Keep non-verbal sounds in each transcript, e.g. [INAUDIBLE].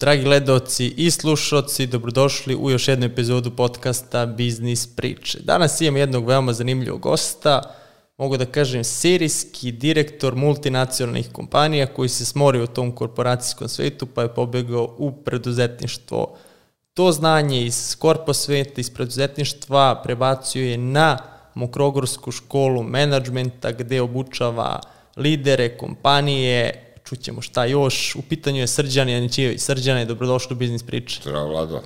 Dragi gledoci i slušoci, dobrodošli u još jednu epizodu podcasta Biznis priče. Danas imam jednog veoma zanimljivog gosta, mogu da kažem serijski direktor multinacionalnih kompanija koji se smorio u tom korporacijskom svetu pa je pobegao u preduzetništvo. To znanje iz korpo sveta, iz preduzetništva prebacuje na Mokrogorsku školu menadžmenta gde obučava lidere, kompanije, čućemo šta još. U pitanju je Srđan Janićijević. Srđane, dobrodošli u Biznis priče. Zdravo, Vlado.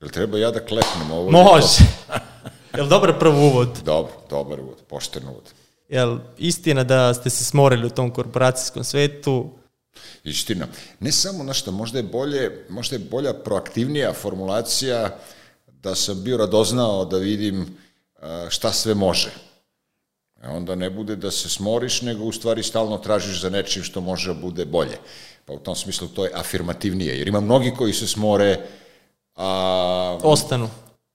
Jel treba ja da klepnem ovo? Može. [LAUGHS] Jel dobar prvi uvod? Dobro, dobar uvod, pošten uvod. Jel istina da ste se smorili u tom korporacijskom svetu? Istina. Ne samo na što, možda je bolje, možda je bolja proaktivnija formulacija da sam bio radoznao da vidim šta sve može E onda ne bude da se smoriš, nego u stvari stalno tražiš za nečim što može da bude bolje. Pa u tom smislu to je afirmativnije, jer ima mnogi koji se smore, a... Ostanu.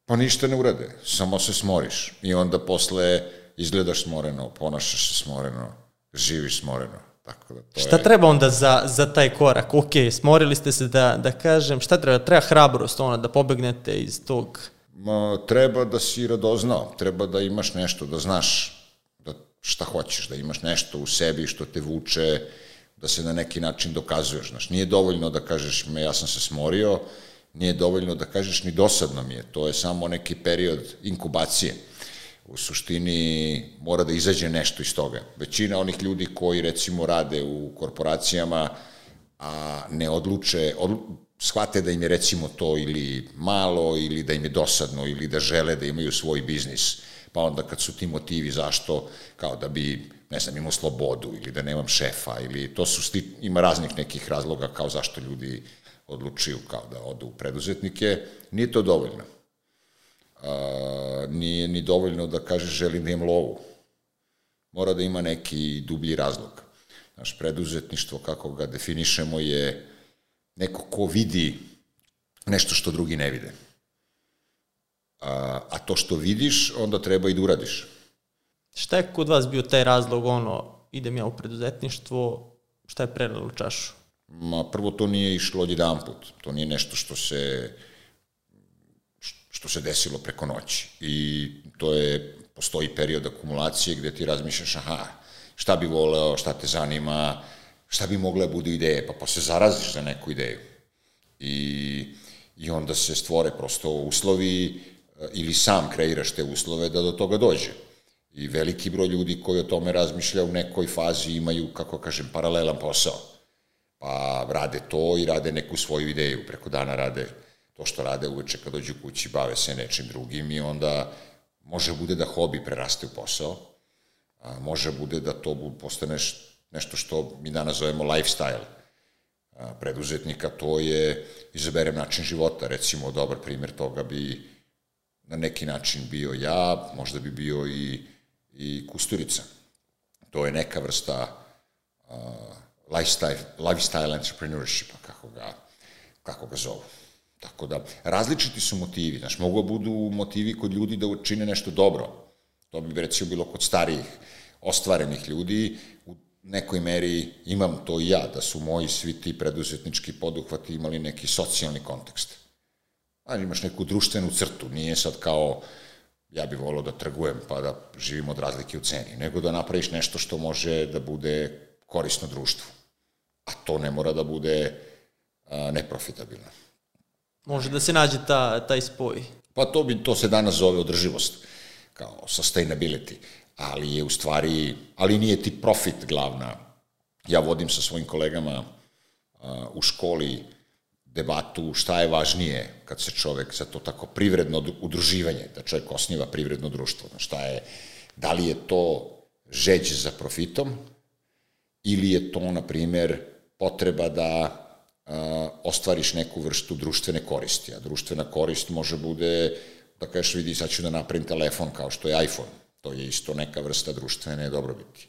Pa ništa ne urade, samo se smoriš. I onda posle izgledaš smoreno, ponašaš se smoreno, živiš smoreno. Tako da to šta je... treba onda za, za taj korak? Ok, smorili ste se da, da kažem, šta treba? Treba hrabrost, ono, da pobegnete iz tog... Ma, treba da si radoznao, treba da imaš nešto, da znaš šta hoćeš, da imaš nešto u sebi što te vuče, da se na neki način dokazuješ. Znaš, nije dovoljno da kažeš me ja sam se smorio, nije dovoljno da kažeš ni dosadno mi je, to je samo neki period inkubacije. U suštini mora da izađe nešto iz toga. Većina onih ljudi koji recimo rade u korporacijama, a ne odluče, odlu, shvate da im je recimo to ili malo, ili da im je dosadno, ili da žele da imaju svoj biznis pa onda kad su ti motivi zašto, kao da bi, ne znam, imao slobodu ili da nemam šefa ili to su, sti, ima raznih nekih razloga kao zašto ljudi odlučuju kao da odu u preduzetnike, nije to dovoljno. A, nije ni dovoljno da kaže želim da imam lovu. Mora da ima neki dublji razlog. Naš preduzetništvo, kako ga definišemo, je neko ko vidi nešto što drugi ne vide. A, a to što vidiš, onda treba i da uradiš. Šta je kod vas bio taj razlog, ono, idem ja u preduzetništvo, šta je prelilo čašu? Ma, prvo to nije išlo od jedan put. To nije nešto što se što se desilo preko noći. I to je, postoji period akumulacije gde ti razmišljaš, aha, šta bi voleo, šta te zanima, šta bi mogle da budu ideje, pa posle zaraziš za neku ideju. I, I onda se stvore prosto uslovi ili sam kreiraš te uslove da do toga dođe. I veliki broj ljudi koji o tome razmišlja u nekoj fazi imaju, kako kažem, paralelan posao. Pa rade to i rade neku svoju ideju. Preko dana rade to što rade uveče kad dođu kući, bave se nečim drugim i onda može bude da hobi preraste u posao, a može bude da to postane nešto što mi danas zovemo lifestyle preduzetnika, to je izaberem način života. Recimo, dobar primjer toga bi na neki način bio ja, možda bi bio i, i Kusturica. To je neka vrsta uh, lifestyle, lifestyle entrepreneurshipa, kako ga, kako ga zovu. Tako da, različiti su motivi. Znaš, mogu da budu motivi kod ljudi da učine nešto dobro. To bi recimo bilo kod starijih, ostvarenih ljudi. U nekoj meri imam to i ja, da su moji svi ti preduzetnički poduhvati imali neki socijalni kontekst a imaš neku društvenu crtu, nije sad kao ja bih volao da trgujem pa da živim od razlike u ceni, nego da napraviš nešto što može da bude korisno društvu. A to ne mora da bude a, neprofitabilno. Može da se nađe ta, taj spoj. Pa to, bi, to se danas zove održivost, kao sustainability, ali je u stvari, ali nije ti profit glavna. Ja vodim sa svojim kolegama a, u školi debatu šta je važnije kad se čovek za to tako privredno udruživanje, da čovjek osniva privredno društvo, šta je, da li je to žeđ za profitom ili je to, na primer, potreba da a, ostvariš neku vrstu društvene koristi, a društvena korist može bude da kažeš vidi sad ću da napravim telefon kao što je iPhone, to je isto neka vrsta društvene dobrobiti.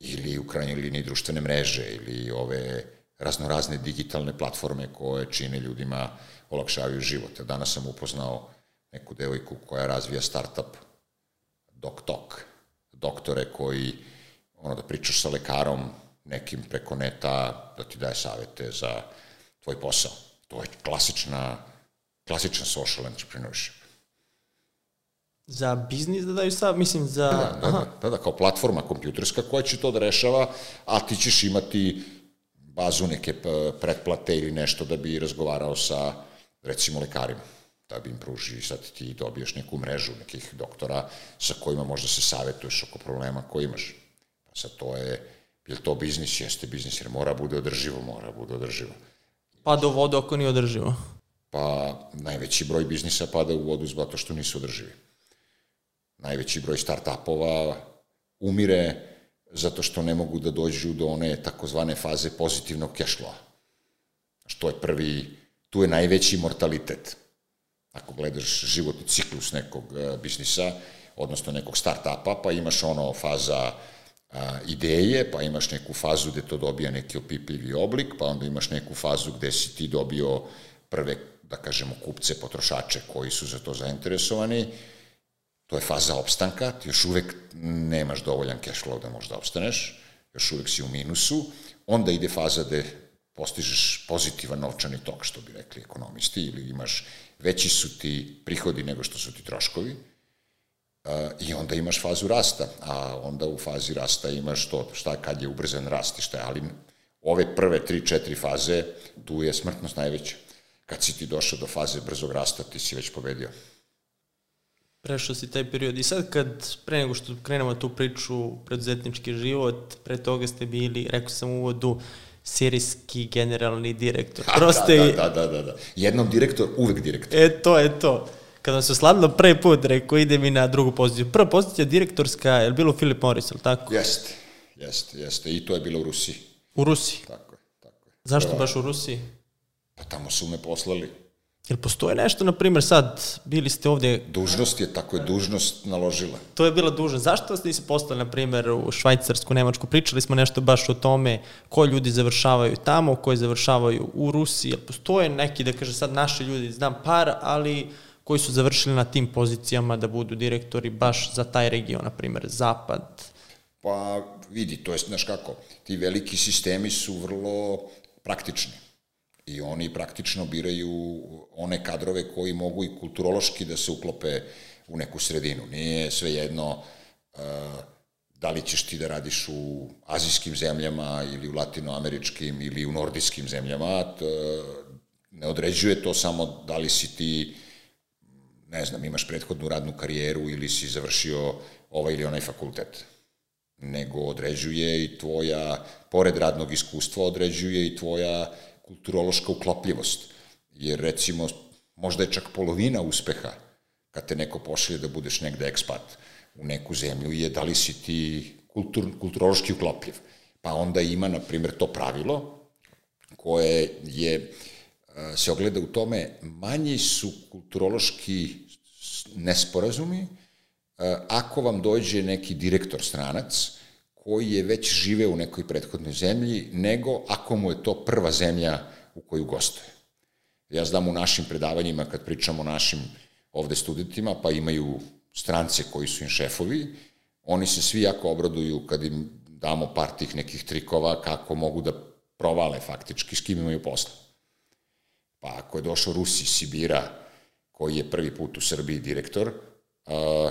Ili u krajnjoj liniji društvene mreže ili ove raznorazne digitalne platforme koje čine ljudima olakšavaju život. Danas sam upoznao neku devojku koja razvija startup DocTalk, doktore koji ono da pričaš sa lekarom nekim preko neta da ti daje savete za tvoj posao. To je klasična, klasičan social entrepreneurship. Za biznis da daju sad, mislim za... Da, da, da, da, da, kao platforma kompjuterska koja će to da rešava, a ti ćeš imati bazu neke pretplate ili nešto da bi razgovarao sa, recimo, lekarima da bi im pruži, sad ti dobiješ neku mrežu nekih doktora sa kojima možda se savetuješ oko problema koje imaš. Pa sad to je, je to biznis? Jeste biznis, jer mora bude održivo, mora bude održivo. Pa do vodu ako nije održivo? Pa najveći broj biznisa pada u vodu zato što nisu održivi. Najveći broj start-upova umire zato što ne mogu da dođu do one takozvane faze pozitivnog cash flow. Što je prvi, tu je najveći mortalitet ako gledaš životni ciklus nekog uh, biznisa, odnosno nekog start-upa, pa imaš ono faza a, ideje, pa imaš neku fazu gde to dobija neki opipljivi oblik, pa onda imaš neku fazu gde si ti dobio prve, da kažemo, kupce, potrošače koji su za to zainteresovani, to je faza opstanka, ti još uvek nemaš dovoljan cash flow da možda opstaneš, još uvek si u minusu, onda ide faza gde postižeš pozitivan novčani tok, što bi rekli ekonomisti, ili imaš veći su ti prihodi nego što su ti troškovi, i onda imaš fazu rasta, a onda u fazi rasta imaš to, šta kad je ubrzan rast i šta je, ali ove prve tri, četiri faze, tu je smrtnost najveća. Kad si ti došao do faze brzog rasta, ti si već pobedio. Prešao si taj period i sad kad, pre nego što krenemo tu priču preduzetnički život, pre toga ste bili, rekao sam u uvodu, serijski generalni direktor. Prosto da, da, da, da, da. Jednom direktor, uvek direktor. E, to je to. Kada se osladilo prvi put, rekao, ide mi na drugu poziciju. Prva pozicija direktorska, je li bilo Filip Morris, ili tako? Jeste, jeste, jeste. I to je bilo u Rusiji. U Rusiji? Tako je, tako je. Zašto Prva... baš u Rusiji? Pa tamo su me poslali. Jel postoje nešto, na primjer, sad, bili ste ovdje... Dužnost je, tako je dužnost naložila. To je bila dužnost. Zašto vas nisi poslali, na primjer, u Švajcarsku, Nemačku? Pričali smo nešto baš o tome koji ljudi završavaju tamo, koji završavaju u Rusiji. Jel postoje neki, da kaže sad, naši ljudi, znam par, ali koji su završili na tim pozicijama da budu direktori baš za taj region, na primjer, Zapad? Pa vidi, to je, znaš kako, ti veliki sistemi su vrlo praktični i oni praktično biraju one kadrove koji mogu i kulturološki da se uklope u neku sredinu. Nije sve jedno uh, da li ćeš ti da radiš u azijskim zemljama ili u latinoameričkim ili u nordijskim zemljama, ne određuje to samo da li si ti ne znam, imaš prethodnu radnu karijeru ili si završio ovaj ili onaj fakultet nego određuje i tvoja, pored radnog iskustva, određuje i tvoja kulturološka uklopljivost. Jer recimo, možda je čak polovina uspeha kad te neko pošalje da budeš negde ekspat u neku zemlju je da li si ti kultur, kulturološki uklopljiv. Pa onda ima, na primjer, to pravilo koje je, se ogleda u tome, manji su kulturološki nesporazumi ako vam dođe neki direktor stranac koji je već živeo u nekoj prethodnoj zemlji, nego ako mu je to prva zemlja u koju gostuje. Ja znam u našim predavanjima, kad pričamo o našim ovde studentima, pa imaju strance koji su im šefovi, oni se svi jako obraduju kad im damo par tih nekih trikova kako mogu da provale faktički s kim imaju posla. Pa ako je došao Rusi Sibira, koji je prvi put u Srbiji direktor, uh,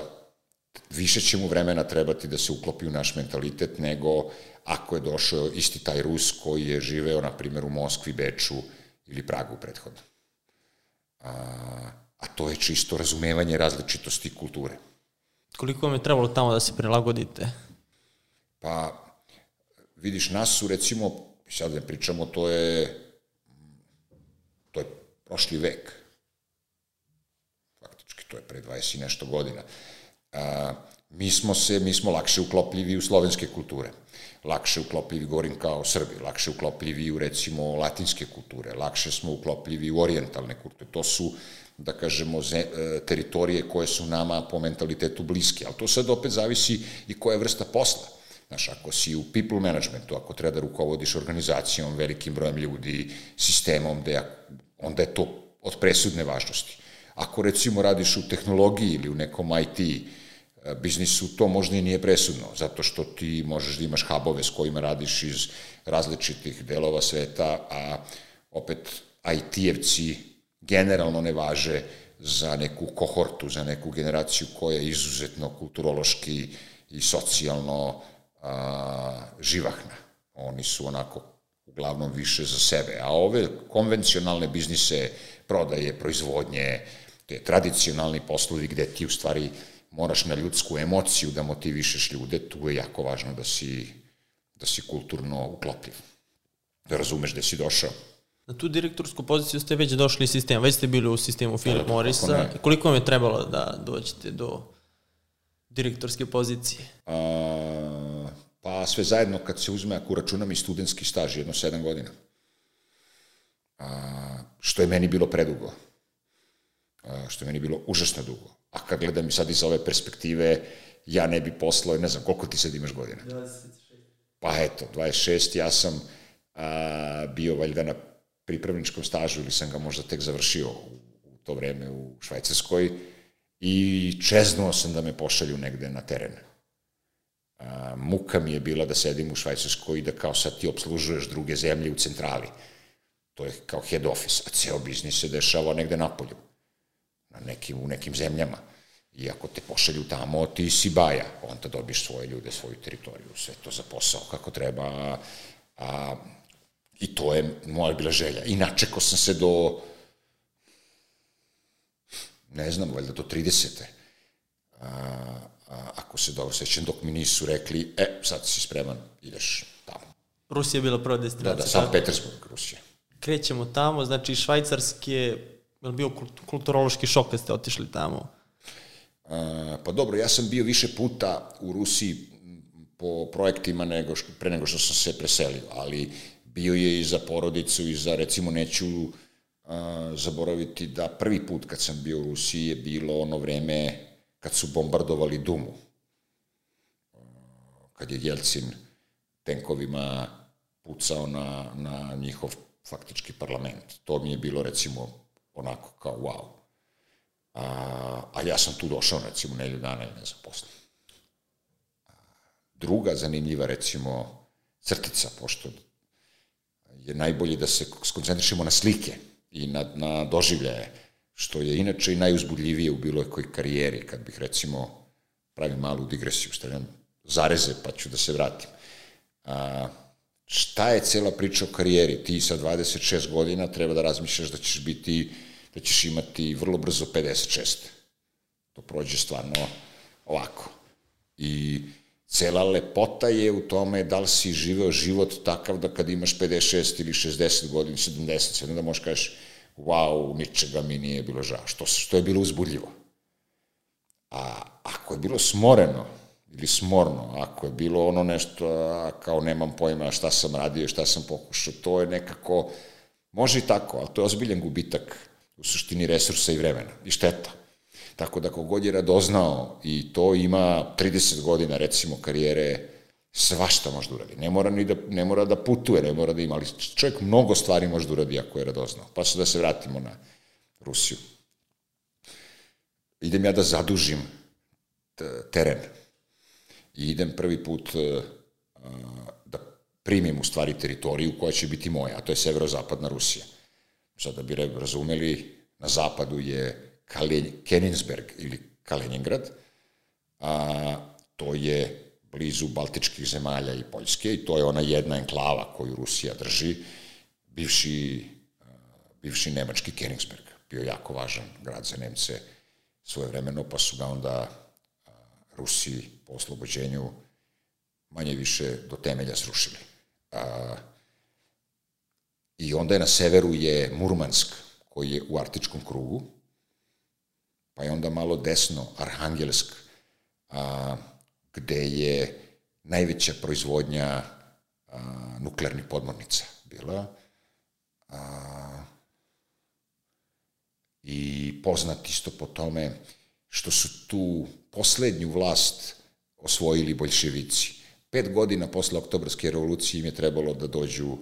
više će mu vremena trebati da se uklopi u naš mentalitet nego ako je došao isti taj Rus koji je živeo, na primjer, u Moskvi, Beču ili Pragu prethodno. A, a to je čisto razumevanje različitosti kulture. Koliko vam je trebalo tamo da se prilagodite? Pa, vidiš, nas su recimo, sad da pričamo, to je, to je prošli vek. Faktički, to je pre 20 i nešto godina. A, mi smo se, mi smo lakše uklopljivi u slovenske kulture, lakše uklopljivi, govorim kao Srbi, lakše uklopljivi u recimo latinske kulture, lakše smo uklopljivi u orijentalne kulture. To su, da kažemo, e, teritorije koje su nama po mentalitetu bliske, ali to sad opet zavisi i koja vrsta posla. Znaš, ako si u people managementu, ako treba da rukovodiš organizacijom, velikim brojem ljudi, sistemom, gde, onda je to od presudne važnosti. Ako recimo radiš u tehnologiji ili u nekom IT biznisu to možda i nije presudno, zato što ti možeš da imaš hubove s kojima radiš iz različitih delova sveta, a opet IT-evci generalno ne važe za neku kohortu, za neku generaciju koja je izuzetno kulturološki i socijalno a, živahna. Oni su onako uglavnom više za sebe. A ove konvencionalne biznise, prodaje, proizvodnje, te tradicionalni poslovi gde ti u stvari moraš na ljudsku emociju da motivišeš ljude, tu je jako važno da si, da si kulturno uklopljiv. Da razumeš gde si došao. Na tu direktorsku poziciju ste već došli sistem, već ste bili u sistemu Philip Morrisa. Koliko vam je trebalo da dođete do direktorske pozicije? A, pa sve zajedno kad se uzme, ako računam i studentski staž, jedno sedam godina. A, što je meni bilo predugo. A, što je meni bilo užasno dugo. A kad gledam i sad iz ove perspektive, ja ne bi poslao, ne znam, koliko ti sad imaš godina? 26. Pa eto, 26, ja sam a, bio valjda na pripravničkom stažu ili sam ga možda tek završio u, to vreme u Švajcarskoj i čeznuo sam da me pošalju negde na teren. A, muka mi je bila da sedim u Švajcarskoj i da kao sad ti obslužuješ druge zemlje u centrali. To je kao head office, a ceo biznis se dešava negde napolju, na nekim, u nekim zemljama. I ako te pošalju tamo, ti si baja, onda dobiš svoje ljude, svoju teritoriju, sve to za posao kako treba, a, I to je moja bila želja. I načekao sam se do, ne znam, valjda do 30. A, a, ako se dobro sećam, dok mi nisu rekli, e, sad si spreman, ideš tamo. Rusija je bila prva destinacija. Da, da, San Petersburg, Rusija. Krećemo tamo, znači švajcarski je, je bio kulturološki šok kad ste otišli tamo? A, pa dobro, ja sam bio više puta u Rusiji po projektima nego pre nego što sam se preselio, ali bio je i za porodicu i za, recimo, neću a, zaboraviti da prvi put kad sam bio u Rusiji je bilo ono vreme kad su bombardovali Dumu. Kad je Jelcin tenkovima pucao na, na njihov faktički parlament. To mi je bilo, recimo, onako kao wow. A, a ja sam tu došao, recimo, nelju dana i ne znam, posle. Druga zanimljiva, recimo, crtica, pošto je najbolje da se skoncentrišemo na slike i na, na doživljaje, što je inače i najuzbudljivije u bilo kojoj karijeri, kad bih recimo pravim malu digresiju, stavljam zareze pa ću da se vratim. A, šta je cela priča o karijeri? Ti sa 26 godina treba da razmišljaš da ćeš biti, da ćeš imati vrlo brzo 56. To prođe stvarno ovako. I cela lepota je u tome da li si živeo život takav da kad imaš 56 ili 60 godina, 70, sve da možeš kažeš wow, ničega mi nije bilo žao, što, što je bilo uzbudljivo. A ako je bilo smoreno, ili smorno, ako je bilo ono nešto, kao nemam pojma šta sam radio, šta sam pokušao, to je nekako, može i tako, ali to je ozbiljan gubitak u suštini resursa i vremena i šteta. Tako da kogod je radoznao i to ima 30 godina recimo karijere, svašta može da uradi. Ne mora, ni da, ne mora da putuje, ne mora da ima, ali čovjek mnogo stvari može da uradi ako je radoznao. Pa se da se vratimo na Rusiju. Idem ja da zadužim teren. I idem prvi put e, da primim u stvari teritoriju koja će biti moja, a to je severozapadna Rusija. Sad da bi razumeli, na zapadu je Keninsberg ili Kaliningrad, a, to je blizu Baltičkih zemalja i Poljske i to je ona jedna enklava koju Rusija drži, bivši, bivši nemački Kenigsberg, bio jako važan grad za Nemce svoje vremeno, pa su ga onda Rusi po oslobođenju manje više do temelja srušili. A, I onda je na severu je Murmansk, koji je u Artičkom krugu, pa je onda malo desno Arhangelsk, a, gde je najveća proizvodnja a, nuklearnih podmornica bila. A, I poznat isto po tome što su tu poslednju vlast osvojili boljševici. Pet godina posle oktobarske revolucije im je trebalo da dođu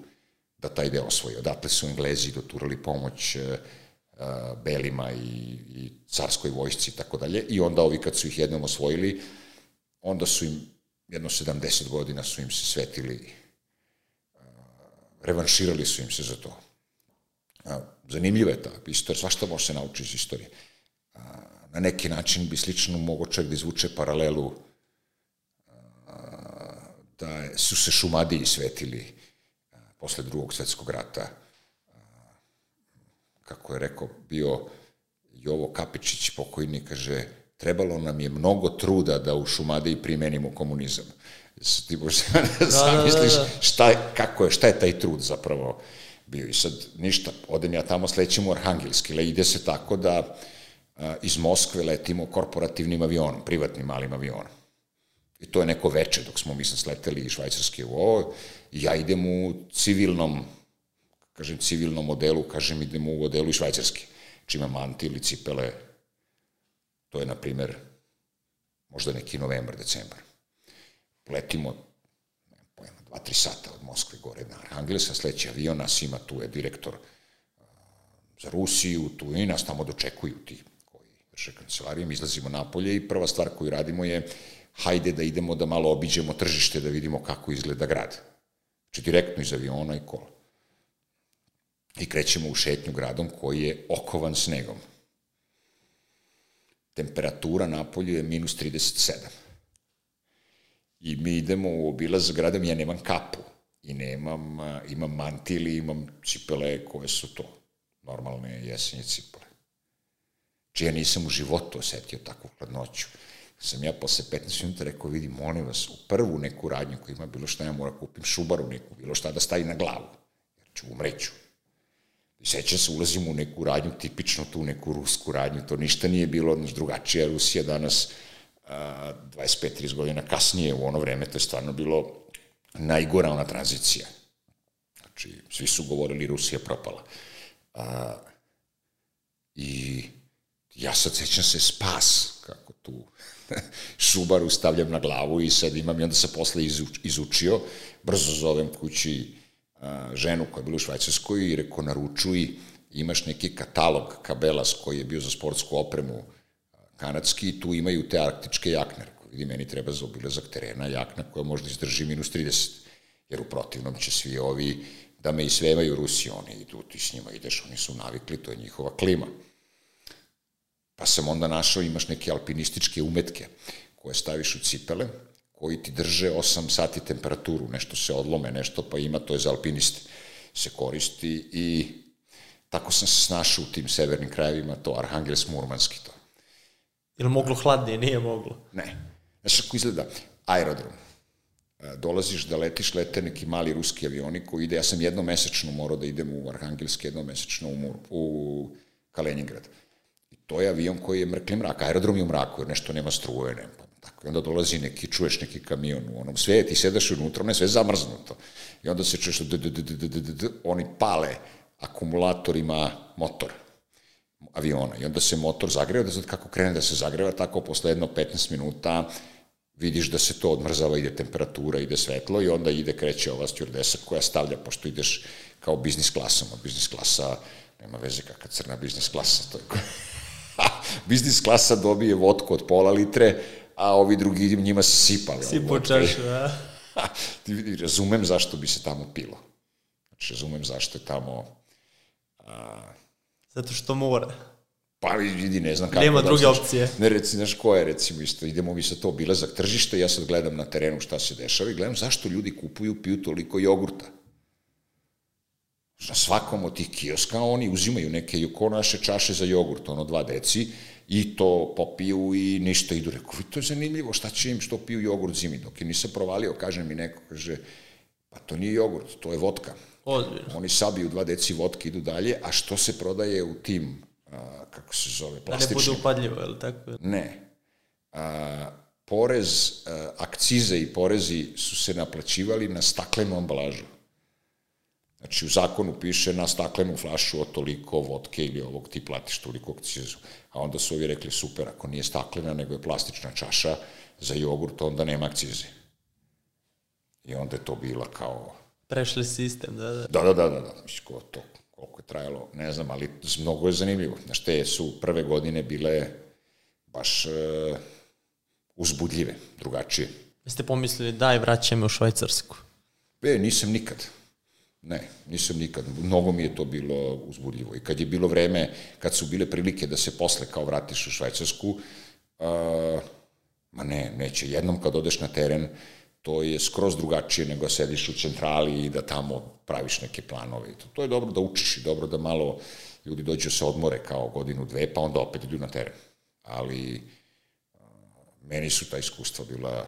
da taj deo osvoje. Odatle su Englezi doturali pomoć Belima i, i carskoj vojsci i tako dalje. I onda ovi kad su ih jednom osvojili, onda su im, jedno 70 godina su im se svetili, revanširali su im se za to. zanimljiva je ta istorija, svašta može se naučiti iz istorije. Na neki način bi slično mogao čak da izvuče paralelu da su se šumadiji svetili posle drugog svetskog rata. Kako je rekao, bio Jovo Kapičić, pokojni, kaže, trebalo nam je mnogo truda da u Šumadiji primenimo komunizam. Ti možeš [LAUGHS] da, zamisliš da, da, da. Šta, je, kako je, šta je taj trud zapravo bio. I sad ništa, odem ja tamo slećem u Arhangelski, le ide se tako da a, iz Moskve letimo korporativnim avionom, privatnim malim avionom. I to je neko veče dok smo, mislim, sleteli iz Švajcarske u ovo, ja idem u civilnom, kažem, civilnom modelu, kažem, idem u modelu iz Švajcarske. Čima znači manti ili cipele, to je, na primer, možda neki novembar, decembar. Letimo, nemam pojma, dva, tri sata od Moskve gore na Arhangelska, sledeći avion nas ima, tu je direktor za Rusiju, tu i nas tamo dočekuju ti koji vrše kancelarijom, izlazimo napolje i prva stvar koju radimo je hajde da idemo da malo obiđemo tržište, da vidimo kako izgleda grad. Znači direktno iz aviona i kola. I krećemo u šetnju gradom koji je okovan snegom. Temperatura na polju je minus 37. I mi idemo u obilaz gradom, ja nemam kapu i nemam, imam mantili, imam cipele koje su to, normalne jesenje cipele. Či ja nisam u životu osetio takvu hladnoću sam ja posle 15 minuta rekao, vidi, molim vas, u prvu neku radnju koja ima bilo šta, ja moram da kupim šubaru neku, bilo šta da stavi na glavu, jer ću umreću. I sećam se, ulazimo u neku radnju, tipično tu neku rusku radnju, to ništa nije bilo znaš, drugačija Rusija danas, 25-30 godina kasnije, u ono vreme, to je stvarno bilo najgora ona tranzicija. Znači, svi su govorili Rusija propala. A, I ja sad sećam se spas, kako tu [LAUGHS] Subaru stavljam na glavu i sad imam i onda se posle izučio, brzo zovem kući a, ženu koja je bila u Švajcarskoj i reko naručuj, imaš neki katalog Kabelas koji je bio za sportsku opremu kanadski i tu imaju te arktičke jakne. Reko, vidi, meni treba za obilazak terena jakna koja možda izdrži minus 30, jer u protivnom će svi ovi da me isvevaju Rusi, oni idu, ti s njima ideš, oni su navikli, to je njihova klima. Pa sam onda našao, imaš neke alpinističke umetke koje staviš u cipele, koji ti drže 8 sati temperaturu, nešto se odlome, nešto pa ima, to je za alpiniste, se koristi i tako sam se snašao u tim severnim krajevima, to Arhangels Murmanski to. Ili moglo hladnije? Nije moglo. Ne. Znaš kako izgleda? Aerodrom. E, dolaziš da letiš, lete neki mali ruski avioni koji ide, ja sam jednomesečno morao da idem u Arhangelski, jednomesečno u, Mur, u Kaliningrad to je avion koji je mrkli mrak, aerodrom je u mraku, jer nešto nema struje, nema, tako. I onda dolazi neki, čuješ neki kamion u onom, sve ti sedaš unutra, ono sve zamrznuto. I onda se čuješ, d, d, d, d, d, d, oni pale, akumulator ima motor aviona i onda se motor zagreva, da sad kako krene da se zagreva, tako posle jedno 15 minuta vidiš da se to odmrzava, ide temperatura, ide svetlo i onda ide, kreće ova stjordesa koja stavlja, pošto ideš kao biznis klasom, a biznis klasa nema veze kakva crna biznis klasa, to je biznis klasa dobije vodku od pola litre, a ovi drugi njima se sipali. Sipo čašu, da. [LAUGHS] Ti razumem zašto bi se tamo pilo. Znači, razumem zašto je tamo... A... Zato što mora. Pa vidi, ne znam kako. Nema da, druge opcije. Ne, reci, znaš ko je, recimo, isto, idemo mi sa to obilazak tržišta, ja sad gledam na terenu šta se dešava i gledam zašto ljudi kupuju, piju toliko jogurta na svakom od tih kioska oni uzimaju neke ko naše čaše za jogurt, ono dva deci, i to popiju i ništa idu. Rekao, to je zanimljivo, šta će im što piju jogurt zimi? Dok je nisam provalio, kaže mi neko, kaže, pa to nije jogurt, to je vodka. Ozbiljno. Oni sabiju dva deci vodke, idu dalje, a što se prodaje u tim, a, kako se zove, plastičnim? Da ne bude upadljivo, je li tako? Ne. A, porez, a, akcize i porezi su se naplaćivali na staklenu ambalažu. Znači, u zakonu piše na staklenu flašu od toliko vodke ili ovog ti platiš toliko akcizu. A onda su ovi rekli, super, ako nije staklena, nego je plastična čaša za jogurt, onda nema akcize. I onda je to bila kao... Prešli sistem, da, da. Da, da, da, da, da. Mislim, ko to, koliko je trajalo, ne znam, ali mnogo je zanimljivo. Znaš, te su prve godine bile baš uh, uzbudljive, drugačije. Jeste pomislili, daj, vraćaj me u Švajcarsku? E, nisam nikad Ne, nisam nikad. Mnogo mi je to bilo uzbudljivo. I kad je bilo vreme, kad su bile prilike da se posle kao vratiš u Švajcarsku, uh, ma ne, neće. Jednom kad odeš na teren, to je skroz drugačije nego sediš u centrali i da tamo praviš neke planove. To, to je dobro da učiš i dobro da malo ljudi dođu se odmore kao godinu, dve, pa onda opet idu na teren. Ali uh, meni su ta iskustva bila...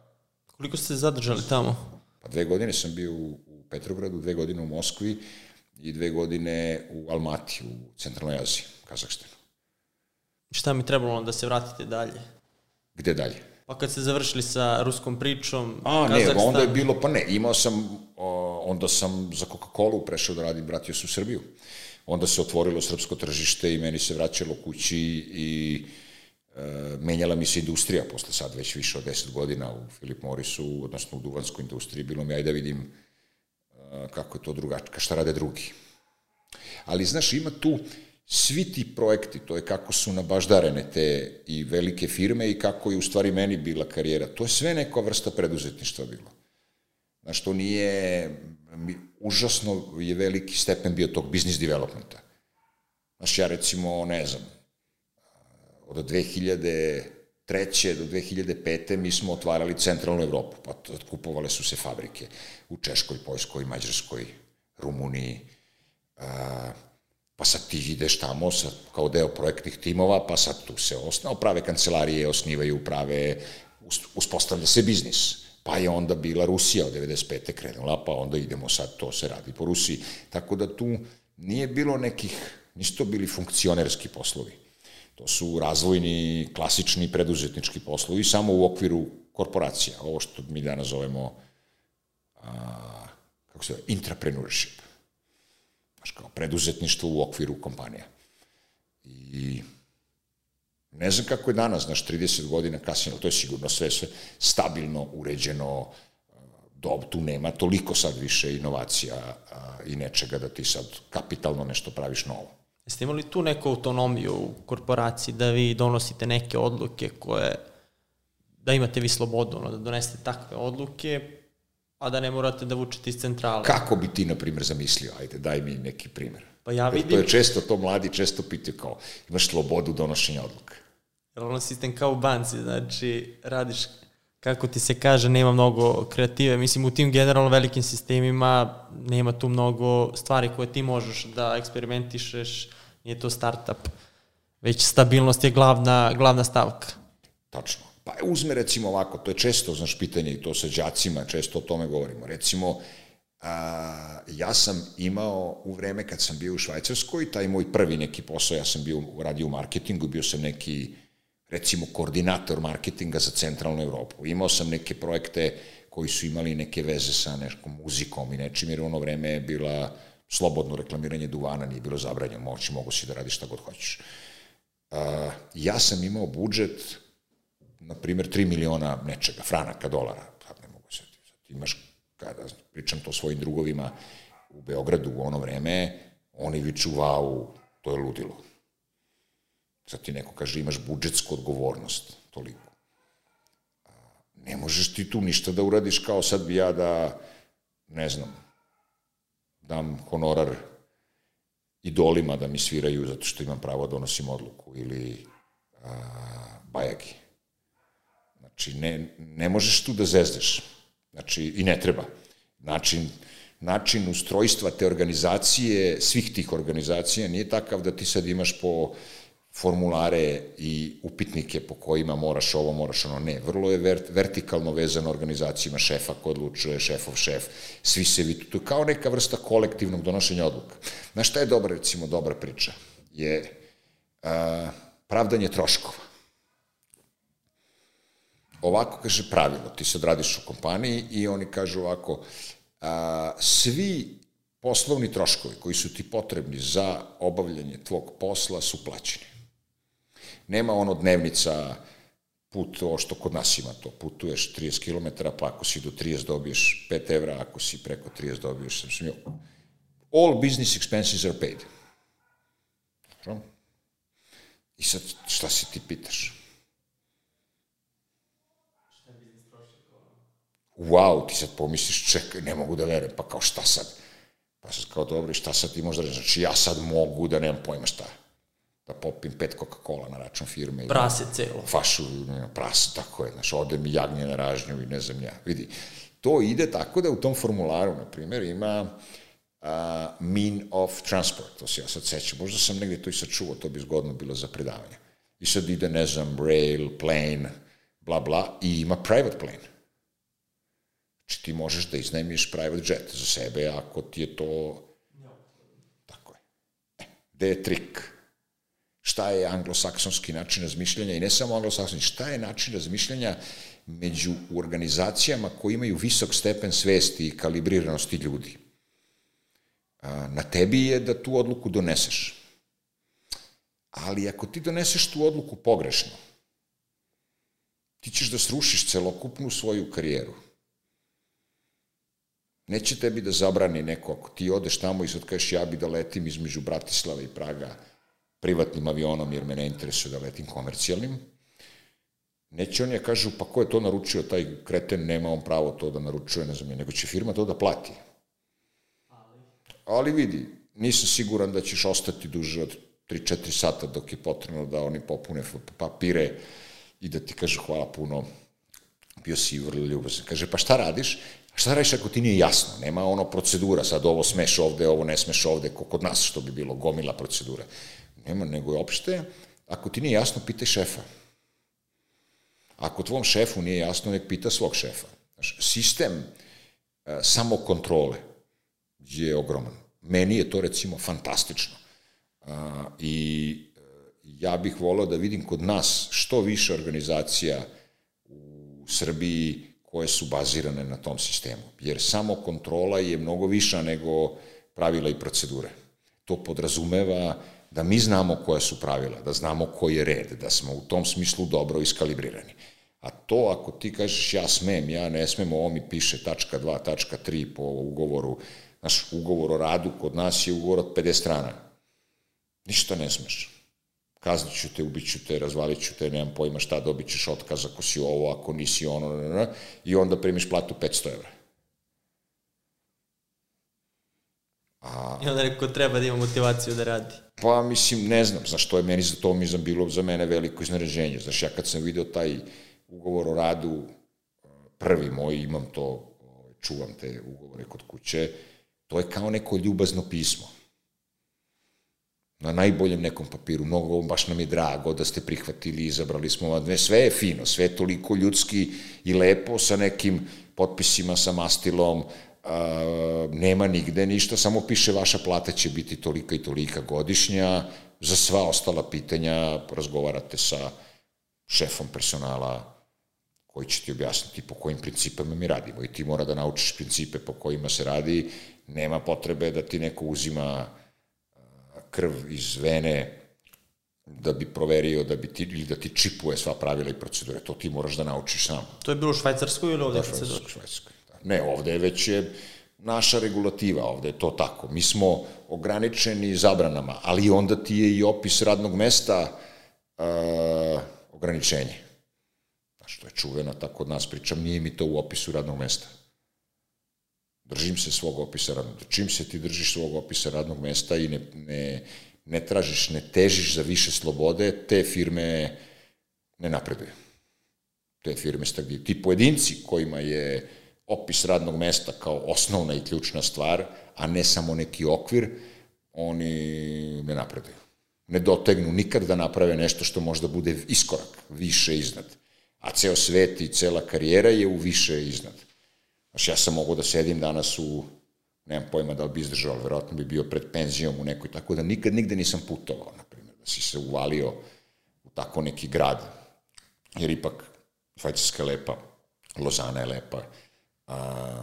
Koliko ste se zadržali tamo? Pa dve godine sam bio u, Petrogradu, dve godine u Moskvi i dve godine u Almati, u centralnoj Aziji, Kazahstanu. Šta mi trebalo da se vratite dalje? Gde dalje? Pa kad ste završili sa ruskom pričom, A, Kazahstan... ne, onda je bilo, pa ne, imao sam, onda sam za Coca-Cola prešao da radim, vratio se u Srbiju. Onda se otvorilo srpsko tržište i meni se vraćalo kući i e, menjala mi se industrija posle sad već više od 10 godina u Philip Morrisu, odnosno u duvanskoj industriji. Bilo mi aj da vidim kako je to drugačije, šta rade drugi. Ali, znaš, ima tu svi ti projekti, to je kako su nabaždarene te i velike firme i kako je u stvari meni bila karijera. To je sve neka vrsta preduzetništva bilo. Znaš, to nije, užasno je veliki stepen bio tog business developmenta. Znaš, ja recimo, ne znam, od 2000 2003. do 2005. mi smo otvarali centralnu Evropu, pa kupovale su se fabrike u Češkoj, Poljskoj, Mađarskoj, Rumuniji, a, pa sad ti ideš tamo sa, kao deo projektnih timova, pa sad tu se osnao, prave kancelarije osnivaju, prave, uspostavlja se biznis. Pa je onda bila Rusija od 95. krenula, pa onda idemo sad, to se radi po Rusiji. Tako da tu nije bilo nekih, nisu to bili funkcionerski poslovi To su razvojni, klasični preduzetnički poslovi samo u okviru korporacija, ovo što mi danas zovemo a, kako se zove, intrapreneurship. Znaš, kao preduzetništvo u okviru kompanija. I ne znam kako je danas, znaš, 30 godina kasnije, ali to je sigurno sve, sve stabilno, uređeno, dob, tu nema toliko sad više inovacija a, i nečega da ti sad kapitalno nešto praviš novo. Jeste imali tu neku autonomiju u korporaciji da vi donosite neke odluke koje, da imate vi slobodu, ono, da donesete takve odluke, a da ne morate da vučete iz centrale? Kako bi ti, na primjer, zamislio? Ajde, daj mi neki primjer. Pa ja vidim... To je često, to mladi često pitaju kao, imaš slobodu donošenja odluka. Jer ono sistem kao u banci, znači radiš kako ti se kaže, nema mnogo kreative. Mislim, u tim generalno velikim sistemima nema tu mnogo stvari koje ti možeš da eksperimentišeš, nije to startup, već stabilnost je glavna, glavna stavka. Tačno. Pa uzme recimo ovako, to je često, znaš, pitanje i to sa đacima, često o tome govorimo. Recimo, a, ja sam imao u vreme kad sam bio u Švajcarskoj, taj moj prvi neki posao, ja sam bio radio u marketingu, bio sam neki recimo koordinator marketinga za centralnu Evropu. Imao sam neke projekte koji su imali neke veze sa nekom muzikom i nečim, jer ono vreme je bila slobodno reklamiranje duvana, nije bilo zabranjeno, moći, mogu si da radiš šta god hoćeš. Uh, ja sam imao budžet, na primjer, 3 miliona nečega, franaka, dolara, sad ne mogu se sad imaš, kada pričam to svojim drugovima u Beogradu u ono vreme, oni viču, vau, to je ludilo Sad ti neko kaže imaš budžetsku odgovornost, toliko. Ne možeš ti tu ništa da uradiš kao sad bi ja da, ne znam, dam honorar idolima da mi sviraju zato što imam pravo da donosim odluku ili a, bajagi. Znači, ne, ne možeš tu da zezdeš. Znači, i ne treba. Način, način ustrojstva te organizacije, svih tih organizacija, nije takav da ti sad imaš po formulare i upitnike po kojima moraš ovo, moraš ono, ne. Vrlo je vert, vertikalno vezano organizacijama šefa ko odlučuje, šefov šef, svi se vidu. To je kao neka vrsta kolektivnog donošenja odluka. Na šta je dobra, recimo, dobra priča? Je a, pravdanje troškova. Ovako kaže pravilo, ti sad radiš u kompaniji i oni kažu ovako, a, svi poslovni troškovi koji su ti potrebni za obavljanje tvog posla su plaćeni. Nema ono dnevnica put, ovo što kod nas ima to, putuješ 30 km, pa ako si do 30 dobiješ 5 evra, ako si preko 30 dobiješ 7 All business expenses are paid. I sad, šta se ti pitaš? Wow, ti sad pomisliš, čekaj, ne mogu da verujem, pa kao šta sad? Pa sad kao, dobro, šta sad ti možda reći? Znači, ja sad mogu da nemam pojma šta. Da popim pet Coca-Cola na račun firme. i Prase celo. Fašu, prase, tako je. Znaš, ode mi jagnje na ražnju i ne znam ja. Vidi, to ide tako da u tom formularu, na primjer, ima a, mean of transport, to se ja sad sećam. Možda sam negde to i sačuvao, to bi zgodno bilo za predavanje. I sad ide, ne znam, rail, plane, bla, bla, i ima private plane. Znači ti možeš da iznajmiš private jet za sebe ako ti je to... Tako je. E, gde je trik? Šta je anglosaksonski način razmišljanja i ne samo anglosaksonski, šta je način razmišljanja među organizacijama koji imaju visok stepen svesti i kalibriranosti ljudi? A, na tebi je da tu odluku doneseš. Ali ako ti doneseš tu odluku pogrešno, ti ćeš da srušiš celokupnu svoju karijeru Neće tebi da zabrani neko, ako ti odeš tamo i sad kažeš ja bi da letim između Bratislava i Praga privatnim avionom jer me ne interesuje da letim komercijalnim, neće oni ja kažu pa ko je to naručio, taj kreten nema on pravo to da naručuje, ne znam, nego će firma to da plati. Ali vidi, nisam siguran da ćeš ostati duže od 3-4 sata dok je potrebno da oni popune papire i da ti kažu hvala puno, bio si vrlo ljubazan. Kaže, pa šta radiš? Šta radiš ako ti nije jasno? Nema ono procedura, sad ovo smeš ovde, ovo ne smeš ovde, ko kod nas što bi bilo, gomila procedura. Nema, nego je opšte, ako ti nije jasno, pitaj šefa. Ako tvom šefu nije jasno, nek pita svog šefa. Znaš, sistem e, samokontrole je ogroman. Meni je to recimo fantastično. A, I e, ja bih volao da vidim kod nas što više organizacija u Srbiji koje su bazirane na tom sistemu. Jer samo kontrola je mnogo viša nego pravila i procedure. To podrazumeva da mi znamo koja su pravila, da znamo koji je red, da smo u tom smislu dobro iskalibrirani. A to ako ti kažeš ja smem, ja ne smem, ovo mi piše tačka 2, tačka 3 po ugovoru, naš ugovor o radu kod nas je ugovor od 50 strana. Ništa ne smeš kaznit ću te, ubit ću te, razvalit ću te, nemam pojma šta, dobit ćeš otkaz ako si ovo, ako nisi ono, i onda primiš platu 500 evra. A, I onda neko treba da ima motivaciju da radi. Pa, mislim, ne znam, znaš, to je meni za to mi znam bilo za mene veliko izneređenje. Znaš, ja kad sam video taj ugovor o radu, prvi moj, imam to, ovaj, čuvam te ugovore kod kuće, to je kao neko ljubazno pismo na najboljem nekom papiru, mnogo, baš nam je drago da ste prihvatili, izabrali smo vam, sve je fino, sve je toliko ljudski i lepo sa nekim potpisima, sa mastilom, a, nema nigde ništa, samo piše vaša plata će biti tolika i tolika godišnja, za sva ostala pitanja razgovarate sa šefom personala koji će ti objasniti po kojim principama mi radimo i ti mora da naučiš principe po kojima se radi, nema potrebe da ti neko uzima krv iz vene da bi proverio da bi ti, ili da ti čipuje sva pravila i procedure. To ti moraš da naučiš sam. To je bilo u Švajcarskoj ili ovde? Da, Švajcarskoj, Švajcarskoj. Ne, ovde je već je naša regulativa, ovde je to tako. Mi smo ograničeni zabranama, ali onda ti je i opis radnog mesta uh, ograničenje. Znaš, to je čuvena, tako od nas pričam, nije mi to u opisu radnog mesta. Držim se svog opisa radnog mesta. Čim se ti držiš svog opisa radnog mesta i ne, ne, ne tražiš, ne težiš za više slobode, te firme ne napreduju. Te firme stagnuju. Ti pojedinci kojima je opis radnog mesta kao osnovna i ključna stvar, a ne samo neki okvir, oni ne napreduju. Ne dotegnu nikad da naprave nešto što možda bude iskorak, više iznad. A ceo svet i cela karijera je u više iznad. Znaš, ja sam mogu da sedim danas u, nemam pojma da li bi izdržao, ali verovatno bi bio pred penzijom u nekoj, tako da nikad nigde nisam putovao, na primjer, da si se uvalio u tako neki grad, jer ipak Švajcarska je lepa, Lozana je lepa, a,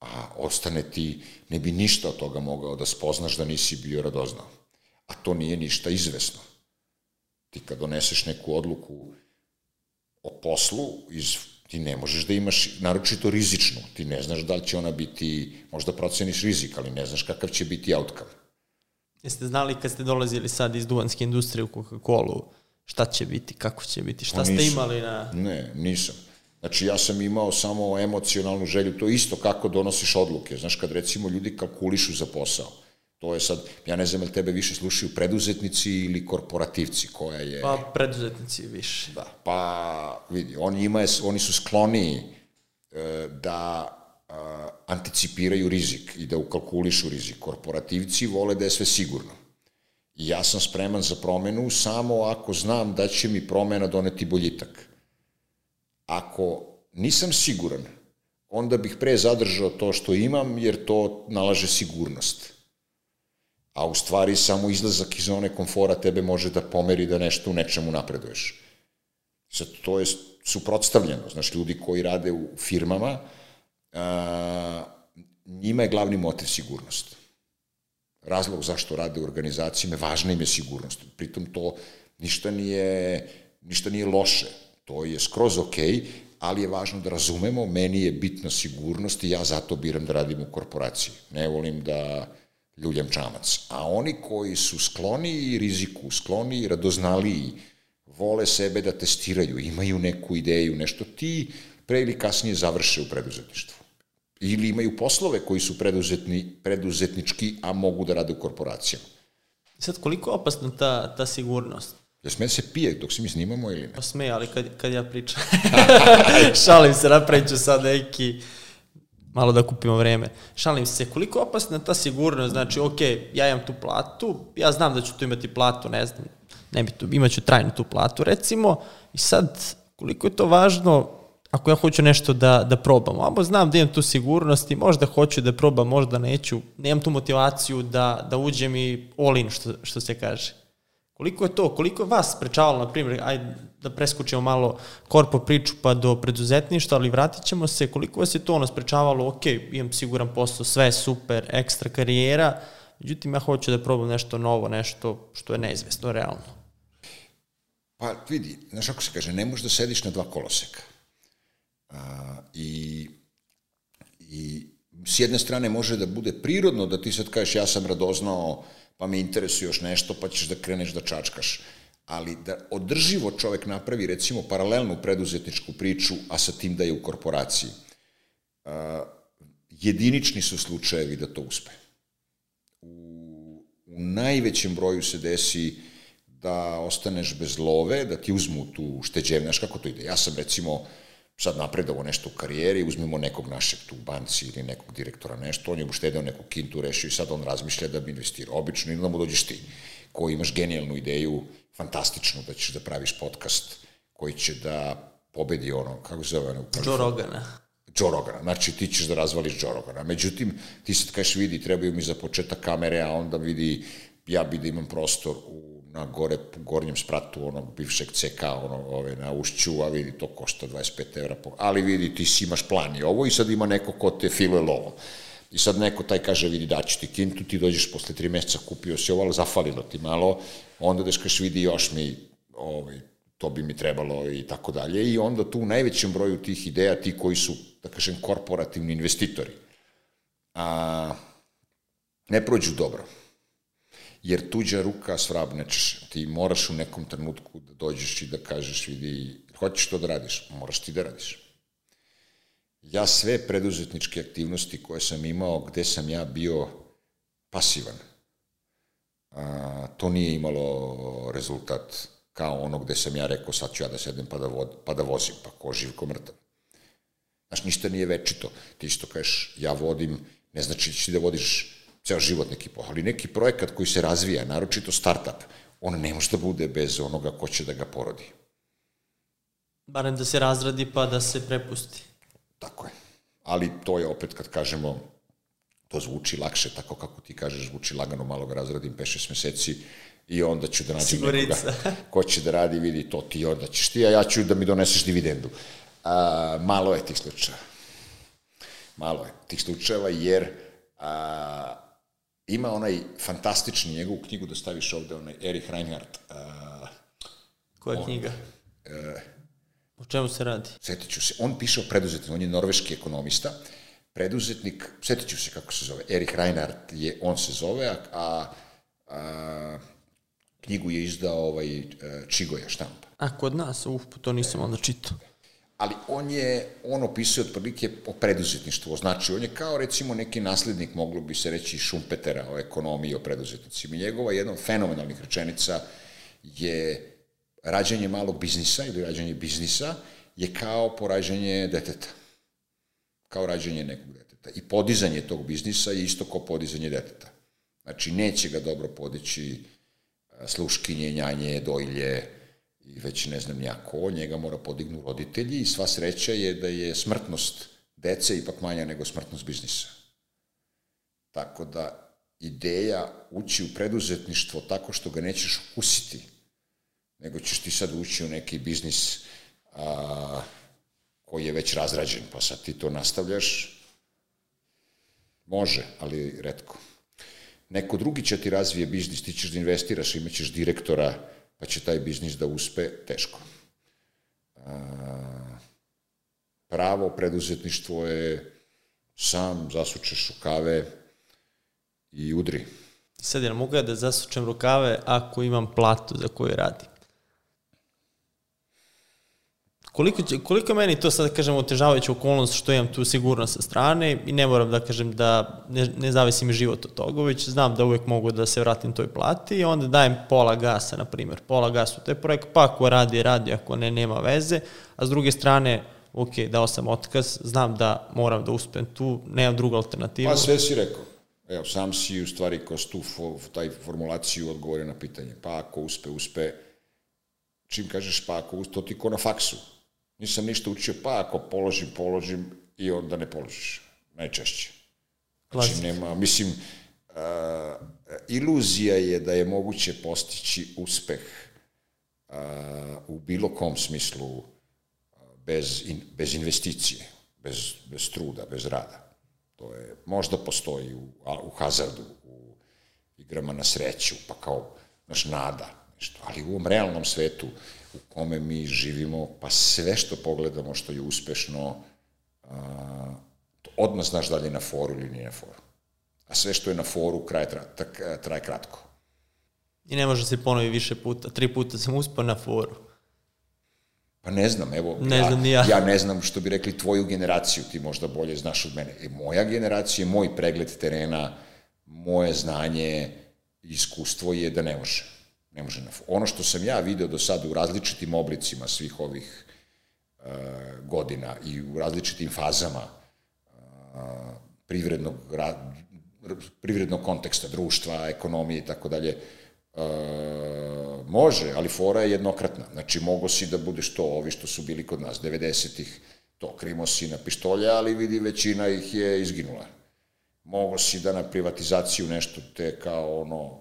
a ostane ti, ne bi ništa od toga mogao da spoznaš da nisi bio radoznao. A to nije ništa izvesno. Ti kad doneseš neku odluku o poslu iz ti ne možeš da imaš naročito rizičnu, ti ne znaš da li će ona biti, možda proceniš rizik, ali ne znaš kakav će biti outcome. Jeste znali kad ste dolazili sad iz duvanske industrije u Coca-Cola, šta će biti, kako će biti, šta pa ste imali na... Ne, nisam. Znači, ja sam imao samo emocionalnu želju, to isto kako donosiš odluke. Znaš, kad recimo ljudi kalkulišu za posao, to je sad, ja ne znam, li tebe više slušaju preduzetnici ili korporativci, koja je... Pa, preduzetnici više. Da, pa, vidi, oni, ima, oni su skloniji e, da e, anticipiraju rizik i da ukalkulišu rizik. Korporativci vole da je sve sigurno. I ja sam spreman za promenu samo ako znam da će mi promena doneti boljitak. Ako nisam siguran, onda bih pre zadržao to što imam, jer to nalaže sigurnost. A u stvari samo izlazak iz zone komfora tebe može da pomeri da nešto u nečemu napreduješ. Sad, to je suprotstavljeno. Znaš, ljudi koji rade u firmama, a, njima je glavni motiv sigurnost razlog zašto rade u organizacijama, važna im je sigurnost. Pritom to ništa nije, ništa nije loše, to je skroz okej, okay, ali je važno da razumemo, meni je bitna sigurnost i ja zato biram da radim u korporaciji. Ne volim da ljuljam čamac. A oni koji su skloni riziku, skloni i radoznaliji, vole sebe da testiraju, imaju neku ideju, nešto ti pre ili kasnije završe u preduzetništvu ili imaju poslove koji su preduzetni, preduzetnički, a mogu da rade u korporacijama. Sad, koliko je opasna ta, ta sigurnost? Ja sme se pije dok se mi snimamo ili ne? Pa sme, ali kad, kad ja pričam. [LAUGHS] Šalim se, napravit ću sad neki malo da kupimo vreme. Šalim se, koliko je opasna ta sigurnost? Znači, ok, ja imam tu platu, ja znam da ću tu imati platu, ne znam, ne bi tu, imaću trajnu tu platu, recimo, i sad, koliko je to važno ako ja hoću nešto da, da probam, amo znam da imam tu sigurnost i možda hoću da probam, možda neću, nemam tu motivaciju da, da uđem i all in, što, što se kaže. Koliko je to, koliko je vas sprečavalo, na primjer, ajde da preskučemo malo korpo priču pa do preduzetništva, ali vratit ćemo se, koliko vas je to ono sprečavalo, ok, imam siguran posao, sve je super, ekstra karijera, međutim ja hoću da probam nešto novo, nešto što je neizvesno, realno. Pa vidi, znaš ako se kaže, ne možeš da sediš na dva koloseka i, I s jedne strane može da bude prirodno da ti sad kažeš ja sam radoznao pa me interesuje još nešto pa ćeš da kreneš da čačkaš. Ali da održivo čovek napravi recimo paralelnu preduzetničku priču, a sa tim da je u korporaciji. A, jedinični su slučajevi da to uspe. U, u najvećem broju se desi da ostaneš bez love, da ti uzmu tu šteđevnaš, kako to ide. Ja sam recimo uh, sad napredovo nešto u karijeri, uzmemo nekog našeg tu u banci ili nekog direktora nešto, on je uštedeo neku kintu, rešio i sad on razmišlja da bi investirao. Obično ili da mu dođeš ti, koji imaš genijalnu ideju, fantastičnu, da ćeš da praviš podcast koji će da pobedi ono, kako se zove ono? Joe Rogana. Joe Rogana, znači ti ćeš da razvališ Joe Rogana. Međutim, ti sad kažeš vidi, trebaju mi za početak kamere, a onda vidi, ja bi da imam prostor u na gore, gornjem spratu onog bivšeg CK, ono, ove, na ušću, a vidi, to košta 25 evra, po, ali vidi, ti si imaš plan i ovo i sad ima neko ko te filuje lovo. I sad neko taj kaže, vidi, daću ti kintu, ti dođeš posle tri meseca, kupio si ovo, ali zafalilo ti malo, onda deš kaš, vidi, još mi, ovaj, to bi mi trebalo i tako dalje. I onda tu u najvećem broju tih ideja, ti koji su, da kažem, korporativni investitori, a, ne prođu dobro jer tuđa ruka svrab nečeš. Ti moraš u nekom trenutku da dođeš i da kažeš, vidi, hoćeš to da radiš, moraš ti da radiš. Ja sve preduzetničke aktivnosti koje sam imao, gde sam ja bio pasivan, a, to nije imalo rezultat kao ono gde sam ja rekao sad ću ja da sedem pa da, vod, pa da vozim, pa ko živ, ko mrtav. Znaš, ništa nije večito. Ti isto kažeš, ja vodim, ne znači da ti da vodiš ceo život neki. Ali neki projekat koji se razvija, naročito startup, on ne može da bude bez onoga ko će da ga porodi. Barem da se razradi pa da se prepusti. Tako je. Ali to je opet kad kažemo, to zvuči lakše, tako kako ti kažeš, zvuči lagano, malo ga razradim 5-6 meseci i onda ću da nađem Sigurica. nekoga [LAUGHS] ko će da radi, vidi to ti, onda ćeš ti, a ja ću da mi doneseš dividendu. A, malo je tih slučajeva. Malo je tih slučajeva, jer a, ima onaj fantastični njegovu knjigu da staviš ovde, onaj Erich Reinhardt. Uh, Koja on, knjiga? Uh, o čemu se radi? Setit ću se. On piše o preduzetniku, on je norveški ekonomista. Preduzetnik, setit ću se kako se zove, Erich Reinhardt je, on se zove, a, a, a knjigu je izdao ovaj, Čigoja štampa. A kod nas, uf, to nisam onda čitao. Ali on je, on opisuje otprilike o preduzetništvu, znači on je kao recimo neki naslednik, moglo bi se reći Šumpetera o ekonomiji, o preduzetnicima. Njegova jedna od fenomenalnih rečenica je rađanje malog biznisa ili rađanje biznisa je kao porađanje deteta. Kao rađanje nekog deteta. I podizanje tog biznisa je isto kao podizanje deteta. Znači, neće ga dobro podići sluškinje, njanje, dojlje i već ne znam nijako, njega mora podignu roditelji i sva sreća je da je smrtnost dece ipak manja nego smrtnost biznisa. Tako da ideja ući u preduzetništvo tako što ga nećeš ukusiti, nego ćeš ti sad ući u neki biznis a, koji je već razrađen, pa sad ti to nastavljaš, može, ali redko. Neko drugi će ti razvije biznis, ti ćeš da investiraš, imaćeš direktora, pa će taj biznis da uspe, teško. Pravo preduzetništvo je sam zasučeš rukave i udri. Sad, jel mogu ja da zasučem rukave ako imam platu za koju radim? Koliko, će, koliko meni to sad, da kažem, otežavajuća okolnost što imam tu sigurnost sa strane i ne moram da kažem da ne, ne zavisi mi život od toga, već znam da uvek mogu da se vratim toj plati i onda dajem pola gasa, na primjer, pola gasa u taj projekt, pa ako radi, radi, ako ne, nema veze, a s druge strane, ok, dao sam otkaz, znam da moram da uspem tu, nemam drugu alternativu. Pa sve si rekao. Evo, sam si u stvari kroz tu taj formulaciju odgovorio na pitanje. Pa ako uspe, uspe, čim kažeš pa ako uspe, to ti ko na faksu nisam ništa učio, pa ako položim, položim i onda ne položiš, najčešće. Znači, nema, mislim, uh, iluzija je da je moguće postići uspeh uh, u bilo kom smislu uh, bez, in, bez investicije, bez, bez truda, bez rada. To je, možda postoji u, u hazardu, u igrama na sreću, pa kao, naš nada, nešto, ali u ovom realnom svetu, uh, u kome mi živimo, pa sve što pogledamo što je uspešno, a, odmah znaš da li je na foru ili nije na foru. A sve što je na foru kraje, tak, traje kratko. I ne može se ponovi više puta. Tri puta sam uspao na foru. Pa ne znam, evo, ne ja, znam ja. ja ne znam što bi rekli tvoju generaciju, ti možda bolje znaš od mene. E, moja generacija, moj pregled terena, moje znanje, iskustvo je da ne može. Ne može na Ono što sam ja video do sada u različitim oblicima svih ovih uh, godina i u različitim fazama uh, privrednog, ra, privrednog konteksta društva, ekonomije i tako dalje, Uh, može, ali fora je jednokratna. Znači, mogo si da budeš to, ovi što su bili kod nas, 90-ih, to krimo si na pištolje, ali vidi, većina ih je izginula. Mogo si da na privatizaciju nešto te kao ono,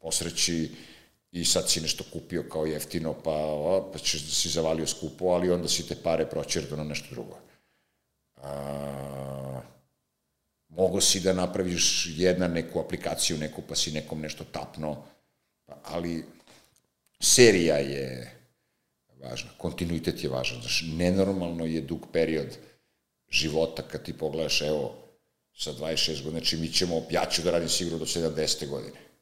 posreći i sad si nešto kupio kao jeftino, pa, o, pa ćeš da si zavalio skupo, ali onda si te pare pročerdo na nešto drugo. A, mogo si da napraviš jedna neku aplikaciju, neku, pa si nekom nešto tapno, ali serija je važna, kontinuitet je važan, znaš, nenormalno je dug period života kad ti pogledaš, evo, sa 26 godina, znači mi ćemo, ja ću da radim sigurno do 70. godine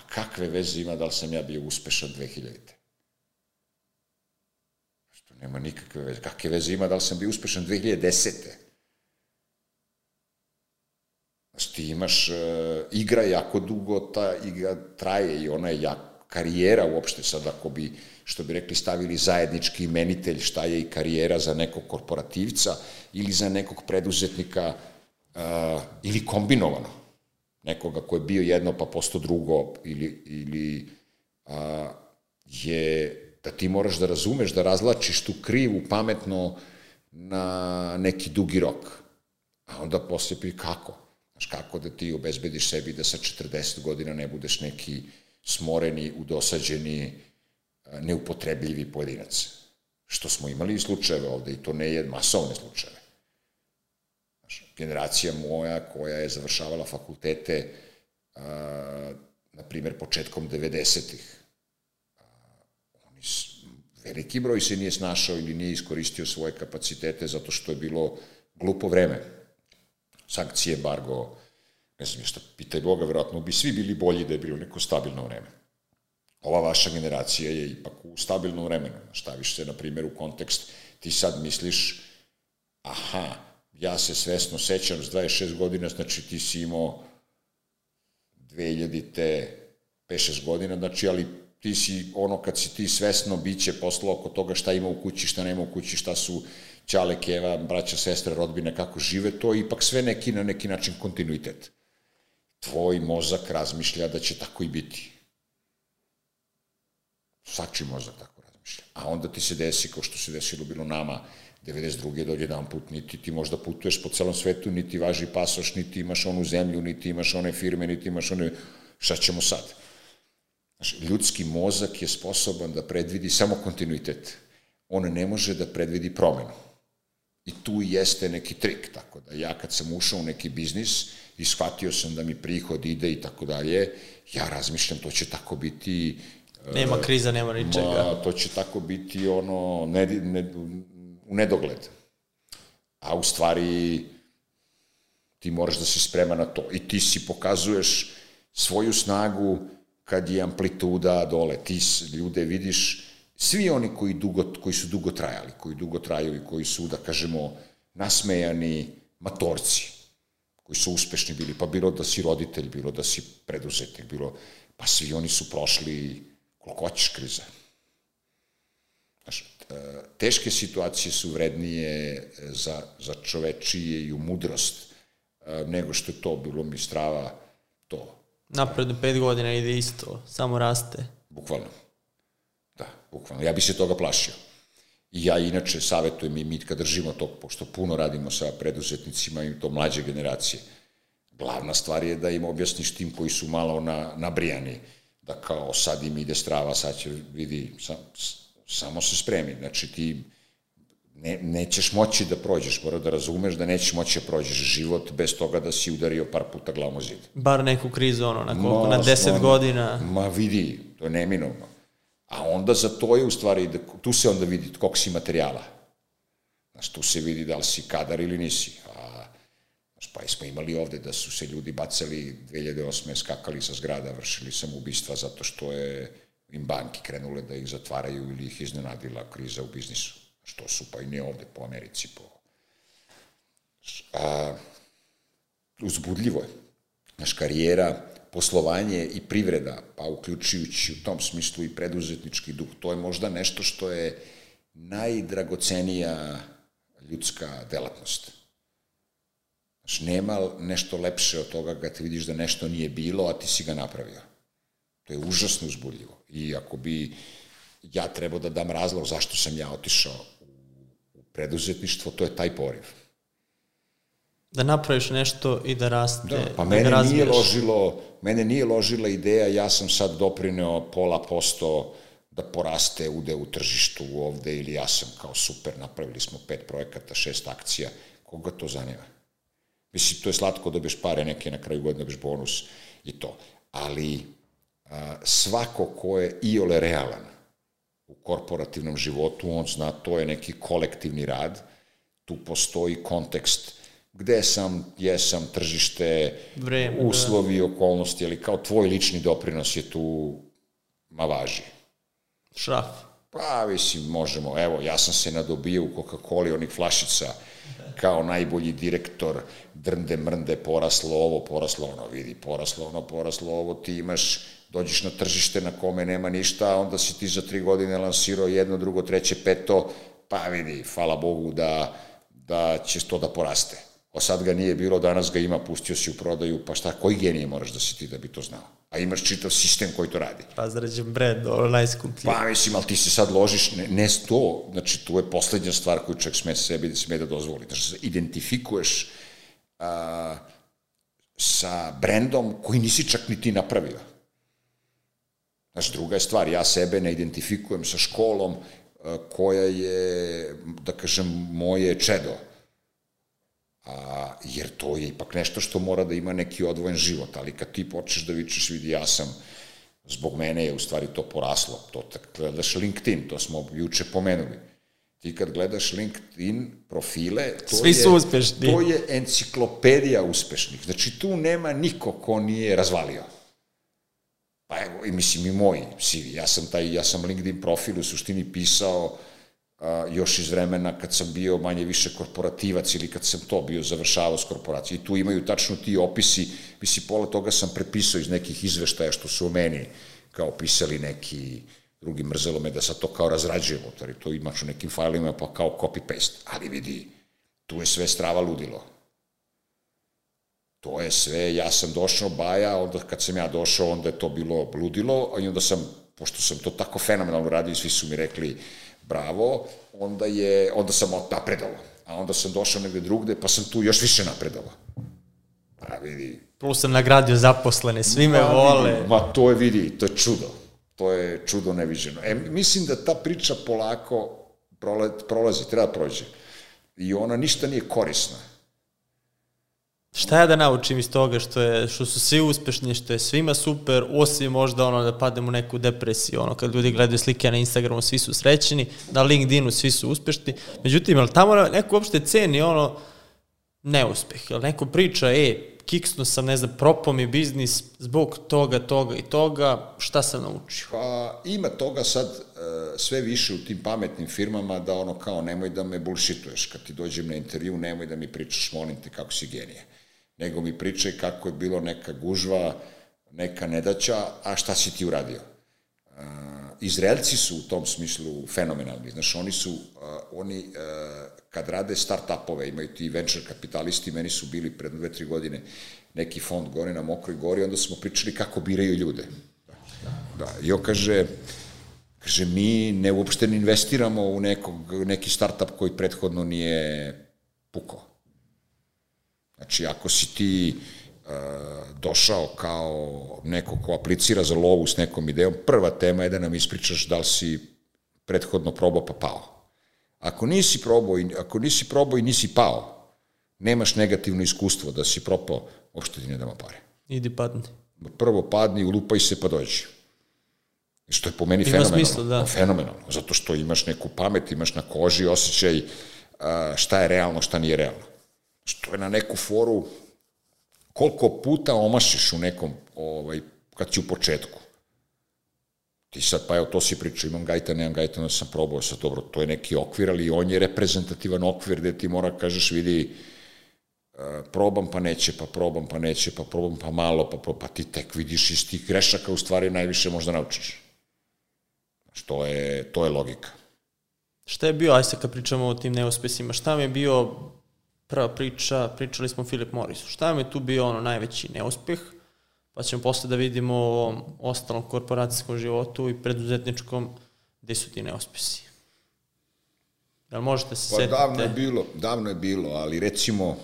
Pa kakve veze ima da li sam ja bio uspešan 2000. Što nema nikakve veze. Kakve veze ima da li sam bio uspešan 2010. Znači ti imaš, uh, igra jako dugo, ta igra traje i ona je jak, karijera uopšte sad ako bi, što bi rekli, stavili zajednički imenitelj šta je i karijera za nekog korporativca ili za nekog preduzetnika uh, ili kombinovano nekoga ko je bio jedno pa posto drugo ili, ili a, je da ti moraš da razumeš, da razlačiš tu krivu pametno na neki dugi rok. A onda posle pi kako? Znaš, kako da ti obezbediš sebi da sa 40 godina ne budeš neki smoreni, udosađeni, neupotrebljivi pojedinac. Što smo imali i slučajeve ovde, i to ne je masovne slučajeve generacija moja koja je završavala fakultete, a, na primjer, početkom 90-ih. Oni, veliki broj se nije snašao ili nije iskoristio svoje kapacitete zato što je bilo glupo vreme. Sankcije, bargo, ne znam šta, pitaj Boga, verovatno bi svi bili bolji da je bilo neko stabilno vreme. Ova vaša generacija je ipak u stabilnom vremenu. Staviš se, na primjer, u kontekst ti sad misliš, aha, ja se svesno sećam s 26 godina, znači ti si imao 2000 te 5-6 godina, znači, ali ti si, ono, kad si ti svesno biće poslao oko toga šta ima u kući, šta nema u kući, šta su Ćale, Keva, braća, sestre, rodbine, kako žive, to je ipak sve neki, na neki način kontinuitet. Tvoj mozak razmišlja da će tako i biti. Svači mozak tako razmišlja. A onda ti se desi, kao što se desilo bilo nama, 92. dođe jedan put, niti ti možda putuješ po celom svetu, niti važi pasoš, niti imaš onu zemlju, niti imaš one firme, niti imaš one... Šta ćemo sad? Znaš, ljudski mozak je sposoban da predvidi samo kontinuitet. On ne može da predvidi promenu. I tu jeste neki trik, tako da ja kad sam ušao u neki biznis i shvatio sam da mi prihod ide i tako dalje, ja razmišljam to će tako biti... Nema uh, kriza, nema ničega. Ma, to će tako biti ono, ne, ne, u nedogled. A u stvari ti moraš da si sprema na to. I ti si pokazuješ svoju snagu kad je amplituda dole. Ti ljude vidiš, svi oni koji, dugo, koji su dugo trajali, koji dugo traju i koji su, da kažemo, nasmejani matorci, koji su uspešni bili, pa bilo da si roditelj, bilo da si preduzetnik, bilo, pa svi oni su prošli koliko hoćeš kriza. Znaš, teške situacije su vrednije za, za čovečije i u mudrost e, nego što je to bilo mi strava to. Napredno pet godina ide isto, samo raste. Bukvalno. Da, bukvalno. Ja bi se toga plašio. I ja inače savjetujem i mi kad držimo to, pošto puno radimo sa preduzetnicima i to mlađe generacije, glavna stvar je da im objasniš tim koji su malo na, nabrijani, da kao sad im ide strava, sad će vidi, sam, samo se spremi. Znači ti ne, nećeš moći da prođeš, mora da razumeš da nećeš moći da prođeš život bez toga da si udario par puta glavom zid. Bar neku krizu, ono, na koliko, ma, na deset on, godina. Ma vidi, to je neminovno. A onda za to je u stvari, da, tu se onda vidi koliko si materijala. Znaš, tu se vidi da li si kadar ili nisi. A, znaš, pa smo imali ovde da su se ljudi bacali 2008. skakali sa zgrada, vršili samoubistva zato što je im banki krenule da ih zatvaraju ili ih iznenadila kriza u biznisu. Što su pa i ne ovde po Americi. Po... A, uzbudljivo je. Naš karijera, poslovanje i privreda, pa uključujući u tom smislu i preduzetnički duh, to je možda nešto što je najdragocenija ljudska delatnost. Znaš, nema nešto lepše od toga kad vidiš da nešto nije bilo, a ti si ga napravio. To je užasno uzbudljivo. I ako bi ja trebao da dam razlog zašto sam ja otišao u preduzetništvo, to je taj poriv. Da napraviš nešto i da raste. Da, pa da mene nije ložilo, mene nije ložila ideja, ja sam sad doprineo pola posto da poraste ude u tržištu ovde ili ja sam kao super, napravili smo pet projekata, šest akcija, koga to zanima? Mislim, to je slatko da dobiješ pare neke na kraju godine, dobiješ bonus i to. Ali svako ko je iole realan u korporativnom životu, on zna to je neki kolektivni rad, tu postoji kontekst gde sam, jesam, tržište, Vreme, da. uslovi, da. okolnosti, ali kao tvoj lični doprinos je tu, ma važi. Šraf. Pa, mislim, možemo, evo, ja sam se nadobio u Coca-Coli onih flašica, kao najbolji direktor, drnde, mrnde, poraslo ovo, poraslo ono, vidi, poraslo ono, poraslo ovo, ti imaš dođeš na tržište na kome nema ništa, onda si ti za tri godine lansirao jedno, drugo, treće, peto, pa vidi, hvala Bogu da, da će to da poraste. O sad ga nije bilo, danas ga ima, pustio si u prodaju, pa šta, koji genije moraš da si ti da bi to znao? A imaš čitav sistem koji to radi. Pa zarađem brand, ono najskuplji. Pa mislim, ali ti se sad ložiš, ne, ne sto, znači tu je poslednja stvar koju čak sme sebi da sme da dozvoli. Znači, identifikuješ a, sa brendom koji nisi čak ni ti napravio Znaš, druga je stvar, ja sebe ne identifikujem sa školom e, koja je, da kažem, moje čedo. A, jer to je ipak nešto što mora da ima neki odvojen život, ali kad ti počneš da vičeš, vidi, ja sam, zbog mene je u stvari to poraslo. To gledaš LinkedIn, to smo juče pomenuli. Ti kad gledaš LinkedIn profile, to Svi su je, uspešni. To je enciklopedija uspešnih. Znači, tu nema niko ko nije razvalio. Pa evo, i mislim i moj CV. Ja sam taj, ja sam LinkedIn profil u suštini pisao a, još iz vremena kad sam bio manje više korporativac ili kad sam to bio završavao s korporacije. I tu imaju tačno ti opisi, mislim, pola toga sam prepisao iz nekih izveštaja što su o meni kao pisali neki drugi mrzelo me da sad to kao razrađujem, jer to imaš u nekim fajlima pa kao copy-paste. Ali vidi, tu je sve strava ludilo. To je sve, ja sam došao Baja, onda kad sam ja došao, onda je to bilo ludilo, i onda sam, pošto sam to tako fenomenalno radio, svi su mi rekli bravo, onda, je, onda sam napredovao. A onda sam došao negde drugde, pa sam tu još više napredovao. Pa vidi. Plus sam nagradio zaposlene, svi me ma, vole. Vidi, ma to je, vidi, to je čudo. To je čudo neviđeno. E, mislim da ta priča polako prolazi, treba da prođe. I ona ništa nije korisna Šta ja da naučim iz toga što, je, što su svi uspešni, što je svima super, osim možda ono da pademo u neku depresiju, ono kad ljudi gledaju slike na Instagramu, svi su srećeni, na LinkedInu svi su uspešni. Međutim, ali tamo neko uopšte ceni ono neuspeh, jel neko priča, e, kiksnu sam, ne znam, propao mi biznis zbog toga, toga i toga, šta sam naučio? Pa ima toga sad e, sve više u tim pametnim firmama da ono kao nemoj da me bullshituješ, kad ti dođem na intervju nemoj da mi pričaš, molim te kako si genije nego mi pričaj kako je bilo neka gužva, neka nedaća, a šta si ti uradio. Uh, Izraelci su u tom smislu fenomenalni. Znaš, oni su, uh, oni uh, kad rade start-upove, imaju ti venture kapitalisti, meni su bili pred dve, tri godine neki fond gore na Mokroj gori, onda smo pričali kako biraju ljude. Da, da. I on kaže, kaže, mi ne uopšte ne investiramo u nekog, neki startup koji prethodno nije pukao. Znači, ako si ti uh, došao kao neko ko aplicira za lovu s nekom idejom, prva tema je da nam ispričaš da li si prethodno probao pa pao. Ako nisi probao i, ako nisi probao i nisi pao, nemaš negativno iskustvo da si propao, uopšte ti ne damo pare. Idi padni. Prvo padni, ulupaj se pa dođi. Što je po meni Ima fenomenalno. Smisla, da. Fenomenalno, zato što imaš neku pamet, imaš na koži osjećaj šta je realno, šta nije realno što je na neku foru koliko puta omašiš u nekom, ovaj, kad si u početku. Ti sad, pa evo, to si pričao, imam gajta, nemam gajta, onda sam probao sad, dobro, to je neki okvir, ali on je reprezentativan okvir gde ti mora, kažeš, vidi, e, probam pa neće, pa probam pa neće, pa probam pa malo, pa, probam, pa ti tek vidiš iz tih grešaka u stvari najviše možda naučiš. Što je, to je logika. Šta je bio, aj se kad pričamo o tim neuspesima, šta mi je bio prva priča, pričali smo o Philip Morrisu. Šta vam je tu bio ono najveći neuspeh? Pa ćemo posle da vidimo o ostalom korporacijskom životu i preduzetničkom gde su ti neuspesi. li možete se pa, setiti? davno je bilo, davno je bilo, ali recimo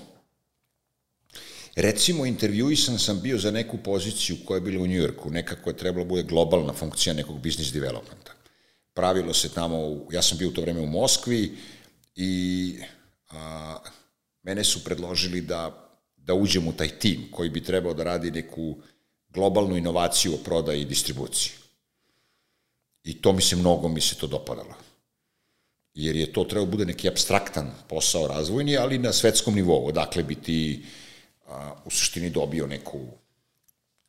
Recimo, intervjuisan sam bio za neku poziciju koja je bila u Njujorku, nekako je trebalo da bude globalna funkcija nekog business developmenta. Pravilo se tamo, ja sam bio u to vreme u Moskvi i a, mene su predložili da, da uđem u taj tim koji bi trebao da radi neku globalnu inovaciju o prodaji i distribuciji. I to mi se mnogo, mi se to dopadalo. Jer je to trebao bude neki abstraktan posao razvojni, ali na svetskom nivou. Odakle bi ti a, u suštini dobio neku,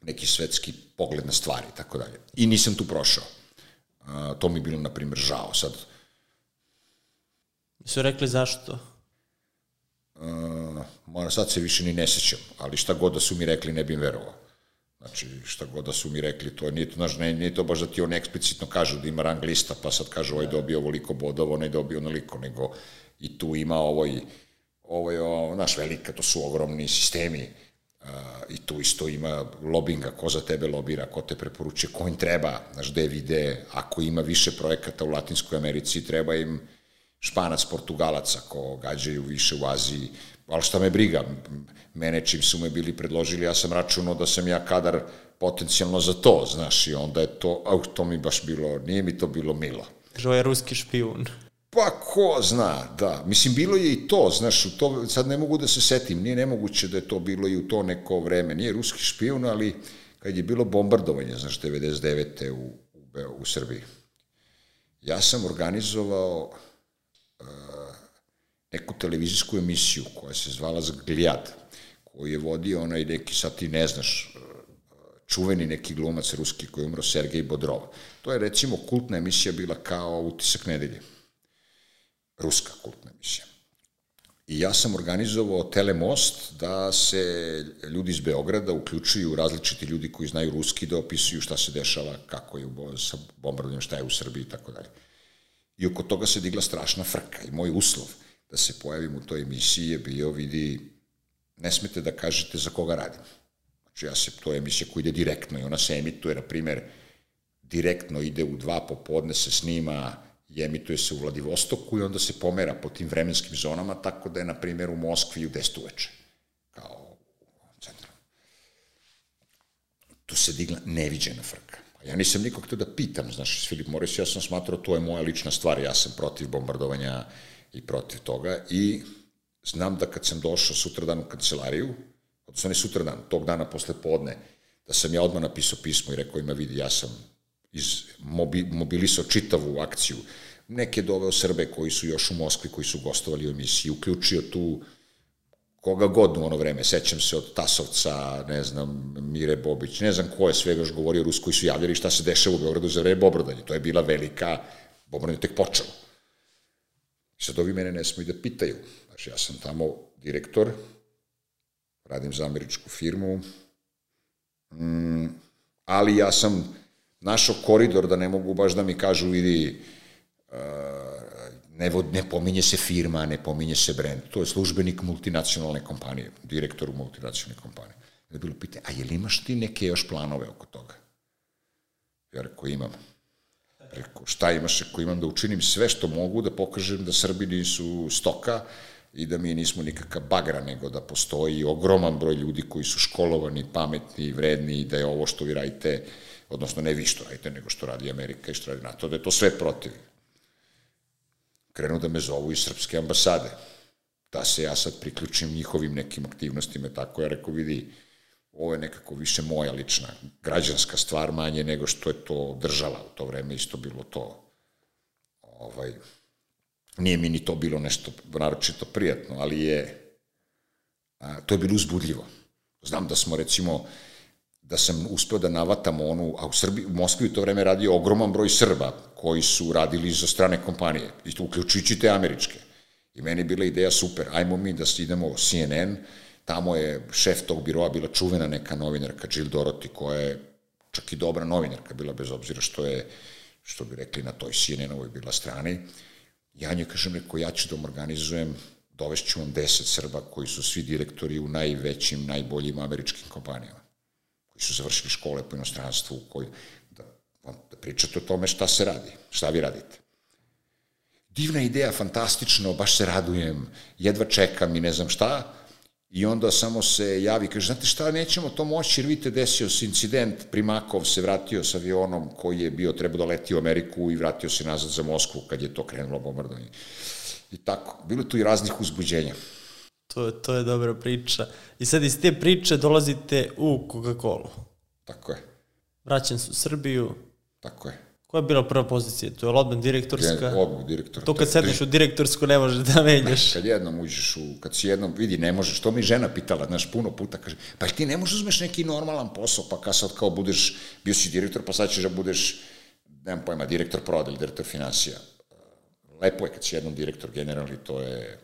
neki svetski pogled na stvari, tako dalje. I nisam tu prošao. A, to mi je bilo, na primjer, žao. Sad, su rekli zašto? Moram sad se više ni ne sećam, ali šta god da su mi rekli ne bih verovao. Znači, šta god da su mi rekli, to nije to, znaš, ne, nije to baš da ti on eksplicitno kažu da ima rang lista, pa sad kažu ovaj dobio ovoliko bodova, onaj dobio onoliko, nego i tu ima ovoj, ovoj, o, naš velika, to su ogromni sistemi, uh, i tu isto ima lobinga, ko za tebe lobira, ko te preporučuje, ko im treba, znaš, gde vide, ako ima više projekata u Latinskoj Americi, treba im Španac, Portugalac, ako gađaju više u Aziji, ali šta me briga, mene čim su me bili predložili, ja sam računao da sam ja kadar potencijalno za to, znaš, i onda je to, au, to mi baš bilo, nije mi to bilo milo. Žo je ruski špijun. Pa ko zna, da. Mislim, bilo je i to, znaš, u to, sad ne mogu da se setim, nije nemoguće da je to bilo i u to neko vreme. Nije ruski špijun, ali kad je bilo bombardovanje, znaš, 99. u, u, u Srbiji. Ja sam organizovao neku televizijsku emisiju koja se zvala Zgljad, koju je vodio onaj neki, sad ti ne znaš, čuveni neki glumac ruski koji je umro, Sergej Bodrov. To je recimo kultna emisija bila kao utisak nedelje. ruska kultna emisija. I ja sam organizovao Telemost da se ljudi iz Beograda uključuju različiti ljudi koji znaju ruski da opisuju šta se dešava, kako je sa bombardovanjem, šta je u Srbiji i tako dalje. I oko toga se digla strašna frka i moj uslov da se pojavim u toj emisiji je bio, vidi, ne smete da kažete za koga radim. Znači ja se, to je emisija koja ide direktno i ona se emituje, na primer, direktno ide u dva popodne, se snima i emituje se u Vladivostoku i onda se pomera po tim vremenskim zonama, tako da je, na primjer, u Moskvi u 10 uveče, kao centru. Tu se digla neviđena frka. Ja nisam nikog htio da pitam, znaš, Filip Moris, ja sam smatrao, to je moja lična stvar, ja sam protiv bombardovanja i protiv toga i znam da kad sam došao sutradan u kancelariju, odnosno ne sutradan, tog dana posle podne, da sam ja odmah napisao pismo i rekao ima vidi, ja sam iz, mobi, mobilisao čitavu akciju, neke doveo Srbe koji su još u Moskvi, koji su gostovali u emisiji, uključio tu koga god u ono vreme, sećam se od Tasovca, ne znam, Mire Bobić, ne znam ko je sve još govorio Rus, koji su javljali šta se dešava u Beogradu za vreme bombardanja. To je bila velika, bombardanje tek počelo. I sad ovi mene ne smiju da pitaju. Znači, ja sam tamo direktor, radim za američku firmu, mm, ali ja sam našao koridor da ne mogu baš da mi kažu vidi uh, ne, ne pominje se firma, ne pominje se brend. To je službenik multinacionalne kompanije, direktor multinacionalne kompanije. Da je bilo pitanje, a je li imaš ti neke još planove oko toga? Ja rekao, imam. Rekao, šta imaš? Rekao, imam da učinim sve što mogu, da pokažem da Srbi nisu stoka i da mi nismo nikakav bagra, nego da postoji ogroman broj ljudi koji su školovani, pametni, vredni i da je ovo što vi radite odnosno ne vi što radite, nego što radi Amerika i što radi NATO, da je to sve protiv. Krenu da me zovu iz srpske ambasade, da se ja sad priključim njihovim nekim aktivnostima, tako ja rekao, vidi, ovo je nekako više moja lična građanska stvar manje nego što je to država. U to vreme isto bilo to ovaj nije mi ni to bilo nešto naročito prijatno ali je a, to je bilo uzbudljivo. Znam da smo recimo da sam uspeo da navatam onu, a u, Srbiji, u Moskvi u to vreme radio ogroman broj Srba koji su radili za strane kompanije, i to uključujući te američke. I meni je bila ideja super, ajmo mi da idemo CNN, tamo je šef tog biroa bila čuvena neka novinarka Jill Dorothy, koja je čak i dobra novinarka bila, bez obzira što je, što bi rekli, na toj CNN-ovoj bila strani. Ja nje kažem, neko, ja ću da vam organizujem, dovešću vam deset Srba koji su svi direktori u najvećim, najboljim američkim kompanijama koji su završili škole po inostranstvu, koji, da, da pričate o tome šta se radi, šta vi radite. Divna ideja, fantastično, baš se radujem, jedva čekam i ne znam šta, i onda samo se javi, kaže, znate šta, nećemo to moći, jer vidite, desio se incident, Primakov se vratio sa avionom koji je bio, trebao da leti u Ameriku i vratio se nazad za Moskvu kad je to krenulo bombardovanje. I tako, bilo tu i raznih uzbuđenja. To, to je dobra priča. I sad iz te priče dolazite u Coca-Cola. Tako je. Vraćan se u Srbiju. Tako je. Koja je bila prva pozicija? To je odmah direktorska? Je, odmah direktor. To kad sedneš u direktorsku ne možeš da menjaš. kad jednom uđeš u, kad si jednom, vidi, ne možeš, to mi žena pitala, znaš, puno puta, kaže, pa ti ne možeš uzmeš neki normalan posao, pa kad sad kao budeš, bio si direktor, pa sad ćeš da budeš, nemam pojma, direktor proda ili direktor financija. Lepo je kad si jednom direktor generalni, to je,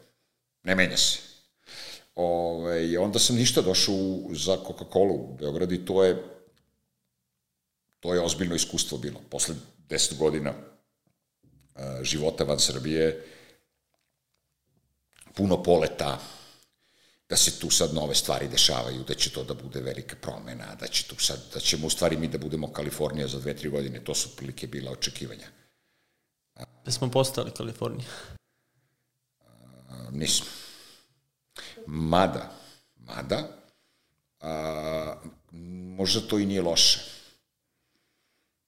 ne menja se Ove, onda sam ništa došao za Coca-Cola u Beograd i to je to je ozbiljno iskustvo bilo. Posle 10 godina uh, života van Srbije, puno poleta, da se tu sad nove stvari dešavaju, da će to da bude velika promena, da će tu sad, da ćemo u stvari mi da budemo Kalifornija za dve, tri godine, to su prilike bila očekivanja. Da smo postali Kalifornija? Uh, nismo. Mada, mada, a, možda to i nije loše.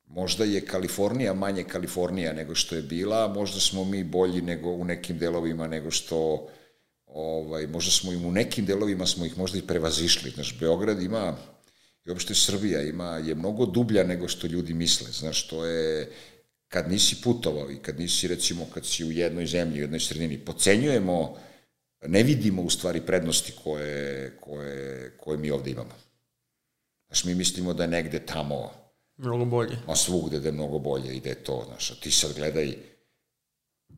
Možda je Kalifornija manje Kalifornija nego što je bila, možda smo mi bolji nego u nekim delovima nego što ovaj, možda smo im u nekim delovima smo ih možda i prevazišli. Znaš, Beograd ima, i uopšte Srbija ima, je mnogo dublja nego što ljudi misle. Znaš, to je, kad nisi putovao i kad nisi, recimo, kad si u jednoj zemlji, u jednoj sredini, pocenjujemo ne vidimo u stvari prednosti koje, koje, koje mi ovde imamo. Znaš, mi mislimo da je negde tamo... Mnogo bolje. Ma svugde da je mnogo bolje i da je to, znaš, a ti sad gledaj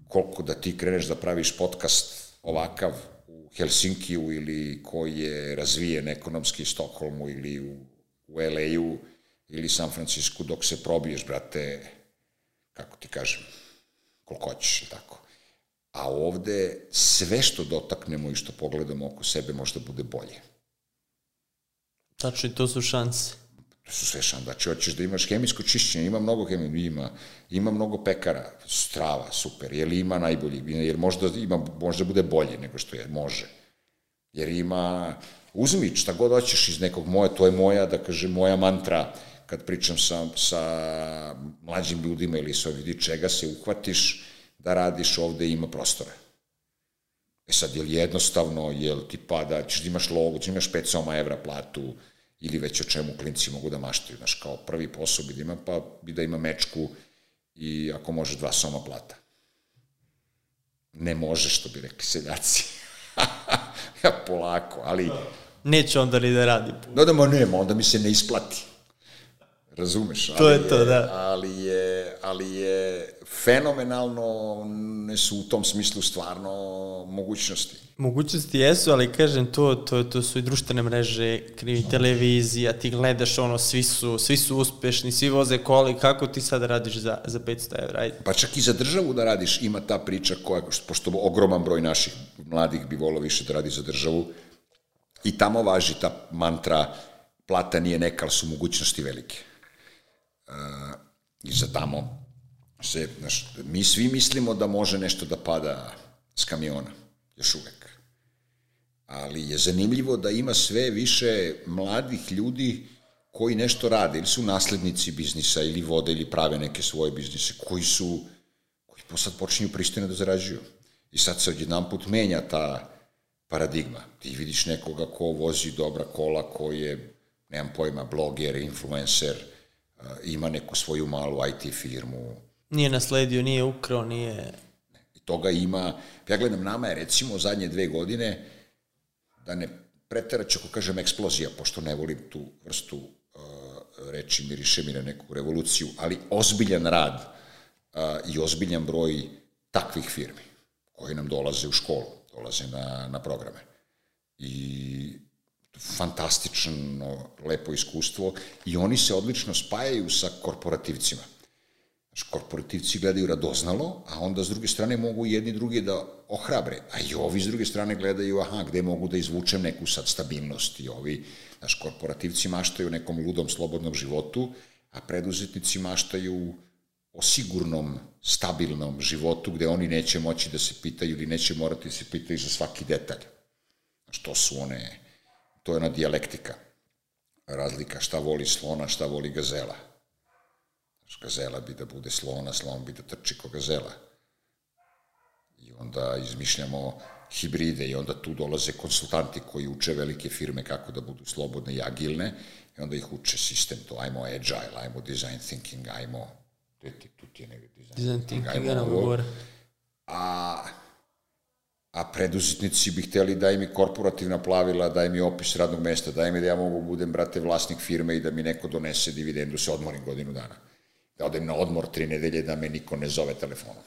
koliko da ti kreneš da praviš podcast ovakav u Helsinkiju ili koji je razvijen ekonomski u Stokholmu ili u, u LA-u ili San Francisco dok se probiješ, brate, kako ti kažem, koliko hoćeš, tako. A ovde sve što dotaknemo i što pogledamo oko sebe možda bude bolje. Tačno, i to su šanse. To su sve šanse. Znači, hoćeš da imaš hemijsko čišćenje, ima mnogo hemije, ima, ima mnogo pekara, strava, super, jer ima najbolji, jer možda, ima, možda bude bolje nego što je, može. Jer ima, uzmi šta god hoćeš iz nekog moje, to je moja, da kažem, moja mantra, kad pričam sa, sa mlađim ljudima ili sa vidi čega se uhvatiš da radiš ovde ima prostora. E sad, je li jednostavno, je li ti pada, ćeš da imaš logo, ćeš da imaš 5 soma evra platu, ili već o čemu klinci mogu da maštaju, znaš, kao prvi posao bi da ima, pa bi da ima mečku i ako može dva soma plata. Ne može, što bi rekli seljaci. [LAUGHS] ja polako, ali... Neće onda ni da radi. No da, ma nema, onda mi se ne isplati. Razumeš? To je to, da. Ali je, ali je fenomenalno, ne su u tom smislu stvarno mogućnosti. Mogućnosti jesu, ali kažem to, to, to su i društvene mreže, krivi televizija, ti gledaš ono, svi su, svi su uspešni, svi voze koli, kako ti sad radiš za, za 500 evra? Ajde. Pa čak i za državu da radiš, ima ta priča koja, pošto ogroman broj naših mladih bi volao više da radi za državu, i tamo važi ta mantra plata nije neka, ali su mogućnosti velike. I za tamo se, znaš, mi svi mislimo da može nešto da pada s kamiona, još uvek. Ali je zanimljivo da ima sve više mladih ljudi koji nešto rade, ili su naslednici biznisa, ili vode, ili prave neke svoje biznise, koji su, koji sad počinju pristojno da zarađuju. I sad se odjedan put menja ta paradigma. Ti vidiš nekoga ko vozi dobra kola, ko je, nemam pojma, bloger, influencer, ima neku svoju malu IT firmu, Nije nasledio, nije ukrao, nije... I toga ima, ja gledam, nama je recimo zadnje dve godine, da ne preteraću ako kažem eksplozija, pošto ne volim tu vrstu uh, reči, miriše mi na neku revoluciju, ali ozbiljan rad uh, i ozbiljan broj takvih firmi koji nam dolaze u školu, dolaze na, na programe. I fantastično, lepo iskustvo i oni se odlično spajaju sa korporativcima korporativci gledaju radoznalo, a onda s druge strane mogu jedni drugi da ohrabre, a i ovi s druge strane gledaju, aha, gde mogu da izvučem neku sad stabilnost i ovi, znaš, korporativci maštaju nekom ludom, slobodnom životu, a preduzetnici maštaju o sigurnom, stabilnom životu gde oni neće moći da se pitaju ili neće morati da se pitaju za svaki detalj. Znaš, to su one, to je ona dijalektika, razlika šta voli slona, šta voli gazela Gazela bi da bude slona, slon bi da trči ko gazela. I onda izmišljamo hibride i onda tu dolaze konsultanti koji uče velike firme kako da budu slobodne i agilne i onda ih uče sistem to, ajmo agile, ajmo design thinking, ajmo tu ti, je negde design, design thinking, ajmo ja ovo. A, a preduzetnici bi hteli da im i korporativna plavila, da im i opis radnog mesta, da im i da ja mogu budem, brate, vlasnik firme i da mi neko donese dividendu, se odmorim godinu dana da odem na odmor tri nedelje da me niko ne zove telefonom.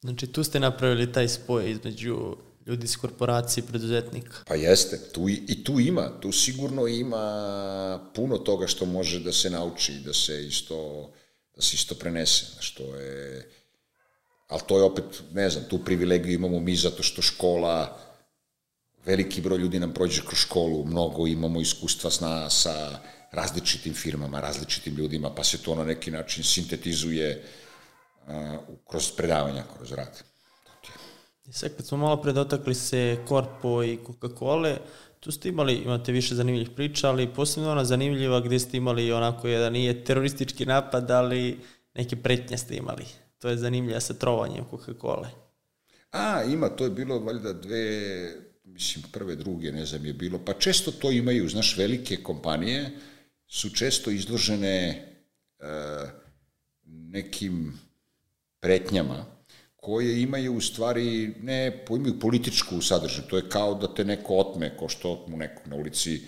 Znači tu ste napravili taj spoj između ljudi iz korporacije i preduzetnika. Pa jeste, tu i, i tu ima, tu sigurno ima puno toga što može da se nauči, da se isto, da se isto prenese, što je, ali to je opet, ne znam, tu privilegiju imamo mi zato što škola, veliki broj ljudi nam prođe kroz školu, mnogo imamo iskustva sa, sa različitim firmama, različitim ljudima, pa se to na neki način sintetizuje uh, kroz predavanja, kroz rad. Sad kad smo malo pre dotakli se Korpo i Coca-Cola, tu ste imali, imate više zanimljivih priča, ali posebno ona zanimljiva gde ste imali onako jedan, nije teroristički napad, ali neke pretnje ste imali. To je zanimljiva sa trovanjem Coca-Cola. A, ima, to je bilo valjda dve, mislim, prve, druge, ne znam, je bilo, pa često to imaju, znaš, velike kompanije, su često izložene e, nekim pretnjama koje imaju u stvari, ne, imaju političku sadržaju, to je kao da te neko otme, ko što otmu nekog na ulici,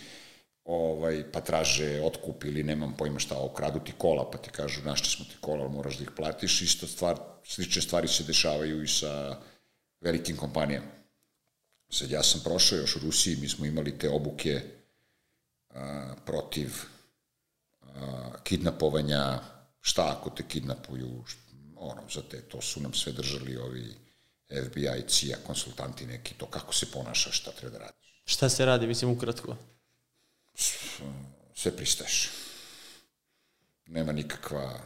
ovaj, pa traže otkup ili nemam pojma šta, okradu ti kola, pa ti kažu našli smo ti kola, ali moraš da ih platiš, isto stvar, slične stvari se dešavaju i sa velikim kompanijama. Sad ja sam prošao još u Rusiji, mi smo imali te obuke a, protiv a, kidnapovanja, šta ako te kidnapuju, ono, za te, to su nam sve držali ovi FBI, CIA, konsultanti neki, to kako se ponaša, šta treba da radiš. Šta se radi, mislim, ukratko? Sve pristaješ. Nema nikakva,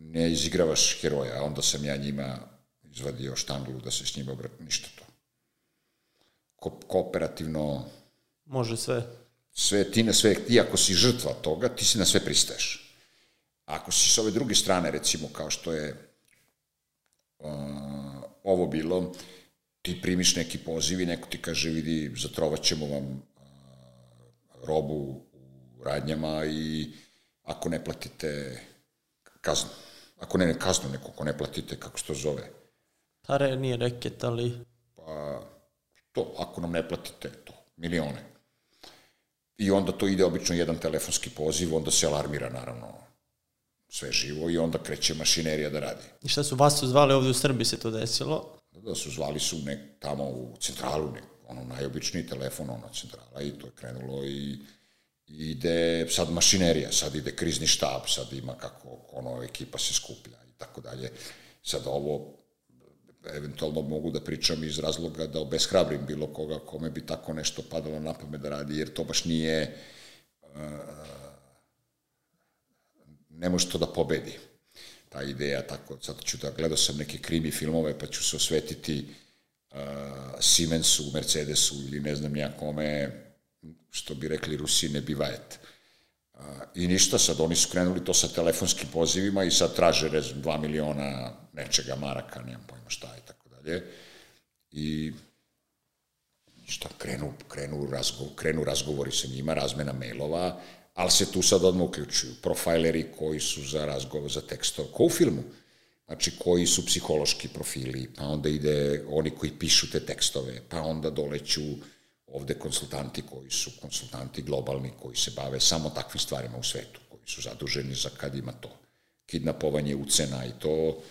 ne izigravaš heroja, a onda sam ja njima izvadio štanglu da se s njima obrat, ništa to. Ko, kooperativno... Može sve. Sve, ti na sve, ti ako si žrtva toga, ti si na sve pristaješ. Ako si s ove druge strane, recimo, kao što je uh, ovo bilo, ti primiš neki poziv i neko ti kaže, vidi, zatrovat ćemo vam robu u radnjama i ako ne platite kaznu, ako ne, ne kaznu neko, ako ne platite, kako se to zove, Pare nije reket, ali... Pa, to, ako nam ne platite, to, milione. I onda to ide obično jedan telefonski poziv, onda se alarmira, naravno, sve živo i onda kreće mašinerija da radi. I šta su vas su zvali ovde u Srbiji se to desilo? Da su zvali su nek, tamo u centralu, nek, ono najobičniji telefon, ono centrala i to je krenulo i ide sad mašinerija, sad ide krizni štab, sad ima kako ono ekipa se skuplja i tako dalje. Sad ovo eventualno mogu da pričam iz razloga da obeshrabrim bilo koga kome bi tako nešto padalo na pamet da radi, jer to baš nije uh, ne može to da pobedi ta ideja, tako, sad ću da gledao sam neke krimi filmove, pa ću se osvetiti uh, Siemensu, Mercedesu ili ne znam nija kome, što bi rekli Rusi, ne bivajet. Uh, I ništa, sad oni su krenuli to sa telefonskim pozivima i sad traže, ne znam, 2 miliona nečega maraka, nemam pojma šta i tako dalje. I šta, krenu, krenu, razgovor, krenu razgovori sa njima, razmena mailova, ali se tu sad odmah uključuju profajleri koji su za razgovor, za tekstov, ko u filmu, znači koji su psihološki profili, pa onda ide oni koji pišu te tekstove, pa onda doleću ovde konsultanti koji su konsultanti globalni, koji se bave samo takvim stvarima u svetu, koji su zaduženi za kad ima to kidnapovanje ucena i to,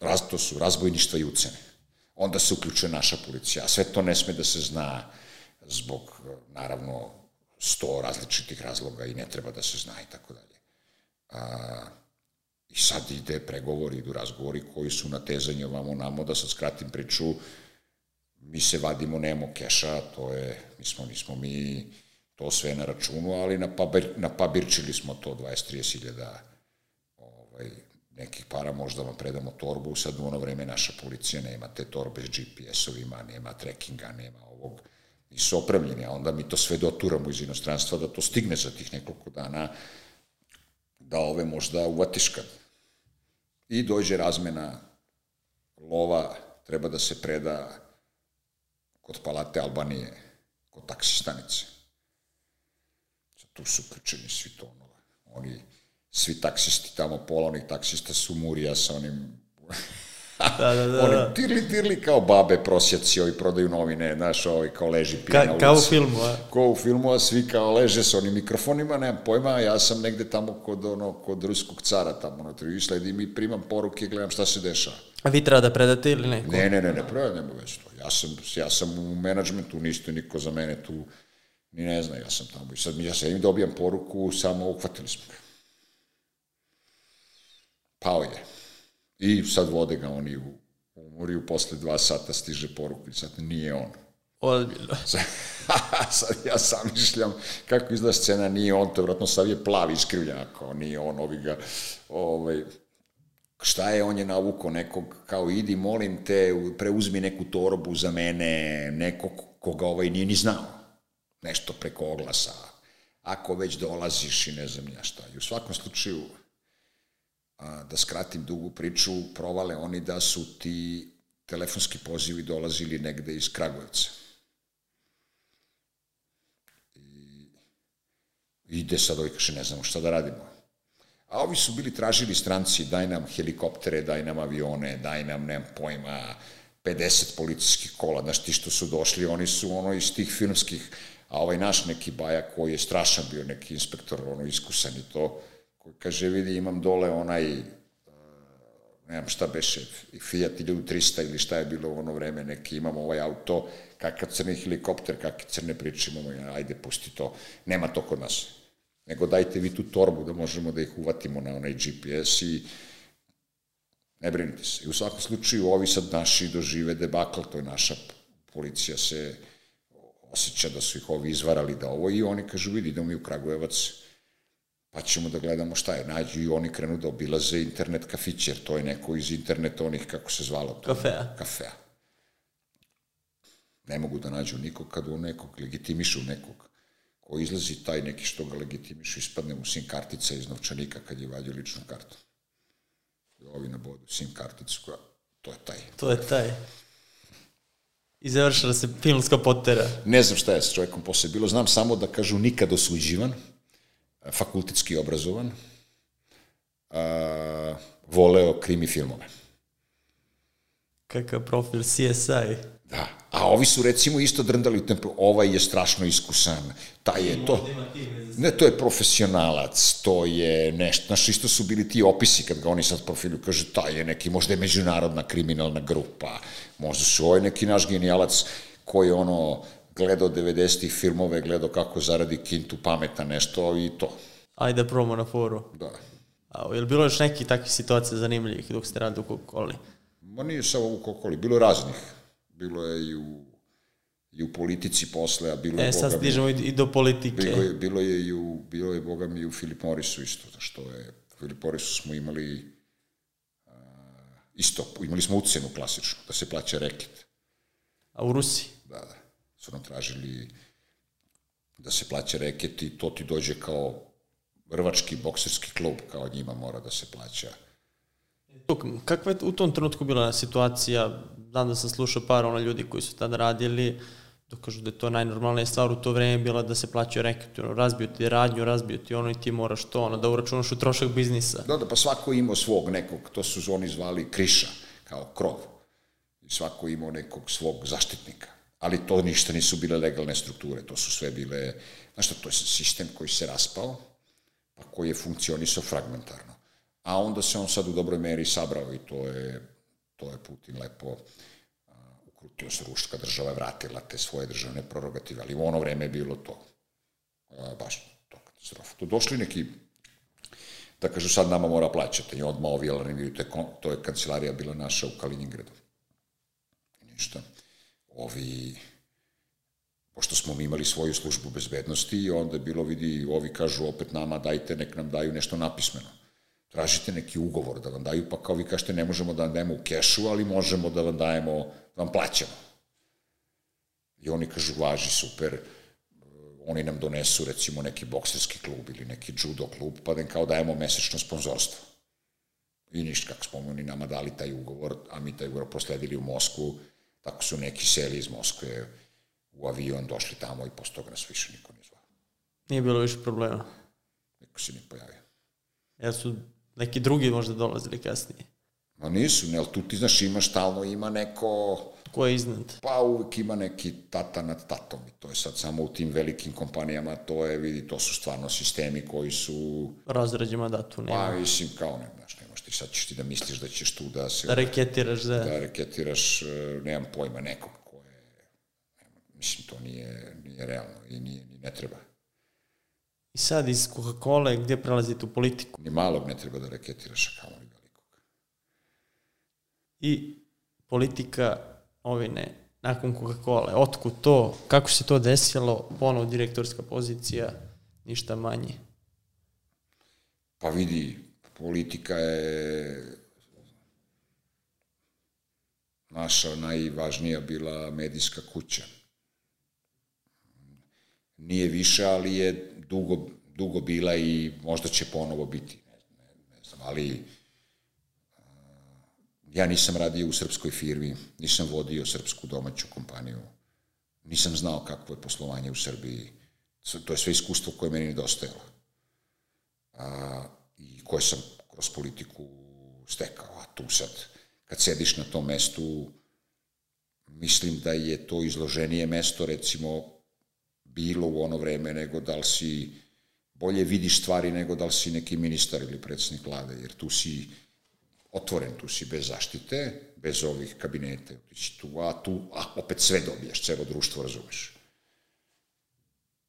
raz, to su razbojništva i ucene. Onda se uključuje naša policija, a sve to ne sme da se zna zbog, naravno, sto različitih razloga i ne treba da se zna i tako dalje. A, I sad ide pregovori, idu razgovori koji su na tezanje ovamo namo, da sad skratim priču, mi se vadimo, nemo keša, to je, mi smo, nismo mi to sve na računu, ali na, pabir, na pabirčili smo to 20-30 hiljada ovaj, nekih para, možda vam predamo torbu, sad u ono vreme naša policija nema te torbe s GPS-ovima, nema trekinga, nema ovog, nisu opremljeni, a onda mi to sve doturamo iz inostranstva da to stigne za tih nekoliko dana, da ove možda uvatiš kad. I dođe razmena lova, treba da se preda kod Palate Albanije, kod taksi stanice. Tu su krčeni svi tonova. Oni, svi taksisti tamo, pola onih taksista su murija sa onim da, da, da. Oni tirli, tirli kao babe prosjaci, ovi prodaju novine, znaš, ovi kao leži pije Ka, na ulici. Kao u filmu, a? Kao u filmu, a svi kao leže sa onim mikrofonima, nemam pojma, ja sam negde tamo kod, ono, kod ruskog cara tamo na tri sledim i primam poruke, gledam šta se dešava. A vi treba da predate ili neko? Ne, ne, ne, ne, prvo nema već to. Ja sam, ja sam u menadžmentu, nisto niko za mene tu ni ne zna, ja sam tamo. I sad ja sam im dobijam poruku, samo uhvatili smo ga. Pao je. I sad vode ga oni u, u Muriju, posle dva sata stiže poruku i sad nije on. Odbiljno. [LAUGHS] sad ja sam mišljam kako izgleda scena, nije on, to vratno sad je plavi iskrivljen, ako nije on, ovi ga, ovaj, šta je, on je navuko nekog, kao idi, molim te, preuzmi neku torbu za mene, nekog koga ovaj nije ni znao, nešto preko oglasa, ako već dolaziš i ne znam ja šta. I u svakom slučaju, a, da skratim dugu priču, provale oni da su ti telefonski pozivi dolazili negde iz Kragujevca. I ide sad ovaj kaže, ne znamo šta da radimo. A ovi su bili tražili stranci, daj nam helikoptere, daj nam avione, daj nam, nemam pojma, 50 policijskih kola, znaš ti što su došli, oni su ono iz tih filmskih, a ovaj naš neki baja koji je strašan bio neki inspektor, ono iskusan i to, koji kaže, vidi, imam dole onaj, uh, nemam šta beše, Fiat 1300 ili šta je bilo u ono vreme, neki, imamo ovaj auto, kakav crni helikopter, kakve crne priče imamo, ajde, pusti to, nema to kod nas. Nego dajte vi tu torbu da možemo da ih uvatimo na onaj GPS i ne brinite se. I u svakom slučaju ovi sad naši dožive debakl, to je naša policija se osjeća da su ih ovi izvarali da ovo i oni kažu vidi idemo mi u Kragujevac pa ćemo da gledamo šta je. Nađu i oni krenu da obilaze internet kafić, jer to je neko iz interneta onih, kako se zvalo to? Kafea. Kafea. Ne mogu da nađu nikog kad u nekog legitimišu nekog ko izlazi taj neki što ga legitimišu, ispadne mu sim kartica iz novčanika kad je vadio ličnu kartu. I ovi na bodu sim karticu koja, to je taj. To je taj. I završila se filmska potera. Ne znam šta je s čovjekom posle bilo, znam samo da kažu nikad osuđivan, fakultetski obrazovan, a, voleo krimi filmove. Kakav profil CSI. Da, a ovi su recimo isto drndali u tempu, ovaj je strašno iskusan, taj je to, ne, to je profesionalac, to je nešto, znaš, isto su bili ti opisi kad ga oni sad profilu kažu, taj je neki, možda je međunarodna kriminalna grupa, možda su ovaj neki naš genijalac koji ono, gledao 90-ih filmove, gledao kako zaradi kintu pameta nešto i to. Ajde da promo na foru. Da. A, je li bilo još neki takvih situacija zanimljivih dok ste radili u Coca-Cola? Ma nije samo u Coca-Cola, bilo raznih. Bilo je i u, i u politici posle, a bilo je... E, sad stižemo i, i do politike. Bilo je, bilo je i u, bilo je, boga mi, i u Filip Morisu isto, što je, u Filip Morisu smo imali a, isto, imali smo ucenu klasičnu, da se plaća reket. A u Rusiji? Da, da. Su nam tražili da se plaća reket i to ti dođe kao rvački bokserski klub, kao njima mora da se plaća. Kakva je u tom trenutku bila situacija? Znam da sam slušao par ono ljudi koji su tada radili, da kažu da je to najnormalnija stvar u to vreme bila da se plaćaju reket, ono, razbio ti radnju, razbio ti ono i ti moraš to, ono, da uračunaš u trošak biznisa. Da, da, pa svako imao svog nekog, to su oni zvali kriša, kao krov. I svako imao nekog svog zaštitnika. Ali to ništa nisu bile legalne strukture, to su sve bile, znaš šta, to je sistem koji se raspao, pa koji je funkcionisao fragmentarno. A onda se on sad u dobroj meri sabrao i to je, to je Putin lepo ukrutio se ruška država vratila te svoje državne prerogative, ali u ono vreme je bilo to. Uh, baš to katastrofa. Tu došli neki da kažu sad nama mora plaćati i odmah ovi to je kancelarija bila naša u Kaliningradu. Ništa. Ovi pošto smo mi imali svoju službu bezbednosti i onda je bilo, vidi, ovi kažu opet nama dajte, nek nam daju nešto napismeno. Tražite neki ugovor da vam daju, pa kao vi kažete ne možemo da vam dajemo u kešu, ali možemo da vam dajemo, da vam plaćamo. I oni kažu, važi, super, oni nam donesu recimo neki bokserski klub ili neki judo klub, pa da im kao dajemo mesečno sponzorstvo. I ništa, kako smo oni nama dali taj ugovor, a mi taj ugovor prosledili u Moskvu, tako su neki seli iz Moskve, u avion, došli tamo i posle toga nas više niko ne zvao. Nije bilo više problema. Niko se ne pojavio. Jel su neki drugi možda dolazili kasnije? Ma nisu, ne, ali tu ti znaš ima stalno, ima neko... Ko je iznad? Pa uvek ima neki tata nad tatom i to je sad samo u tim velikim kompanijama, to je, vidi, to su stvarno sistemi koji su... Razrađima da tu nema. Pa, mislim, kao ne, znaš, ti, sad ćeš ti da misliš da ćeš tu da se... Da reketiraš, da. Da reketiraš, e, nemam pojma, nekog Mislim, to nije, nije realno i nije, ni ne treba. I sad iz Coca-Cola gdje prelazite u politiku? Ni malog ne treba da reketiraš, a kamo ni velikog. I politika ovine, nakon Coca-Cola, otkud to, kako se to desilo, ponovo direktorska pozicija, ništa manje. Pa vidi, politika je naša najvažnija bila medijska kuća nije više, ali je dugo, dugo bila i možda će ponovo biti. Ne, ne, ne znam, ali uh, ja nisam radio u srpskoj firmi, nisam vodio srpsku domaću kompaniju, nisam znao kakvo je poslovanje u Srbiji. To je sve iskustvo koje meni nedostajalo. A, I koje sam kroz politiku stekao. A tu sad, kad sediš na tom mestu, mislim da je to izloženije mesto, recimo, bilo u ono vreme nego da li si bolje vidiš stvari nego da li si neki ministar ili predsednik vlade, jer tu si otvoren, tu si bez zaštite, bez ovih kabinete, ti si tu, a tu a opet sve dobijaš, celo društvo razumeš.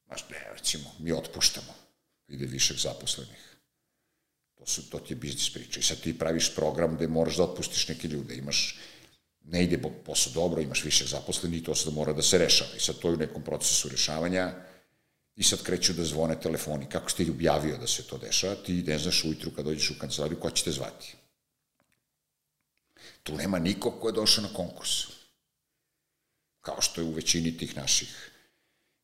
Znaš, ne, recimo, mi otpuštamo, ide višak zaposlenih. To, su, to ti je biznis priča. I sad ti praviš program gde moraš da otpustiš neke ljude, imaš ne ide posao dobro, imaš više zaposlenih, to sad mora da se rešava. I sad to je u nekom procesu rešavanja i sad kreću da zvone telefoni. Kako ste objavio da se to dešava, ti ne znaš ujutru kad dođeš u kancelariju ko će te zvati. Tu nema nikog ko je došao na konkurs. Kao što je u većini tih naših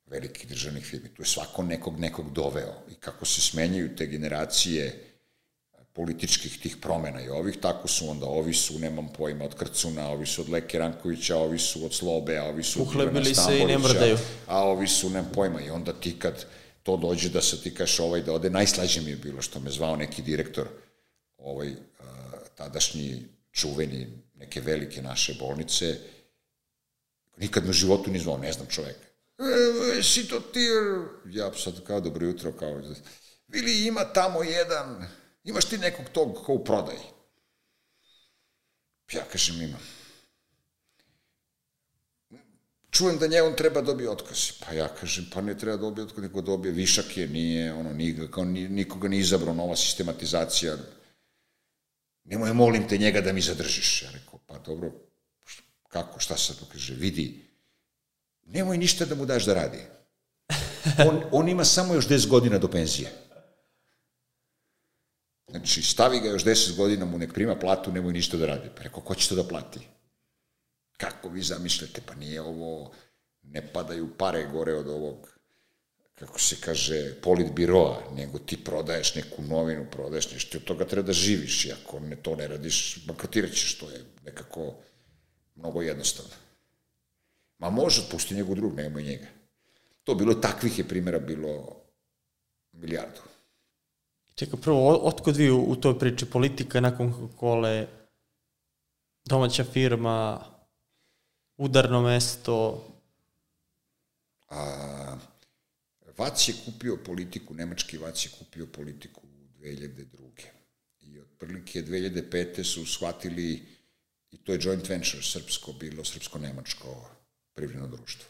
velikih državnih firmi. Tu je svako nekog nekog doveo i kako se smenjaju te generacije političkih tih promena i ovih, tako su onda ovi su, nemam pojma, od Krcuna, ovi su od Leke Rankovića, ovi su od Slobe, a ovi su od Uhlebili se i ne mrdaju. A ovi su, nemam pojma, i onda ti kad to dođe da se ti kaš ovaj da ode, najslađe mi je bilo što me zvao neki direktor, ovaj, tadašnji čuveni neke velike naše bolnice, nikad na životu ni zvao, ne znam čoveka. E, si to ti, ja sad kao dobro jutro, kao, Vili ima tamo jedan, Imaš ti nekog tog ko u prodaji? Ja kažem imam. Čujem da njegov treba dobije otkaz. Pa ja kažem, pa ne treba dobije otkaz, nego dobije višak je, nije, ono, nikoga, nikoga ni izabrao nova sistematizacija. Nemoj, molim te njega da mi zadržiš. Ja rekao, pa dobro, kako, šta sad? Kaže, vidi, nemoj ništa da mu daš da radi. On, on ima samo još 10 godina do penzije. Znači, stavi ga još 10 godina, mu nek prima platu, nemoj ništa da radi. Pa rekao, ko će to da plati? Kako vi zamišljate? Pa nije ovo, ne padaju pare gore od ovog, kako se kaže, politbiroa, nego ti prodaješ neku novinu, prodaješ nešto, od toga treba da živiš i ako ne, to ne radiš, bankrotirat ćeš, to je nekako mnogo jednostavno. Ma može, pusti njegov drug, nemoj njega. To bilo, takvih je primjera bilo milijardu. Čekaj, prvo, otkud vi u, u toj priči politika nakon Coca-Cola, domaća firma, udarno mesto? A, Vac je kupio politiku, nemački Vac je kupio politiku 2002. I otprilike 2005. su shvatili, i to je joint venture srpsko, bilo srpsko-nemačko privredno društvo.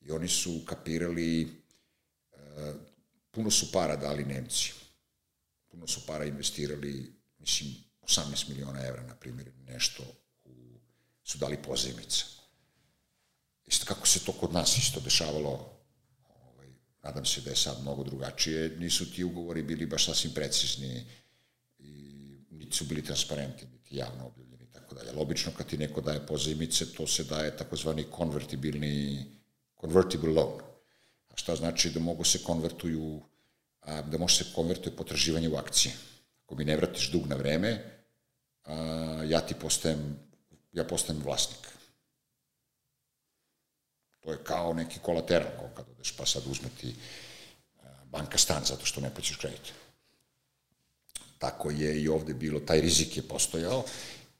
I oni su kapirali, uh, puno su para dali Nemci puno su para investirali, mislim, 18 miliona evra, na primjer, nešto u, su dali pozajmice. Isto kako se to kod nas isto dešavalo, ovaj, nadam se da je sad mnogo drugačije, nisu ti ugovori bili baš sasvim precizni i niti su bili transparentni, niti javno objavljeni tako dalje. Obično kad ti neko daje pozajmice, to se daje takozvani konvertibilni, convertible loan. A šta znači da mogu se konvertuju a, da može se konvertuje potraživanje u akcije. Ako mi ne vratiš dug na vreme, a, ja ti postajem, ja postajem vlasnik. To je kao neki kolateral, kao kad odeš pa sad uzme ti banka stan zato što ne plaćaš kredit. Tako je i ovde bilo, taj rizik je postojao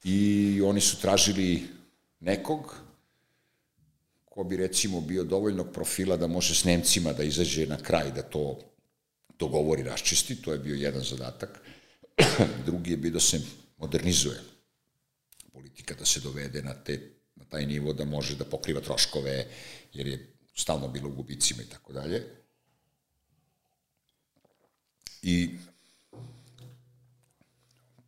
i oni su tražili nekog ko bi recimo bio dovoljnog profila da može s Nemcima da izađe na kraj, da to dogovori, raščisti, to je bio jedan zadatak. [CLEARS THROAT] Drugi je bio da se modernizuje politika, da se dovede na, te, na taj nivo da može da pokriva troškove, jer je stalno bilo u gubicima i tako dalje. I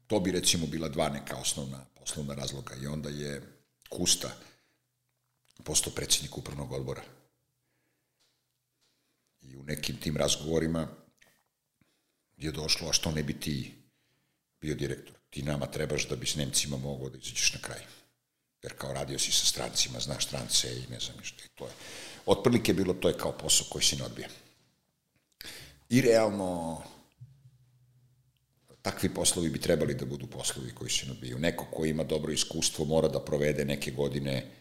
to bi recimo bila dva neka osnovna poslovna razloga i onda je Kusta postao predsednik upravnog odbora. I u nekim tim razgovorima je došlo, a što ne bi ti bio direktor? Ti nama trebaš da bi s Nemcima mogao da izađeš na kraj. Jer kao radio si sa strancima, znaš strance i ne znam ništa. I to je. Otprilike bilo to je kao posao koji se ne odbija. I realno, takvi poslovi bi trebali da budu poslovi koji se ne. Neko ko ima dobro iskustvo mora da provede neke godine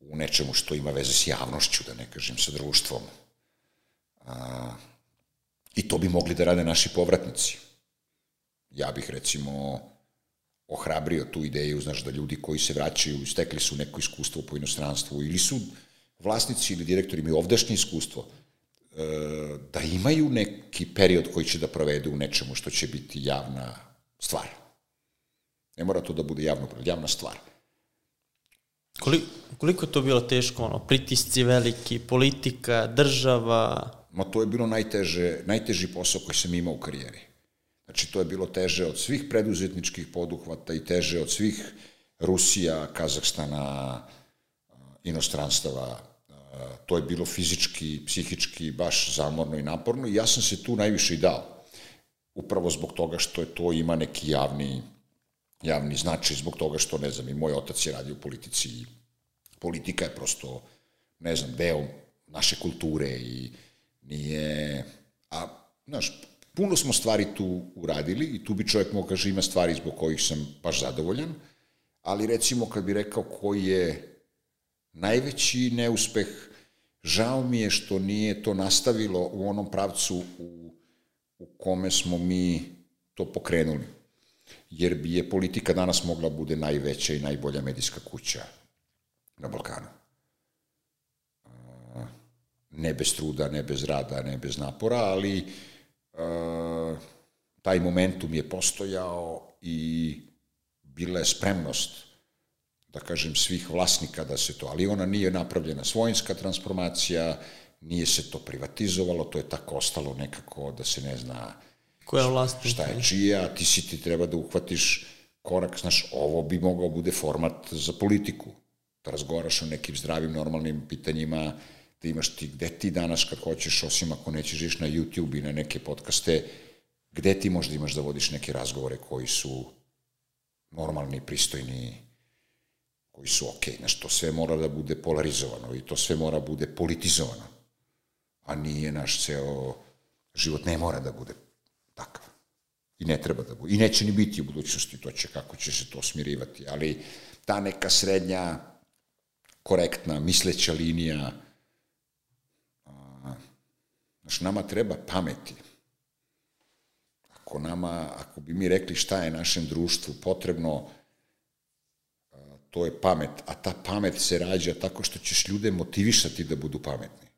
u nečemu što ima veze s javnošću, da ne kažem sa društvom. A, I to bi mogli da rade naši povratnici. Ja bih recimo ohrabrio tu ideju, znaš, da ljudi koji se vraćaju, stekli su neko iskustvo po inostranstvu ili su vlasnici ili direktori imaju ovdašnje iskustvo, e, da imaju neki period koji će da provedu u nečemu što će biti javna stvar. Ne mora to da bude javno, javna stvar. Koliko, koliko je to bilo teško, ono, pritisci veliki, politika, država? Ma to je bilo najteže, najteži posao koji sam imao u karijeri. Znači, to je bilo teže od svih preduzetničkih poduhvata i teže od svih Rusija, Kazahstana, inostranstava. To je bilo fizički, psihički, baš zamorno i naporno i ja sam se tu najviše i dao. Upravo zbog toga što je to ima neki javni, javni značaj, zbog toga što, ne znam, i moj otac je radio u politici i politika je prosto, ne znam, deo naše kulture i nije... A, znaš, Puno smo stvari tu uradili i tu bi čovjek mogao kaže ima stvari zbog kojih sam baš zadovoljan, ali recimo kad bi rekao koji je najveći neuspeh, žao mi je što nije to nastavilo u onom pravcu u, u kome smo mi to pokrenuli. Jer bi je politika danas mogla bude najveća i najbolja medijska kuća na Balkanu. Ne bez truda, ne bez rada, ne bez napora, ali E, taj momentum je postojao i bila je spremnost da kažem, svih vlasnika da se to, ali ona nije napravljena svojinska transformacija, nije se to privatizovalo, to je tako ostalo nekako da se ne zna Koja vlast? šta je čija, ti si ti treba da uhvatiš korak, znaš, ovo bi mogao bude format za politiku, da razgovaraš o nekim zdravim, normalnim pitanjima, da imaš ti, gde ti danas kad hoćeš, osim ako nećeš žiš na YouTube i na neke podcaste, gde ti možda imaš da vodiš neke razgovore koji su normalni, pristojni, koji su okej, okay. znaš, to sve mora da bude polarizovano i to sve mora da bude politizovano, a nije naš ceo život ne mora da bude takav. I ne treba da bude. I neće ni biti u budućnosti, to će kako će se to smirivati, ali ta neka srednja, korektna, misleća linija, Znaš, nama treba pameti. Ako nama, ako bi mi rekli šta je našem društvu potrebno, to je pamet, a ta pamet se rađa tako što ćeš ljude motivisati da budu pametni.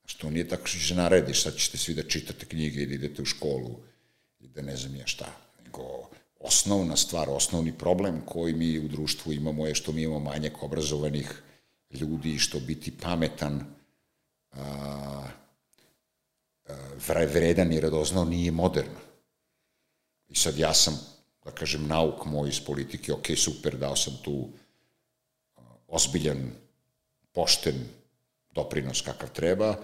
Znaš, to nije tako što ćeš narediš, sad ćete svi da čitate knjige i da idete u školu i da ne znam ja šta, nego osnovna stvar, osnovni problem koji mi u društvu imamo je što mi imamo manjak obrazovanih ljudi i što biti pametan a, vredan i radoznao nije moderno. I sad ja sam, da kažem, nauk moj iz politike, ok, super, dao sam tu ozbiljan, pošten doprinos kakav treba,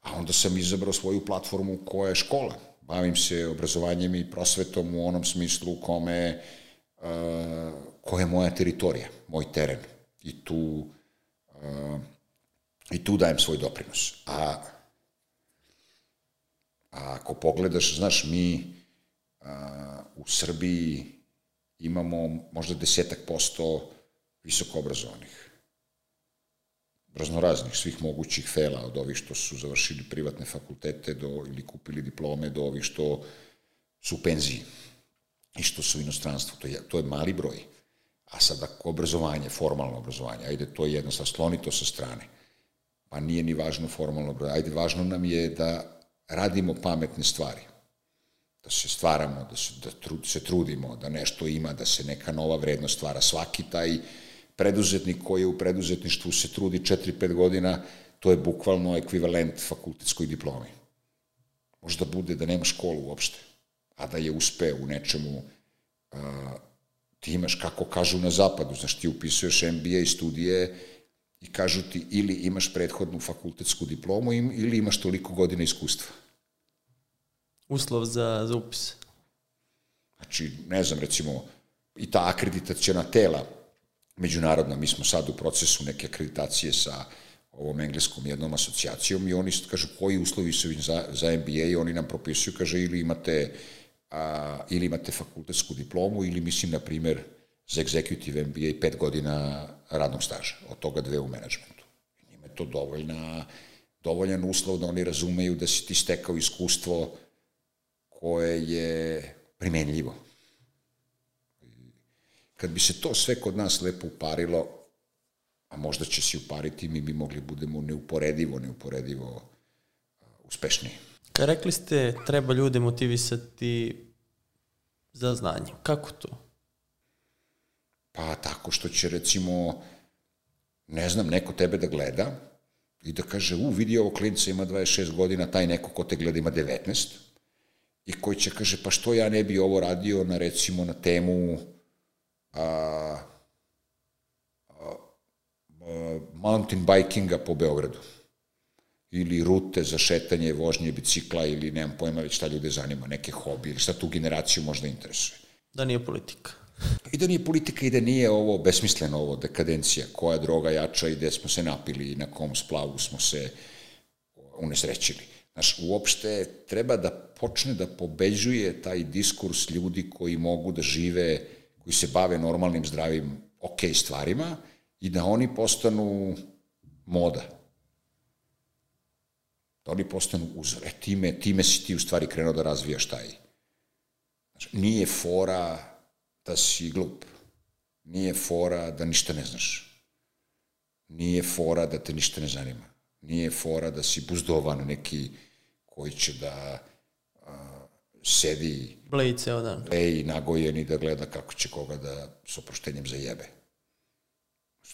a onda sam izabrao svoju platformu koja je škola. Bavim se obrazovanjem i prosvetom u onom smislu u kome uh, koja je moja teritorija, moj teren. I tu, uh, i tu dajem svoj doprinos. A A ako pogledaš, znaš, mi a, u Srbiji imamo možda desetak posto visoko obrazovanih. Raznoraznih, svih mogućih fela, od ovih što su završili privatne fakultete do, ili kupili diplome, do ovih što su u penziji i što su u inostranstvu. To je, to je mali broj. A sad ako obrazovanje, formalno obrazovanje, ajde, to je jednostavno, sloni to sa strane. Pa nije ni važno formalno obrazovanje. Ajde, važno nam je da radimo pametne stvari. Da se stvaramo, da se, da trud, se trudimo, da nešto ima, da se neka nova vrednost stvara. Svaki taj preduzetnik koji je u preduzetništvu se trudi 4-5 godina, to je bukvalno ekvivalent fakultetskoj diplomi. Možda bude da nema školu uopšte, a da je uspe u nečemu, a, ti imaš, kako kažu na zapadu, znaš, ti upisuješ MBA studije i kažu ti ili imaš prethodnu fakultetsku diplomu ili imaš toliko godina iskustva. Uslov za, za upis. Znači, ne znam, recimo, i ta akreditacijona tela međunarodna, mi smo sad u procesu neke akreditacije sa ovom engleskom jednom asocijacijom i oni kažu koji uslovi su za, za MBA i oni nam propisuju, kaže ili imate, a, ili imate fakultetsku diplomu ili mislim, na primer, za executive MBA pet godina radnog staža, od toga dve u menadžmentu. Njima je to dovoljna, dovoljan uslov da oni razumeju da si ti stekao iskustvo koje je primenljivo. kad bi se to sve kod nas lepo uparilo, a možda će se upariti, mi bi mogli budemo neuporedivo, neuporedivo uspešniji. Rekli ste, treba ljude motivisati za znanje. Kako to? Pa tako što će recimo, ne znam, neko tebe da gleda i da kaže, u, vidi ovo klinca ima 26 godina, taj neko ko te gleda ima 19, i koji će kaže, pa što ja ne bi ovo radio na recimo na temu a, a, a, mountain bikinga po Beogradu ili rute za šetanje, vožnje bicikla ili nemam pojma već šta ljude zanima, neke hobi ili šta tu generaciju možda interesuje. Da nije politika. I da nije politika i da nije ovo besmisleno ovo dekadencija, koja droga jača i gde smo se napili i na kom splavu smo se unesrećili. Znaš, uopšte treba da počne da pobeđuje taj diskurs ljudi koji mogu da žive, koji se bave normalnim, zdravim, ok stvarima i da oni postanu moda da oni postanu uzor. E, time, time si ti u stvari krenuo da razvijaš taj. Znači, nije fora da si glup. Nije fora da ništa ne znaš. Nije fora da te ništa ne zanima. Nije fora da si buzdovan neki koji će da a, sedi Bleji ceo dan. Bleji nagojen i da gleda kako će koga da s oproštenjem zajebe.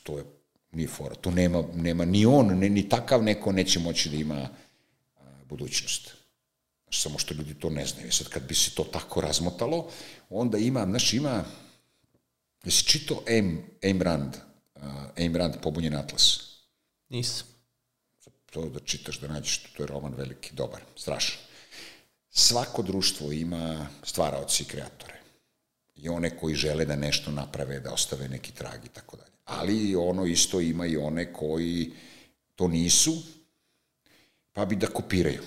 To je nije fora. Tu nema, nema ni on, ne, ni takav neko neće moći da ima budućnost. Samo što ljudi to ne znaju. Sad kad bi se to tako razmotalo, onda ima, znaš, ima, jesi čito Aim, Aim Rand, uh, Aim Rand, Pobunjen atlas? Nisam. To da čitaš, da nađeš, to je roman veliki, dobar, strašan. Svako društvo ima stvaraoci i kreatore. I one koji žele da nešto naprave, da ostave neki trag i tako dalje. Ali ono isto ima i one koji to nisu, pa bi da kopiraju.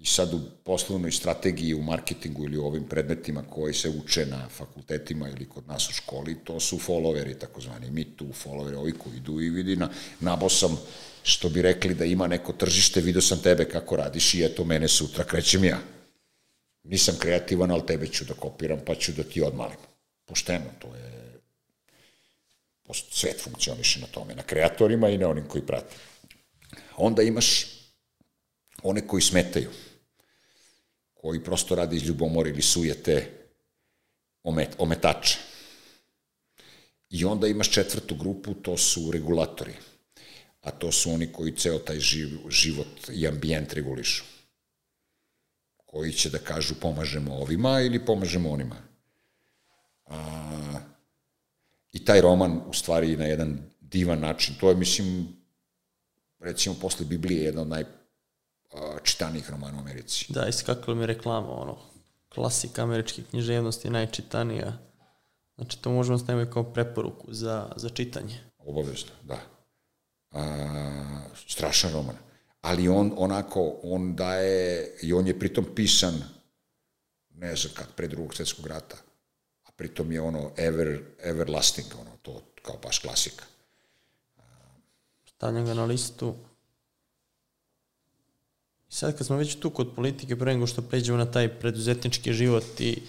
I sad u poslovnoj strategiji, u marketingu ili u ovim predmetima koji se uče na fakultetima ili kod nas u školi, to su followeri, takozvani mi tu followeri, ovi koji idu i vidi, na, nabo sam, što bi rekli da ima neko tržište, vidio sam tebe kako radiš i eto mene sutra krećem ja. Nisam kreativan, ali tebe ću da kopiram, pa ću da ti odmalim. Pošteno, to je... Svet funkcioniše na tome, na kreatorima i na onim koji prate. Onda imaš one koji smetaju, koji prosto radi iz ljubomora ili sujete omet, ometače. I onda imaš četvrtu grupu, to su regulatori. A to su oni koji ceo taj živ, život i ambijent regulišu. Koji će da kažu pomažemo ovima ili pomažemo onima. A, I taj roman, u stvari, na jedan divan način, to je, mislim, recimo posle Biblije jedna od najčitanijih romana u Americi. Da, iskakalo mi reklama, ono, klasika američke književnosti, najčitanija. Znači, to možemo staviti kao preporuku za, za čitanje. Obavezno, da. A, strašan roman. Ali on onako, on daje, i on je pritom pisan, ne znam kad, pre drugog svetskog rata, a pritom je ono ever, everlasting, ono, to kao baš klasika. Stavljam ga na listu. I sad kad smo već tu kod politike, pre nego što pređemo na taj preduzetnički život i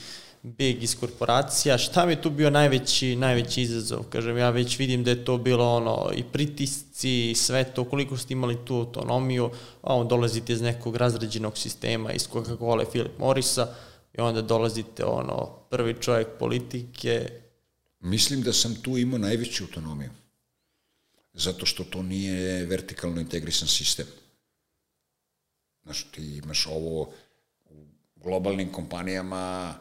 beg iz korporacija, šta mi je tu bio najveći, najveći izazov? Kažem, ja već vidim da je to bilo ono i pritisci i sve to, koliko ste imali tu autonomiju, a on dolazite iz nekog razređenog sistema, iz Coca-Cola Philip Morrisa, i onda dolazite ono, prvi čovjek politike. Mislim da sam tu imao najveću autonomiju zato što to nije vertikalno integrisan sistem. Znaš, ti imaš ovo u globalnim kompanijama,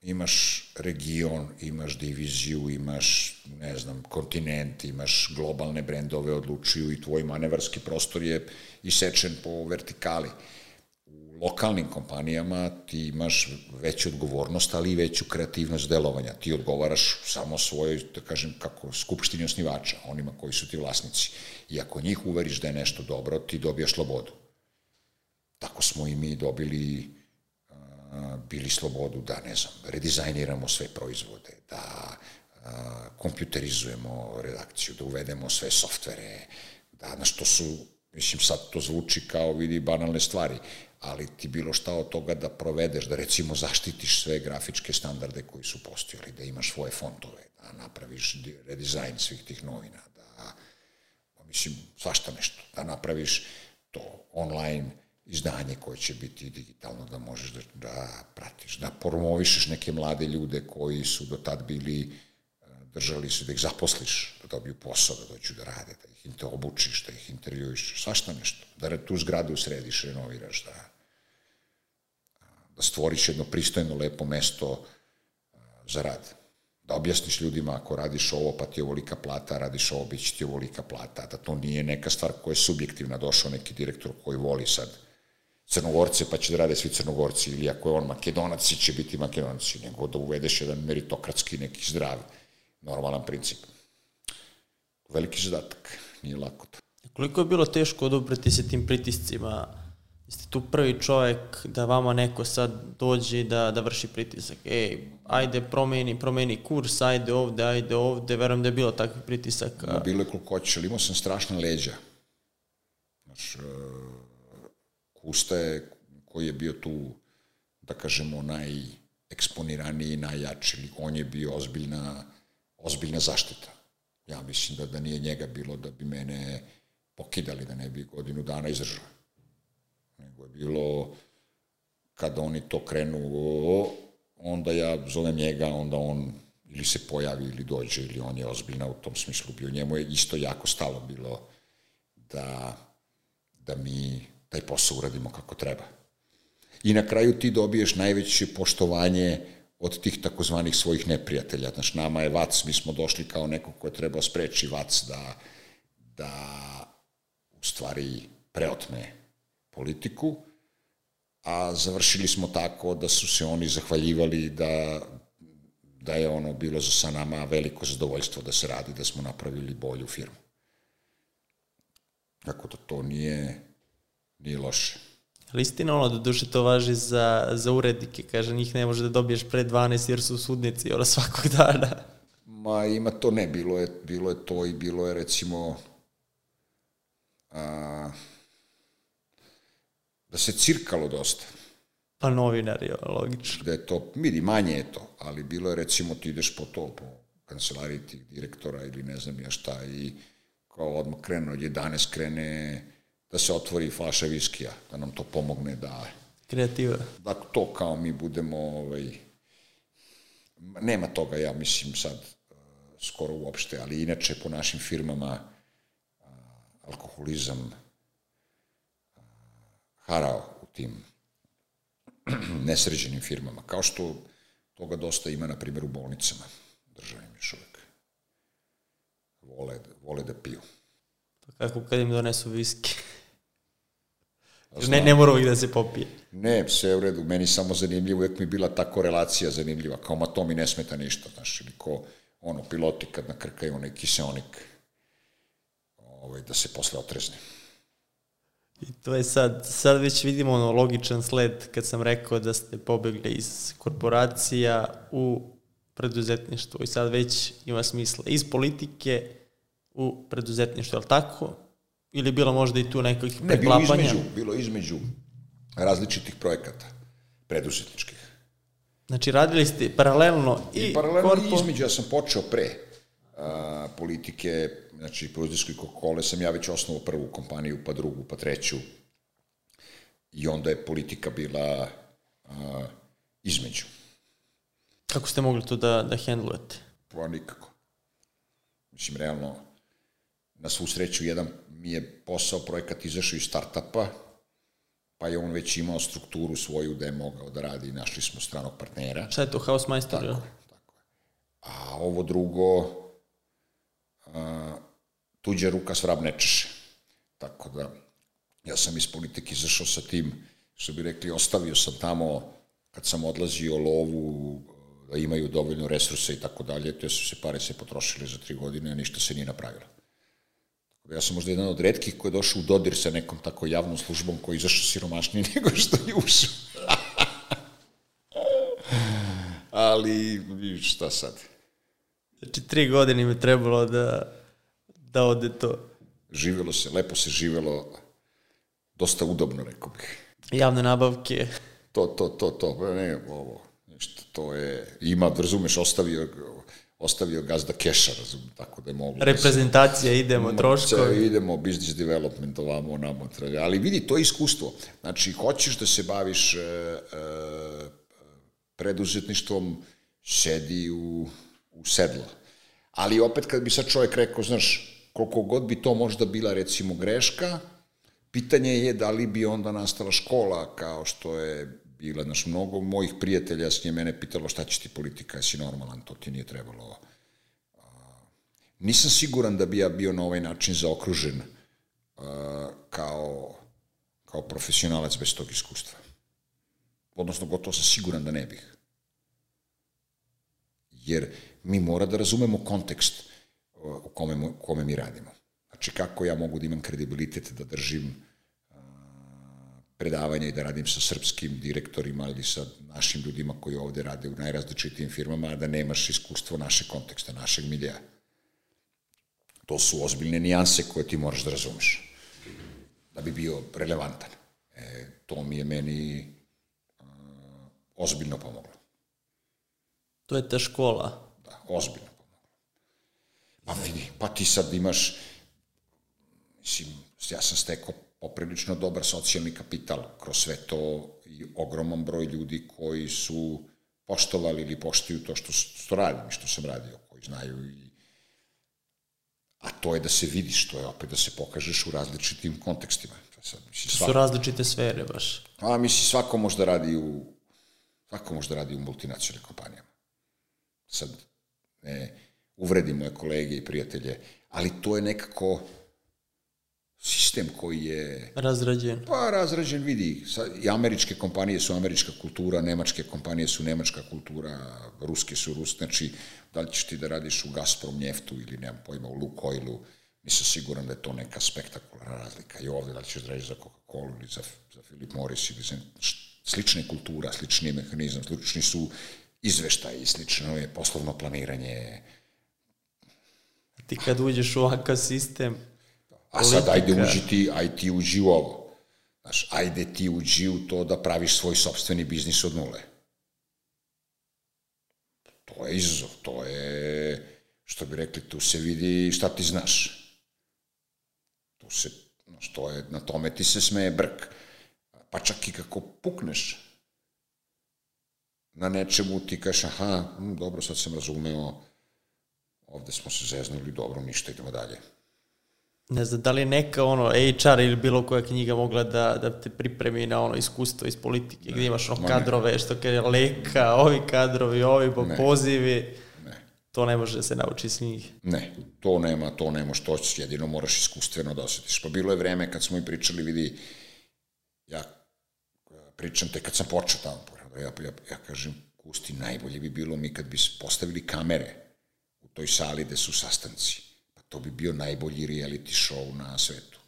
imaš region, imaš diviziju, imaš, ne znam, kontinent, imaš globalne brendove, odlučuju i tvoj manevarski prostor je isečen po vertikali. Uh, lokalnim kompanijama ti imaš veću odgovornost, ali i veću kreativnost delovanja. Ti odgovaraš samo svojoj, da kažem, kako, skupštini osnivača, onima koji su ti vlasnici. I ako njih uveriš da je nešto dobro, ti dobijaš slobodu. Tako smo i mi dobili a, bili slobodu da, ne znam, redizajniramo sve proizvode, da a, kompjuterizujemo redakciju, da uvedemo sve softvere, da, znaš, to su, mislim, sad to zvuči kao, vidi, banalne stvari, ali ti bilo šta od toga da provedeš, da recimo zaštitiš sve grafičke standarde koji su postojali, da imaš svoje fontove, da napraviš redizajn svih tih novina, da, pa mislim, svašta nešto, da napraviš to online izdanje koje će biti digitalno, da možeš da, da pratiš, da promovišeš neke mlade ljude koji su do tad bili držali su da ih zaposliš, da dobiju posao, da dođu da rade, da ih te obučiš, da ih intervjuiš, svašta nešto. Da tu zgradu središ, renoviraš, da, da stvoriš jedno pristojno, lepo mesto za rad. Da objasniš ljudima ako radiš ovo, pa ti je ovolika plata, radiš ovo, bit će ti ovolika plata, da to nije neka stvar koja je subjektivna, došao neki direktor koji voli sad crnogorce, pa će da rade svi crnogorci, ili ako je on makedonac, će biti makedonci, nego da uvedeš jedan meritokratski neki zdrav normalan princip. Veliki zadatak, nije lako to. Koliko je bilo teško odobrati se tim pritiscima? Jeste tu prvi čovjek da vama neko sad dođe da, da vrši pritisak. Ej, ajde promeni, promeni kurs, ajde ovde, ajde ovde. Verujem da je bilo takvih pritisaka. No, bilo je koliko hoćeš, ali imao sam strašna leđa. Znaš, uh, Kusta je, koji je bio tu, da kažemo, najeksponiraniji, najjači. On je bio ozbiljna ozbiljna zaštita. Ja mislim da da nije njega bilo da bi mene pokidali, da ne bi godinu dana izdržao. Nego je bilo kada oni to krenu, onda ja zovem njega, onda on ili se pojavi ili dođe ili on je ozbiljna u tom smislu bio. Njemu je isto jako stalo bilo da, da mi taj posao uradimo kako treba. I na kraju ti dobiješ najveće poštovanje od tih takozvanih svojih neprijatelja. Znaš, nama je Vac, mi smo došli kao neko ko je trebao spreči Vac da, da u stvari preotme politiku, a završili smo tako da su se oni zahvaljivali da, da je ono bilo za sa nama veliko zadovoljstvo da se radi, da smo napravili bolju firmu. Tako da to nije, nije loše. Ali istina ono, da duše to važi za, za urednike, kaže, njih ne može da dobiješ pre 12 jer su sudnici, ono, svakog dana. Ma ima to, ne, bilo je, bilo je to i bilo je recimo a, da se cirkalo dosta. Pa novinari, logično. Da je to, vidi, manje je to, ali bilo je recimo ti ideš po to, po kancelariji tih direktora ili ne znam ja šta i kao odmah krenu od 11 krene da se otvori flaša viskija, da nam to pomogne da... Kreativa. Da to kao mi budemo... Ovaj, nema toga, ja mislim sad, uh, skoro uopšte, ali inače po našim firmama uh, alkoholizam uh, harao u tim [CLEARS THROAT] nesređenim firmama, kao što toga dosta ima, na primjer, u bolnicama državnim još uvek. Vole, vole da piju. Pa kako kad im donesu viski? [LAUGHS] Ne, ne mora uvijek da se popije. Ne, sve u redu, meni samo zanimljivo, uvijek mi je bila ta korelacija zanimljiva, kao ma to mi ne smeta ništa, znaš, ili ko, ono, piloti kad nakrkaju onaj kiseonik, ovaj, da se posle otrezne. I to je sad, sad već vidimo ono logičan sled kad sam rekao da ste pobegli iz korporacija u preduzetništvo i sad već ima smisla iz politike u preduzetništvo, je li tako? Ili bilo možda i tu nekakvih ne, preklapanja? Ne, bilo između, bilo između različitih projekata, preduzetničkih. Znači, radili ste paralelno i, I paralelno korpo... i između, ja sam počeo pre a, politike, znači, proizvodskoj kokole, sam ja već osnovao prvu kompaniju, pa drugu, pa treću. I onda je politika bila a, između. Kako ste mogli to da, da hendlujete? Pa nikako. Mislim, realno, na svu sreću, jedan mi je posao, projekat izašao iz startapa, pa je on već imao strukturu svoju da je mogao da radi i našli smo stranog partnera. Šta je to, House Tako, je, tako je. A ovo drugo, a, tuđa ruka svrab ne češe. Tako da, ja sam iz politike izašao sa tim, što bi rekli, ostavio sam tamo, kad sam odlazio lovu, da imaju dovoljno resursa i tako dalje, te su se pare se potrošile za tri godine, a ništa se nije napravilo. Ja sam možda jedan od redkih koji je došao u dodir sa nekom tako javnom službom koji je izašao siromašnije [LAUGHS] nego što je ušao. [LAUGHS] Ali, šta sad? Znači, tri godine mi trebalo da, da ode to. Živelo se, lepo se živelo, dosta udobno, rekao bih. Javne nabavke. To, to, to, to, ne, ovo, nešto, to je, ima, razumeš, ostavio, ostavio gazda keša, razum, tako da je moglo. Reprezentacija, idemo, troškovi. Idemo, business development, ovamo, namo, ali vidi, to je iskustvo. Znači, hoćeš da se baviš e, e, preduzetništvom, sedi u, u sedlo. Ali opet kad bi sad čovjek rekao, znaš, koliko god bi to možda bila recimo greška, pitanje je da li bi onda nastala škola kao što je bila, znaš, mnogo mojih prijatelja s nje mene pitalo šta će ti politika, jesi normalan, to ti nije trebalo. Nisam siguran da bi ja bio na ovaj način zaokružen kao, kao profesionalac bez tog iskustva. Odnosno, gotovo sam siguran da ne bih. Jer mi mora da razumemo kontekst u kome, kome mi radimo. Znači, kako ja mogu da imam kredibilitet da držim predavanja i da radim sa srpskim direktorima ili sa našim ljudima koji ovde rade u najrazličitijim firmama, a da nemaš iskustvo naše konteksta, našeg milija. To su ozbiljne nijanse koje ti moraš da razumeš da bi bio relevantan. E, to mi je meni uh, ozbiljno pomoglo. To je ta škola. Da, ozbiljno pomoglo. Pa vidi, pa ti sad imaš, mislim, ja sam stekao poprilično dobar socijalni kapital kroz sve to i ogroman broj ljudi koji su poštovali ili poštuju to što, što radim i što sam radio, koji znaju i a to je da se vidiš, to je opet da se pokažeš u različitim kontekstima. Sad, misli, to su različite sfere baš. A misli, svako može da radi u svako može da radi u multinacionalnim kompanijama. Sad, ne, uvredim moje kolege i prijatelje, ali to je nekako sistem koji je... Razrađen. Pa razrađen, vidi. I američke kompanije su američka kultura, nemačke kompanije su nemačka kultura, ruske su rus, znači da li ćeš ti da radiš u Gazprom njeftu ili nemam pojma u Lukoilu, nisam siguran da je to neka spektakularna razlika. I ovde da li ćeš da radiš za Coca-Cola ili za, za Philip Morris ili za slične kultura, slični mehanizam, slični su izveštaj, slično je poslovno planiranje. Ti kad uđeš u ovakav sistem, A sad ajde uđi ti, ajde ti uđi u ovo. Znaš, ajde ti uđi u to da praviš svoj sobstveni biznis od nule. To je izazov, to je, što bi rekli, tu se vidi šta ti znaš. Tu se, znaš, to je, na tome ti se smeje brk. Pa čak i kako pukneš na nečemu ti kažeš, aha, hm, dobro, sad sam razumeo, ovde smo se zeznuli, dobro, ništa, idemo dalje ne znam, da li je neka ono HR ili bilo koja knjiga mogla da, da te pripremi na ono iskustvo iz politike, ne, gdje imaš ono kadrove, ne. što kaže leka, ovi kadrovi, ovi ne. pozivi. Ne. To ne može da se nauči s njih. Ne, to nema, to nema što ćeš, jedino moraš iskustveno da osjetiš. Pa bilo je vreme kad smo i pričali, vidi, ja pričam te kad sam počeo tamo, ja, ja, ja kažem, Kusti, najbolje bi bilo mi kad bi postavili kamere u toj sali gde su sastanci to bi bio najbolji reality show na svetu.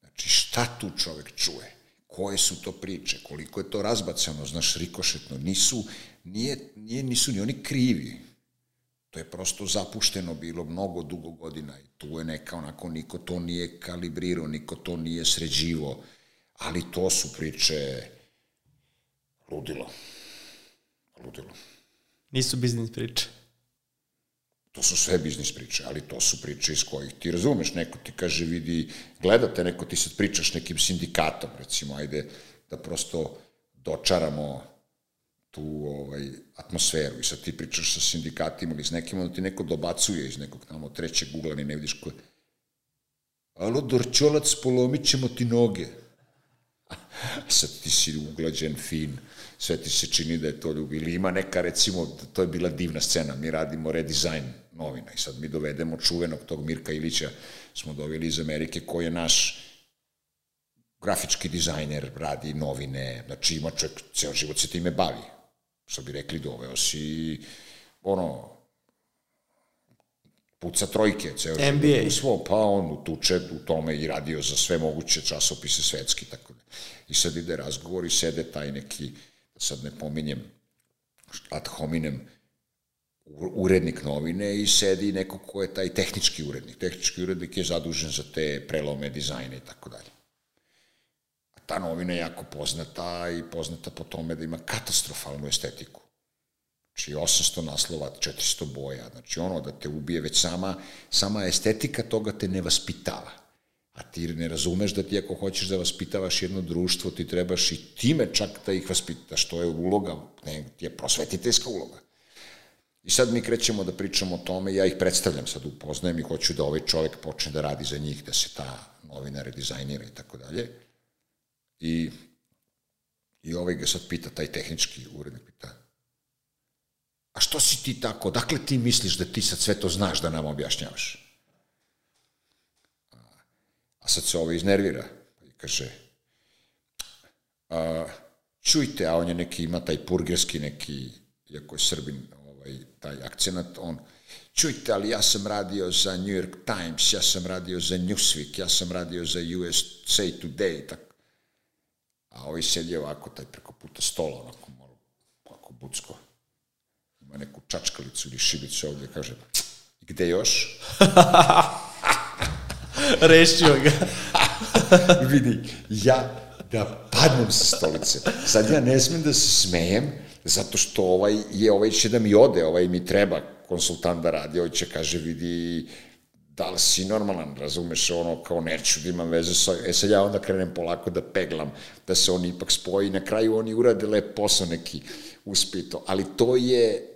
Znači, šta tu čovek čuje? Koje su to priče? Koliko je to razbacano, znaš, rikošetno? Nisu, nije, nije, nisu ni oni krivi. To je prosto zapušteno bilo mnogo dugo godina i tu je neka onako, niko to nije kalibrirao, niko to nije sređivo, ali to su priče ludilo. Ludilo. Nisu biznis priče. To su sve biznis priče, ali to su priče iz kojih ti razumeš, neko ti kaže, vidi, gledate, neko ti sad pričaš nekim sindikatom, recimo, ajde da prosto dočaramo tu ovaj, atmosferu. I sad ti pričaš sa sindikatima ili s nekim, onda ti neko dobacuje iz nekog tamo trećeg ugla, ni ne vidiš ko Alo, Dorčolac, polomit ćemo ti noge. [LAUGHS] sad ti si uglađen, fin, sve ti se čini da je to ljubi. Ili ima neka, recimo, to je bila divna scena, mi radimo redizajn novina i sad mi dovedemo čuvenog tog Mirka Ilića, smo doveli iz Amerike, koji je naš grafički dizajner, radi novine, znači ima čovjek, ceo život se time bavi. Što bi rekli, doveo si, ono, puca trojke, ceo NBA. u svo, pa on utuče u tome i radio za sve moguće časopise svetski, tako da. I sad ide razgovor i sede taj neki, sad ne pominjem, ad hominem, urednik novine i sedi neko ko je taj tehnički urednik. Tehnički urednik je zadužen za te prelome, dizajne i tako dalje. A ta novina je jako poznata i poznata po tome da ima katastrofalnu estetiku. Znači 800 naslova, 400 boja, znači ono da te ubije već sama, sama estetika toga te ne vaspitava. A ti ne razumeš da ti ako hoćeš da vaspitavaš jedno društvo, ti trebaš i time čak da ih vaspitaš, to je uloga, ne, ti je prosvetiteljska uloga. I sad mi krećemo da pričamo o tome, ja ih predstavljam sad, upoznajem i hoću da ovaj čovek počne da radi za njih, da se ta novina redizajnira i tako dalje. I, I ovaj ga sad pita, taj tehnički urednik pita, a što si ti tako, dakle ti misliš da ti sad sve to znaš da nam objašnjavaš? A sad se ovo iznervira i kaže, a, čujte, a on je neki, ima taj purgerski neki, iako je srbin, ovaj, taj akcenat, on, čujte, ali ja sam radio za New York Times, ja sam radio za Newsweek, ja sam radio za USA Today, tako. A ovaj sedi ovako, taj preko puta stola, onako malo, ovako bucko, ima neku čačkalicu ili šibicu ovdje, kaže, gde još? [LAUGHS] Rešio ga. [LAUGHS] Vidi, ja da padnem sa stolice. Sad ja ne smem da se smejem, zato što ovaj je, ovaj će da mi ode, ovaj mi treba konsultant da radi, ovaj će kaže, vidi, da li si normalan, razumeš, ono, kao neću da imam veze sa... E sad ja onda krenem polako da peglam, da se oni ipak spoji, na kraju oni urade lep posao neki uspito, ali to je,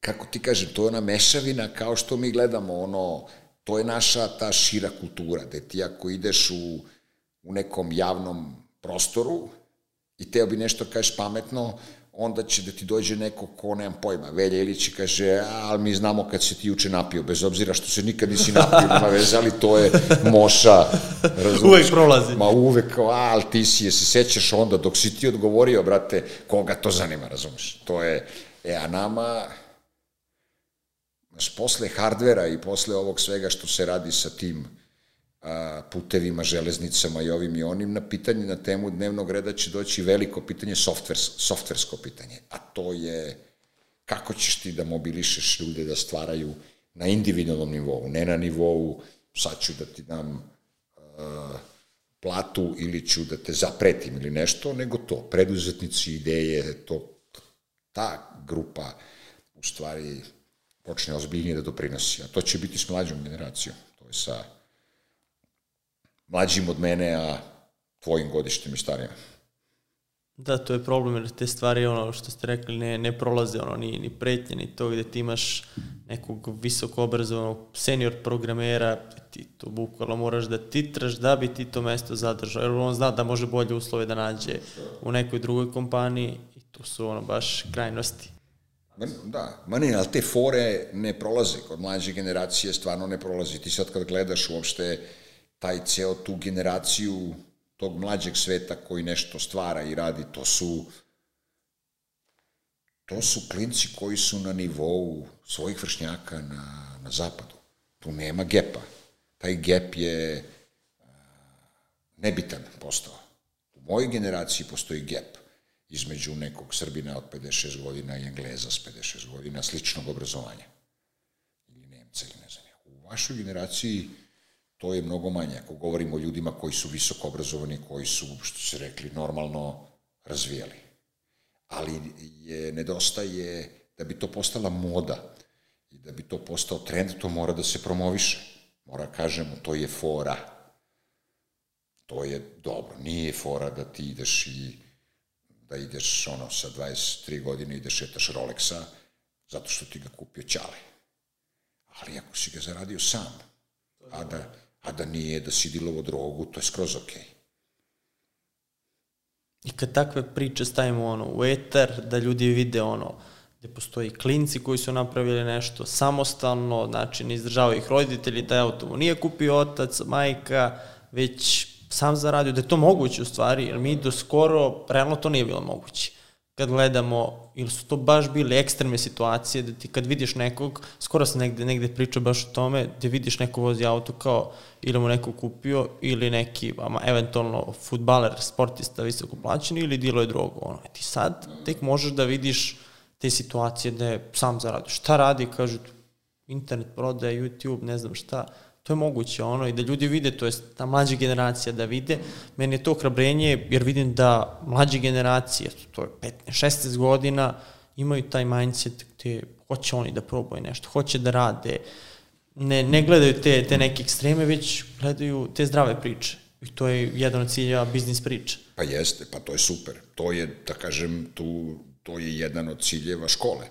kako ti kažem, to je ona mešavina kao što mi gledamo, ono, to je naša ta šira kultura, da ti ako ideš u, u nekom javnom prostoru i teo bi nešto kažeš pametno, onda će da ti dođe neko ko nemam pojma, Velja Ilić kaže, a, ali mi znamo kad se ti juče napio, bez obzira što se nikad nisi napio, nema veze, ali to je moša, razumiješ? Uvek prolazi. Ma uvek, a, ali ti si, je se sećaš onda, dok si ti odgovorio, brate, koga to zanima, razumeš? To je, e, a nama, znaš, posle hardvera i posle ovog svega što se radi sa tim, a, putevima, železnicama i ovim i onim, na pitanje na temu dnevnog reda će doći veliko pitanje, softvers, softversko pitanje, a to je kako ćeš ti da mobilišeš ljude da stvaraju na individualnom nivou, ne na nivou sad ću da ti dam uh, platu ili ću da te zapretim ili nešto, nego to, preduzetnici, ideje, to, ta grupa u stvari počne ozbiljnije da doprinosi, a to će biti s mlađom generacijom, to je sa mlađim od mene, a tvojim godištem i starijim. Da, to je problem, jer te stvari, ono što ste rekli, ne, ne prolaze, ono, ni, ni pretnje, ni to gde ti imaš nekog visoko obrazovanog senior programera, ti to bukvalno moraš da titraš da bi ti to mesto zadržao, jer on zna da može bolje uslove da nađe u nekoj drugoj kompaniji i to su ono baš krajnosti. Da, ma ne, ali te fore ne prolaze, kod mlađe generacije stvarno ne prolazi. Ti sad kad gledaš uopšte taj ceo tu generaciju tog mlađeg sveta koji nešto stvara i radi, to su to su klinci koji su na nivou svojih vršnjaka na, na zapadu. Tu nema gepa. Taj gep je a, nebitan postao. U mojoj generaciji postoji gep između nekog Srbina od 56 godina i Engleza s 56 godina sličnog obrazovanja. Ili Nemca ili ne znam. U vašoj generaciji to je mnogo manje. Ako govorimo o ljudima koji su visoko obrazovani, koji su, što se rekli, normalno razvijali. Ali je, nedostaje, da bi to postala moda i da bi to postao trend, to mora da se promoviše. Mora kažemo, to je fora. To je dobro. Nije fora da ti ideš i da ideš ono sa 23 godine i da šetaš Rolexa zato što ti ga kupio Ćale. Ali ako si ga zaradio sam, a da a da nije da si dilovo drogu, to je skroz okej. Okay. I kad takve priče stavimo ono, u eter, da ljudi vide ono, gde postoji klinci koji su napravili nešto samostalno, znači ne izdržavaju ih roditelji, taj auto mu nije kupio otac, majka, već sam zaradio, da je to moguće u stvari, jer mi do skoro, realno to nije bilo moguće kad gledamo, ili su to baš bile ekstremne situacije, da ti kad vidiš nekog, skoro sam negde, negde pričao baš o tome, da vidiš neko vozi auto kao ili mu neko kupio, ili neki, ama, eventualno, futbaler, sportista, visoko plaćen, ili dilo je drogu. Ono. E ti sad tek možeš da vidiš te situacije da je sam zaradi. Šta radi, kažu, internet prodaje, YouTube, ne znam šta, to je moguće ono i da ljudi vide, to je ta mlađa generacija da vide, meni je to hrabrenje jer vidim da mlađe generacije, to je 15, 16 godina, imaju taj mindset gde hoće oni da probaju nešto, hoće da rade, ne, ne gledaju te, te neke ekstreme, već gledaju te zdrave priče. I to je jedan od cilja biznis priče. Pa jeste, pa to je super. To je, da kažem, tu, to je jedan od ciljeva škole.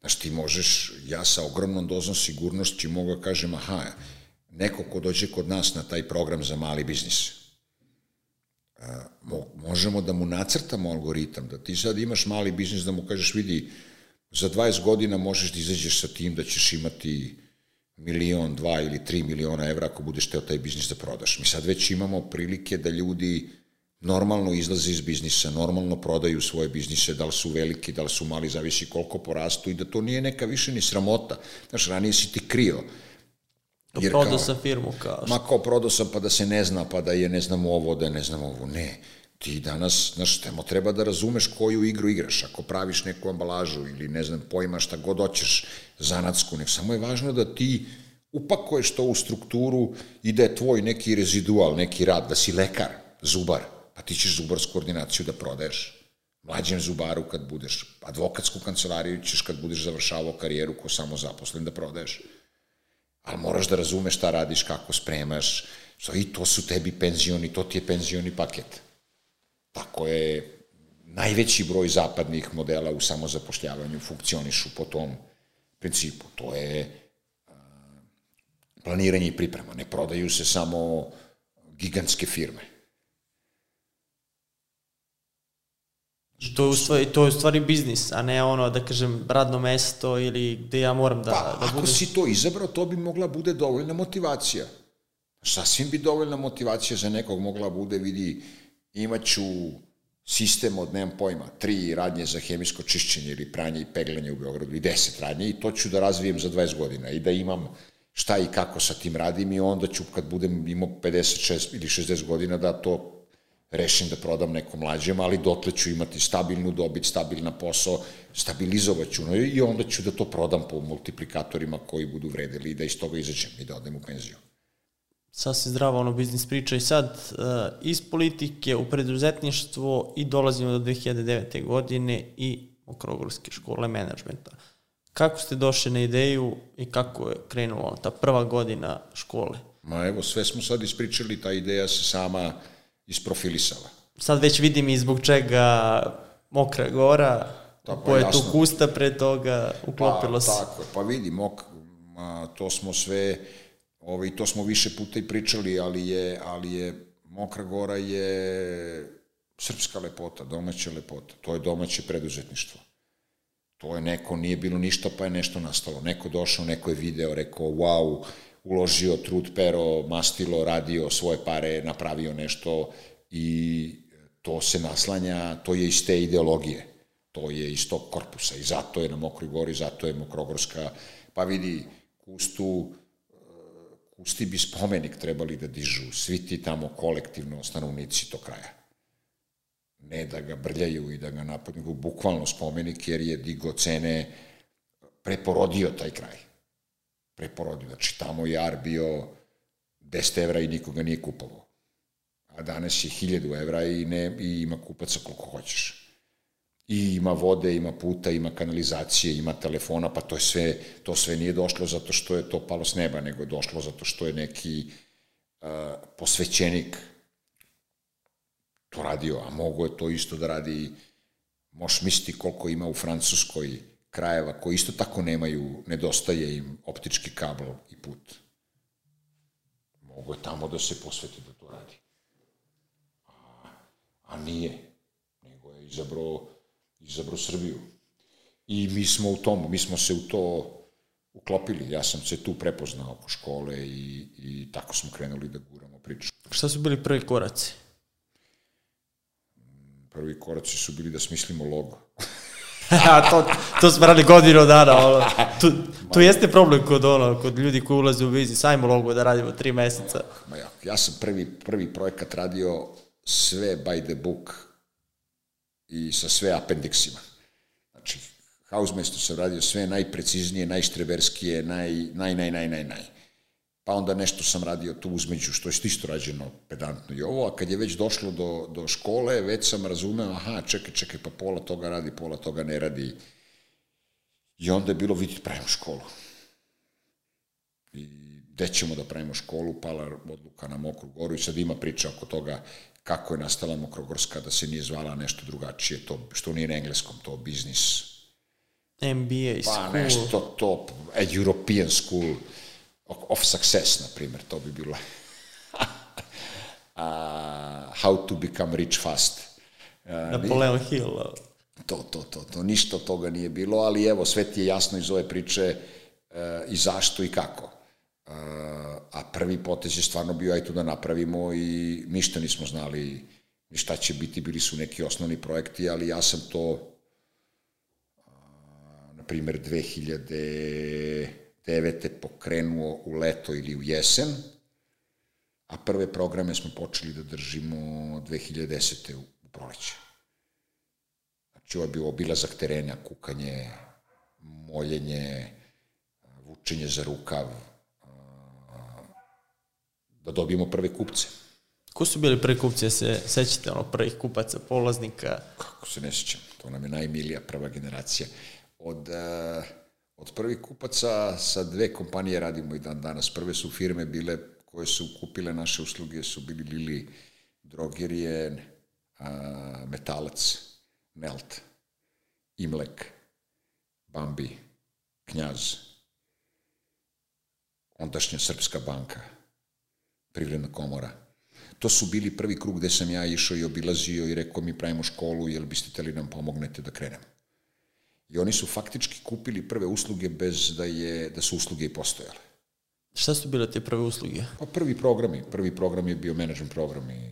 Znaš, ti možeš, ja sa ogromnom dozom sigurnosti mogu da kažem, aha, neko ko dođe kod nas na taj program za mali biznis, mo, možemo da mu nacrtamo algoritam, da ti sad imaš mali biznis, da mu kažeš, vidi, za 20 godina možeš da izađeš sa tim da ćeš imati milion, dva ili tri miliona evra ako budeš teo taj biznis da prodaš. Mi sad već imamo prilike da ljudi normalno izlaze iz biznisa, normalno prodaju svoje biznise, da li su veliki, da li su mali, zavisi koliko porastu i da to nije neka više ni sramota. Znaš, ranije si ti krio. Jer prodao sam firmu kao što. Ma kao prodao sam pa da se ne zna, pa da je ne znam ovo, da je ne znam ovo. Ne, ti danas, znaš, temo treba da razumeš koju igru igraš. Ako praviš neku ambalažu ili ne znam, pojma šta god hoćeš, zanatsku, nek samo je važno da ti upakuješ to u strukturu i da je tvoj neki rezidual, neki rad, da si lekar, zubar, pa ti ćeš zubarsku koordinaciju da prodaješ mlađem zubaru kad budeš, advokatsku kancelariju ćeš kad budeš završavao karijeru ko samo zaposlen da prodaješ. Ali moraš da razumeš šta radiš, kako spremaš, so, i to su tebi penzioni, to ti je penzioni paket. Tako je, najveći broj zapadnih modela u samozapošljavanju funkcionišu po tom principu. To je planiranje i priprema. Ne prodaju se samo gigantske firme. To je, u stvari, to je u stvari biznis, a ne ono, da kažem, radno mesto ili gde ja moram da, pa, da budem. ako si to izabrao, to bi mogla bude dovoljna motivacija. Sasvim bi dovoljna motivacija za nekog mogla bude, vidi, imaću sistem od, nemam pojma, tri radnje za hemijsko čišćenje ili pranje i peglanje u Beogradu i deset radnje i to ću da razvijem za 20 godina i da imam šta i kako sa tim radim i onda ću kad budem imao 56 ili 60 godina da to rešim da prodam nekom mlađem, ali dotle ću imati stabilnu dobit, stabilna posao, stabilizovat ću no, i onda ću da to prodam po multiplikatorima koji budu vredeli i da iz toga izađem i da odem u penziju. Sasvim zdrava ono biznis priča i sad uh, iz politike u preduzetništvo i dolazimo do 2009. godine i Okrogorske škole menadžmenta. Kako ste došli na ideju i kako je krenula ta prva godina škole? Ma evo, sve smo sad ispričali, ta ideja se sama isprofilisala. Sad već vidim i zbog čega Mokra Gora, tako koje je tu kusta pre toga uklopilo pa, se. Tako, pa vidi, mok, ma, to smo sve, ovaj, to smo više puta i pričali, ali je, ali je Mokra Gora je srpska lepota, domaća lepota, to je domaće preduzetništvo. To je neko, nije bilo ništa, pa je nešto nastalo. Neko došao, neko je video, rekao, wow, uložio trud, pero, mastilo, radio svoje pare, napravio nešto i to se naslanja, to je iz te ideologije, to je iz tog korpusa i zato je na Mokroj gori, zato je Mokrogorska, pa vidi, Kustu, Kusti bi spomenik trebali da dižu, svi ti tamo kolektivno stanovnici to kraja. Ne da ga brljaju i da ga napadnu, bukvalno spomenik, jer je digo cene, preporodio taj kraj. Preporodio. Znači, tamo je ar bio 10 evra i nikoga nije kupovao. A danas je 1000 evra i, ne, i ima kupaca koliko hoćeš. I ima vode, ima puta, ima kanalizacije, ima telefona, pa to je sve, to sve nije došlo zato što je to palo s neba, nego je došlo zato što je neki uh, posvećenik to radio, a mogo je to isto da radi, možeš misliti koliko ima u Francuskoj krajeva koji isto tako nemaju, nedostaje im optički kabel i put. Mogo je tamo da se posveti da to radi. A, a nije, nego je izabrao, izabrao Srbiju. I mi smo u tomu, mi smo se u to uklopili. Ja sam se tu prepoznao oko škole i, i tako smo krenuli da guramo priču. Šta su bili prvi koraci? prvi koraci su bili da smislimo logo. [LAUGHS] A to, to smo radili godinu dana. Ono. Tu, tu jeste problem kod, ono, kod ljudi koji ulaze u biznis. Sajmo logo da radimo tri meseca. Ma ja, ja sam prvi, prvi projekat radio sve by the book i sa sve apendiksima. Znači, Hausmeister sam radio sve najpreciznije, najštreberskije, naj, naj, naj, naj, naj, naj. Pa onda nešto sam radio tu uzmeđu, što je isto rađeno pedantno i ovo, a kad je već došlo do, do škole, već sam razumeo, aha, čekaj, čekaj, pa pola toga radi, pola toga ne radi. I onda je bilo, vidite, pravimo školu. I gde ćemo da pravimo školu, pala odluka na Mokru goru i sad ima priča oko toga kako je nastala Mokrogorska, da se nije zvala nešto drugačije, to, što nije na engleskom, to biznis. MBA pa, school. Pa nešto to, a European school of success, na primjer, to bi bilo uh, [LAUGHS] how to become rich fast. Uh, Napoleon nije, Hill. To, to, to, to, ništa toga nije bilo, ali evo, sve ti je jasno iz ove priče uh, i zašto i kako. Uh, a prvi potez je stvarno bio aj tu da napravimo i ništa nismo znali ni šta će biti, bili su neki osnovni projekti, ali ja sam to uh, na primer 2000 2009. pokrenuo u leto ili u jesen, a prve programe smo počeli da držimo 2010. u, proleće. Znači, ovo je bio obilazak terena, kukanje, moljenje, vučenje za rukav, da dobijemo prve kupce. Ko su bili prvi kupci, se sećate ono prvih kupaca, polaznika? Kako se ne sećam, to nam je najmilija prva generacija. Od uh, Od prvih kupaca sa dve kompanije radimo i dan danas. Prve su firme bile koje su kupile naše usluge, su bili Lili Drogerije, a, Metalac, Melt, Imlek, Bambi, Knjaz, ondašnja Srpska banka, Privredna komora. To su bili prvi krug gde sam ja išao i obilazio i rekao mi pravimo školu, jel biste teli nam pomognete da krenemo. I oni su faktički kupili prve usluge bez da, je, da su usluge i postojale. Šta su bile te prve usluge? Pa prvi programi. Prvi program je bio management program i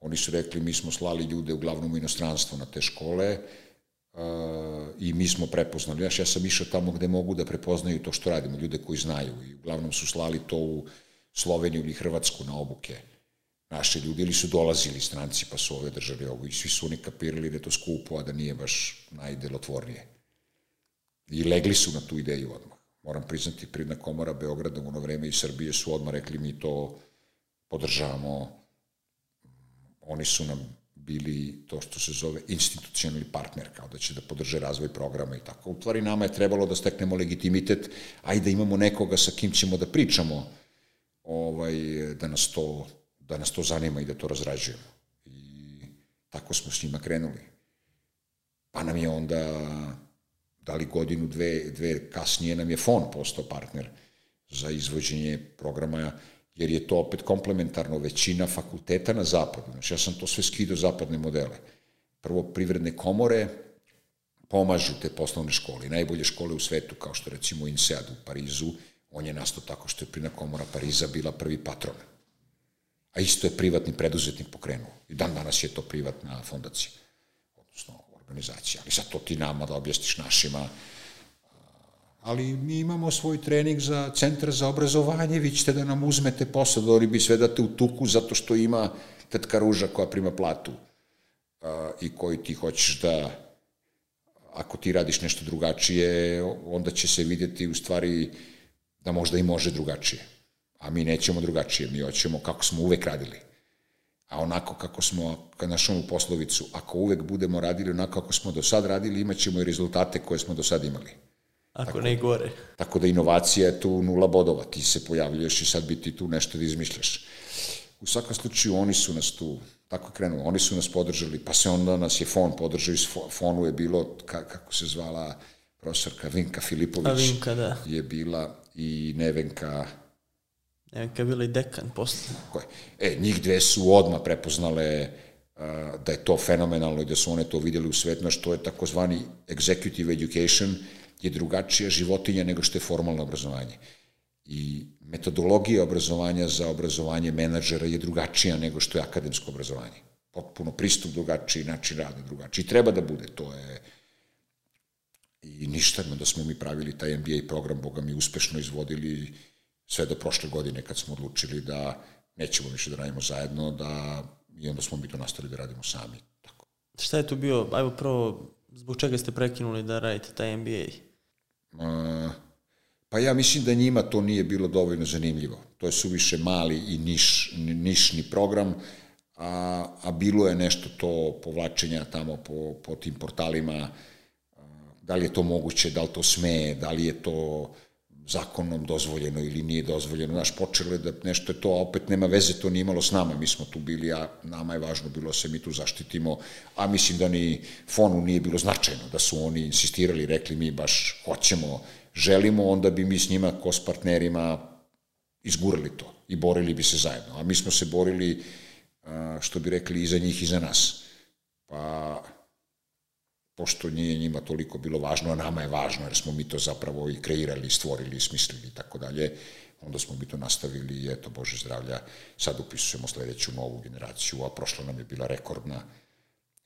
oni su rekli mi smo slali ljude uglavnom u inostranstvo na te škole uh, i mi smo prepoznali. Znaš, ja sam išao tamo gde mogu da prepoznaju to što radimo, ljude koji znaju i uglavnom su slali to u Sloveniju ili Hrvatsku na obuke naše ljudi ili su dolazili stranci pa su ove držali ovo i svi su oni kapirali da je to skupo, a da nije baš najdelotvornije. I legli su na tu ideju odmah. Moram priznati, Pridna komora Beograda u ono vreme i Srbije su odmah rekli mi to podržavamo. Oni su nam bili to što se zove institucionalni partner, kao da će da podrže razvoj programa i tako. U tvari nama je trebalo da steknemo legitimitet, a i da imamo nekoga sa kim ćemo da pričamo, ovaj, da, nas to, da nas to zanima i da to razrađujemo. I tako smo s njima krenuli. Pa nam je onda da li godinu, dve, dve kasnije nam je FON postao partner za izvođenje programa, jer je to opet komplementarno većina fakulteta na zapadu. Znači, ja sam to sve skido zapadne modele. Prvo, privredne komore pomažu te poslovne škole. Najbolje škole u svetu, kao što recimo INSEAD u Parizu, on je nastao tako što je Prina komora Pariza bila prvi patron. A isto je privatni preduzetnik pokrenuo. I dan danas je to privatna fondacija. Odnosno, organizacija. Ali sad to ti nama da objasniš našima. Ali mi imamo svoj trening za centar za obrazovanje, vi ćete da nam uzmete posao, da oni bi sve date u tuku zato što ima tetka Ruža koja prima platu i koji ti hoćeš da ako ti radiš nešto drugačije, onda će se vidjeti u stvari da možda i može drugačije. A mi nećemo drugačije, mi hoćemo kako smo uvek radili a onako kako smo, kad našom poslovicu, ako uvek budemo radili onako kako smo do sad radili, imat ćemo i rezultate koje smo do sad imali. Ako tako, ne gore. Tako da inovacija je tu nula bodova, ti se pojavljuješ i sad bi ti tu nešto da izmišljaš. U svakom slučaju oni su nas tu, tako je krenulo, oni su nas podržali, pa se onda nas je fon podržao, iz fonu je bilo, kako se zvala profesorka Vinka Filipović, A Vinka, da. je bila i Nevenka Neka je bila i dekan posle. Koje? E, njih dve su odmah prepoznale uh, da je to fenomenalno i da su one to vidjeli u svetu, što je takozvani executive education, je drugačija životinja nego što je formalno obrazovanje. I metodologija obrazovanja za obrazovanje menadžera je drugačija nego što je akademsko obrazovanje. Potpuno pristup drugačiji, način rada drugačiji. Treba da bude, to je i ništa, da smo mi pravili taj MBA program, Boga mi uspešno izvodili sve do prošle godine kad smo odlučili da nećemo više da radimo zajedno, da i onda smo mi to nastavili da radimo sami. Tako. Šta je tu bio, ajmo prvo, zbog čega ste prekinuli da radite taj MBA? Uh, Pa ja mislim da njima to nije bilo dovoljno zanimljivo. To je suviše mali i niš, nišni program, a, a bilo je nešto to povlačenja tamo po, po tim portalima, da li je to moguće, da li to sme, da li je to zakonom dozvoljeno ili nije dozvoljeno. Znaš, počelo je da nešto je to, a opet nema veze, to nije imalo s nama, mi smo tu bili, a nama je važno bilo da se mi tu zaštitimo, a mislim da ni fonu nije bilo značajno, da su oni insistirali, rekli mi baš hoćemo, želimo, onda bi mi s njima, ko s partnerima, izgurali to i borili bi se zajedno. A mi smo se borili, što bi rekli, i za njih i za nas. Pa pošto nije njima toliko bilo važno, a nama je važno, jer smo mi to zapravo i kreirali, stvorili, smislili i tako dalje, onda smo mi to nastavili i eto, Bože zdravlja, sad upisujemo sledeću novu generaciju, a prošla nam je bila rekordna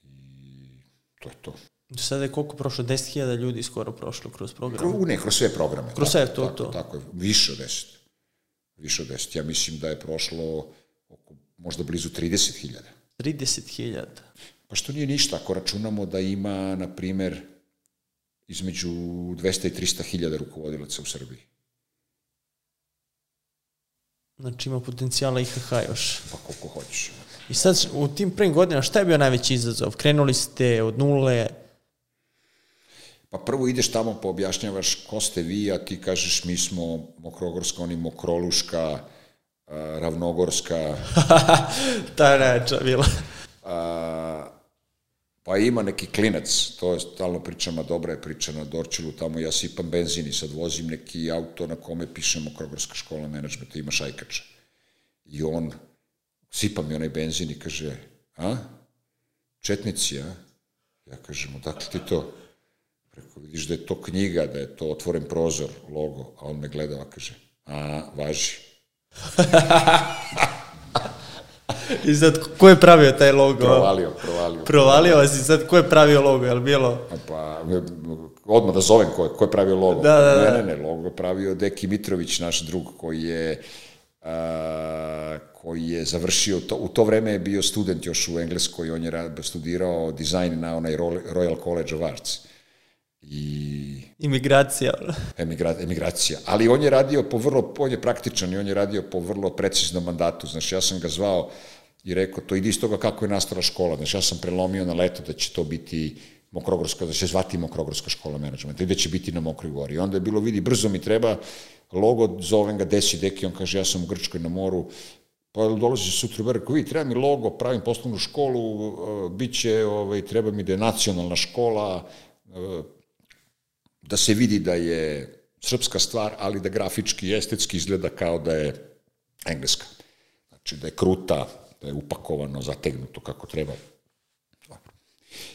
i to je to. Sada je koliko prošlo? 10.000 ljudi skoro prošlo kroz program? Kro, ne, kroz sve programe. Kroz sve, to, tako, to. Tako je, više od 10. Više od 10. Ja mislim da je prošlo oko, možda blizu 30.000. 30.000. Pa što nije ništa, ako računamo da ima, na primer, između 200 i 300 hiljada rukovodilaca u Srbiji. Znači ima potencijala IHH još. Pa koliko hoćeš. I sad u tim prvim godinama šta je bio najveći izazov? Krenuli ste od nule? Pa prvo ideš tamo pa objašnjavaš ko ste vi, a ti kažeš mi smo Mokrogorska, oni Mokroluška, Ravnogorska. [LAUGHS] Ta je najveća bila. A, pa ima neki klinac, to je stalno pričama, dobra je priča na Dorčilu, tamo ja sipam benzin i sad vozim neki auto na kome pišemo Krogorska škola menadžmenta, ima šajkača. I on, sipa mi onaj benzin i kaže, a? Četnici, a? Ja kažem, odakle ti to? Preko, vidiš da je to knjiga, da je to otvoren prozor, logo, a on me gleda, a kaže, a, važi. [LAUGHS] I sad, ko je pravio taj logo? Provalio, provalio. Provalio vas i sad, ko je pravio logo, je li bilo? Pa, odmah da zovem ko je, ko je pravio logo. Da, da, da. Ne, ne, ne, logo pravio Deki Mitrović, naš drug, koji je a, koji je završio, to, u to vreme je bio student još u Engleskoj, on je studirao dizajn na onaj Royal College of Arts. I... Imigracija. Emigra, emigracija. Ali on je radio po vrlo, on je praktičan i on je radio po vrlo preciznom mandatu. Znači, ja sam ga zvao i rekao, to ide iz toga kako je nastala škola. Znači, ja sam prelomio na leto da će to biti Mokrogorska, da će zvati Mokrogorska škola menadžmenta i da će biti na Mokroj gori. I onda je bilo, vidi, brzo mi treba logo, zovem ga Desi Deki, on kaže, ja sam u Grčkoj na moru, pa dolazi sutra u Berku, vi, treba mi logo, pravim poslovnu školu, uh, bit će, ovaj, treba mi da je nacionalna škola, uh, da se vidi da je srpska stvar, ali da grafički i estetski izgleda kao da je engleska. Znači da je kruta, da je upakovano, zategnuto kako treba.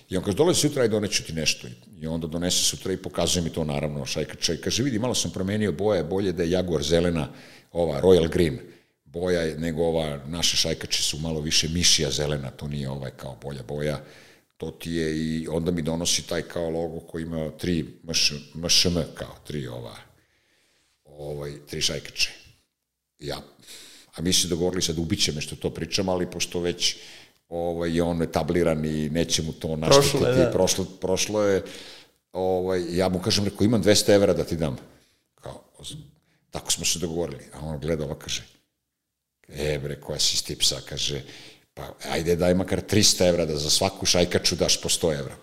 I on kaže, dolazi sutra i doneću ti nešto. I onda donese sutra i pokazuje mi to naravno šajkača. I kaže, vidi, malo sam promenio boje, bolje da je Jaguar zelena, ova Royal Green boja, nego ova naše šajkače su malo više mišija zelena, to nije ovaj kao bolja boja. To ti je i onda mi donosi taj kao logo koji ima tri mš, mšm, kao tri ova, ovaj, tri šajkače. Ja, a mi se dogovorili sad ubiće me što to pričam, ali pošto već ovaj, je on etabliran i neće mu to naštetiti. Prošlo je, da. prošlo, prošlo je, ovaj, ja mu kažem, rekao, imam 200 evra da ti dam. Kao, tako smo se dogovorili. A on gleda ova, kaže, e bre, koja si stipsa, kaže, pa ajde daj makar 300 evra da za svaku šajkaču daš po 100 evra.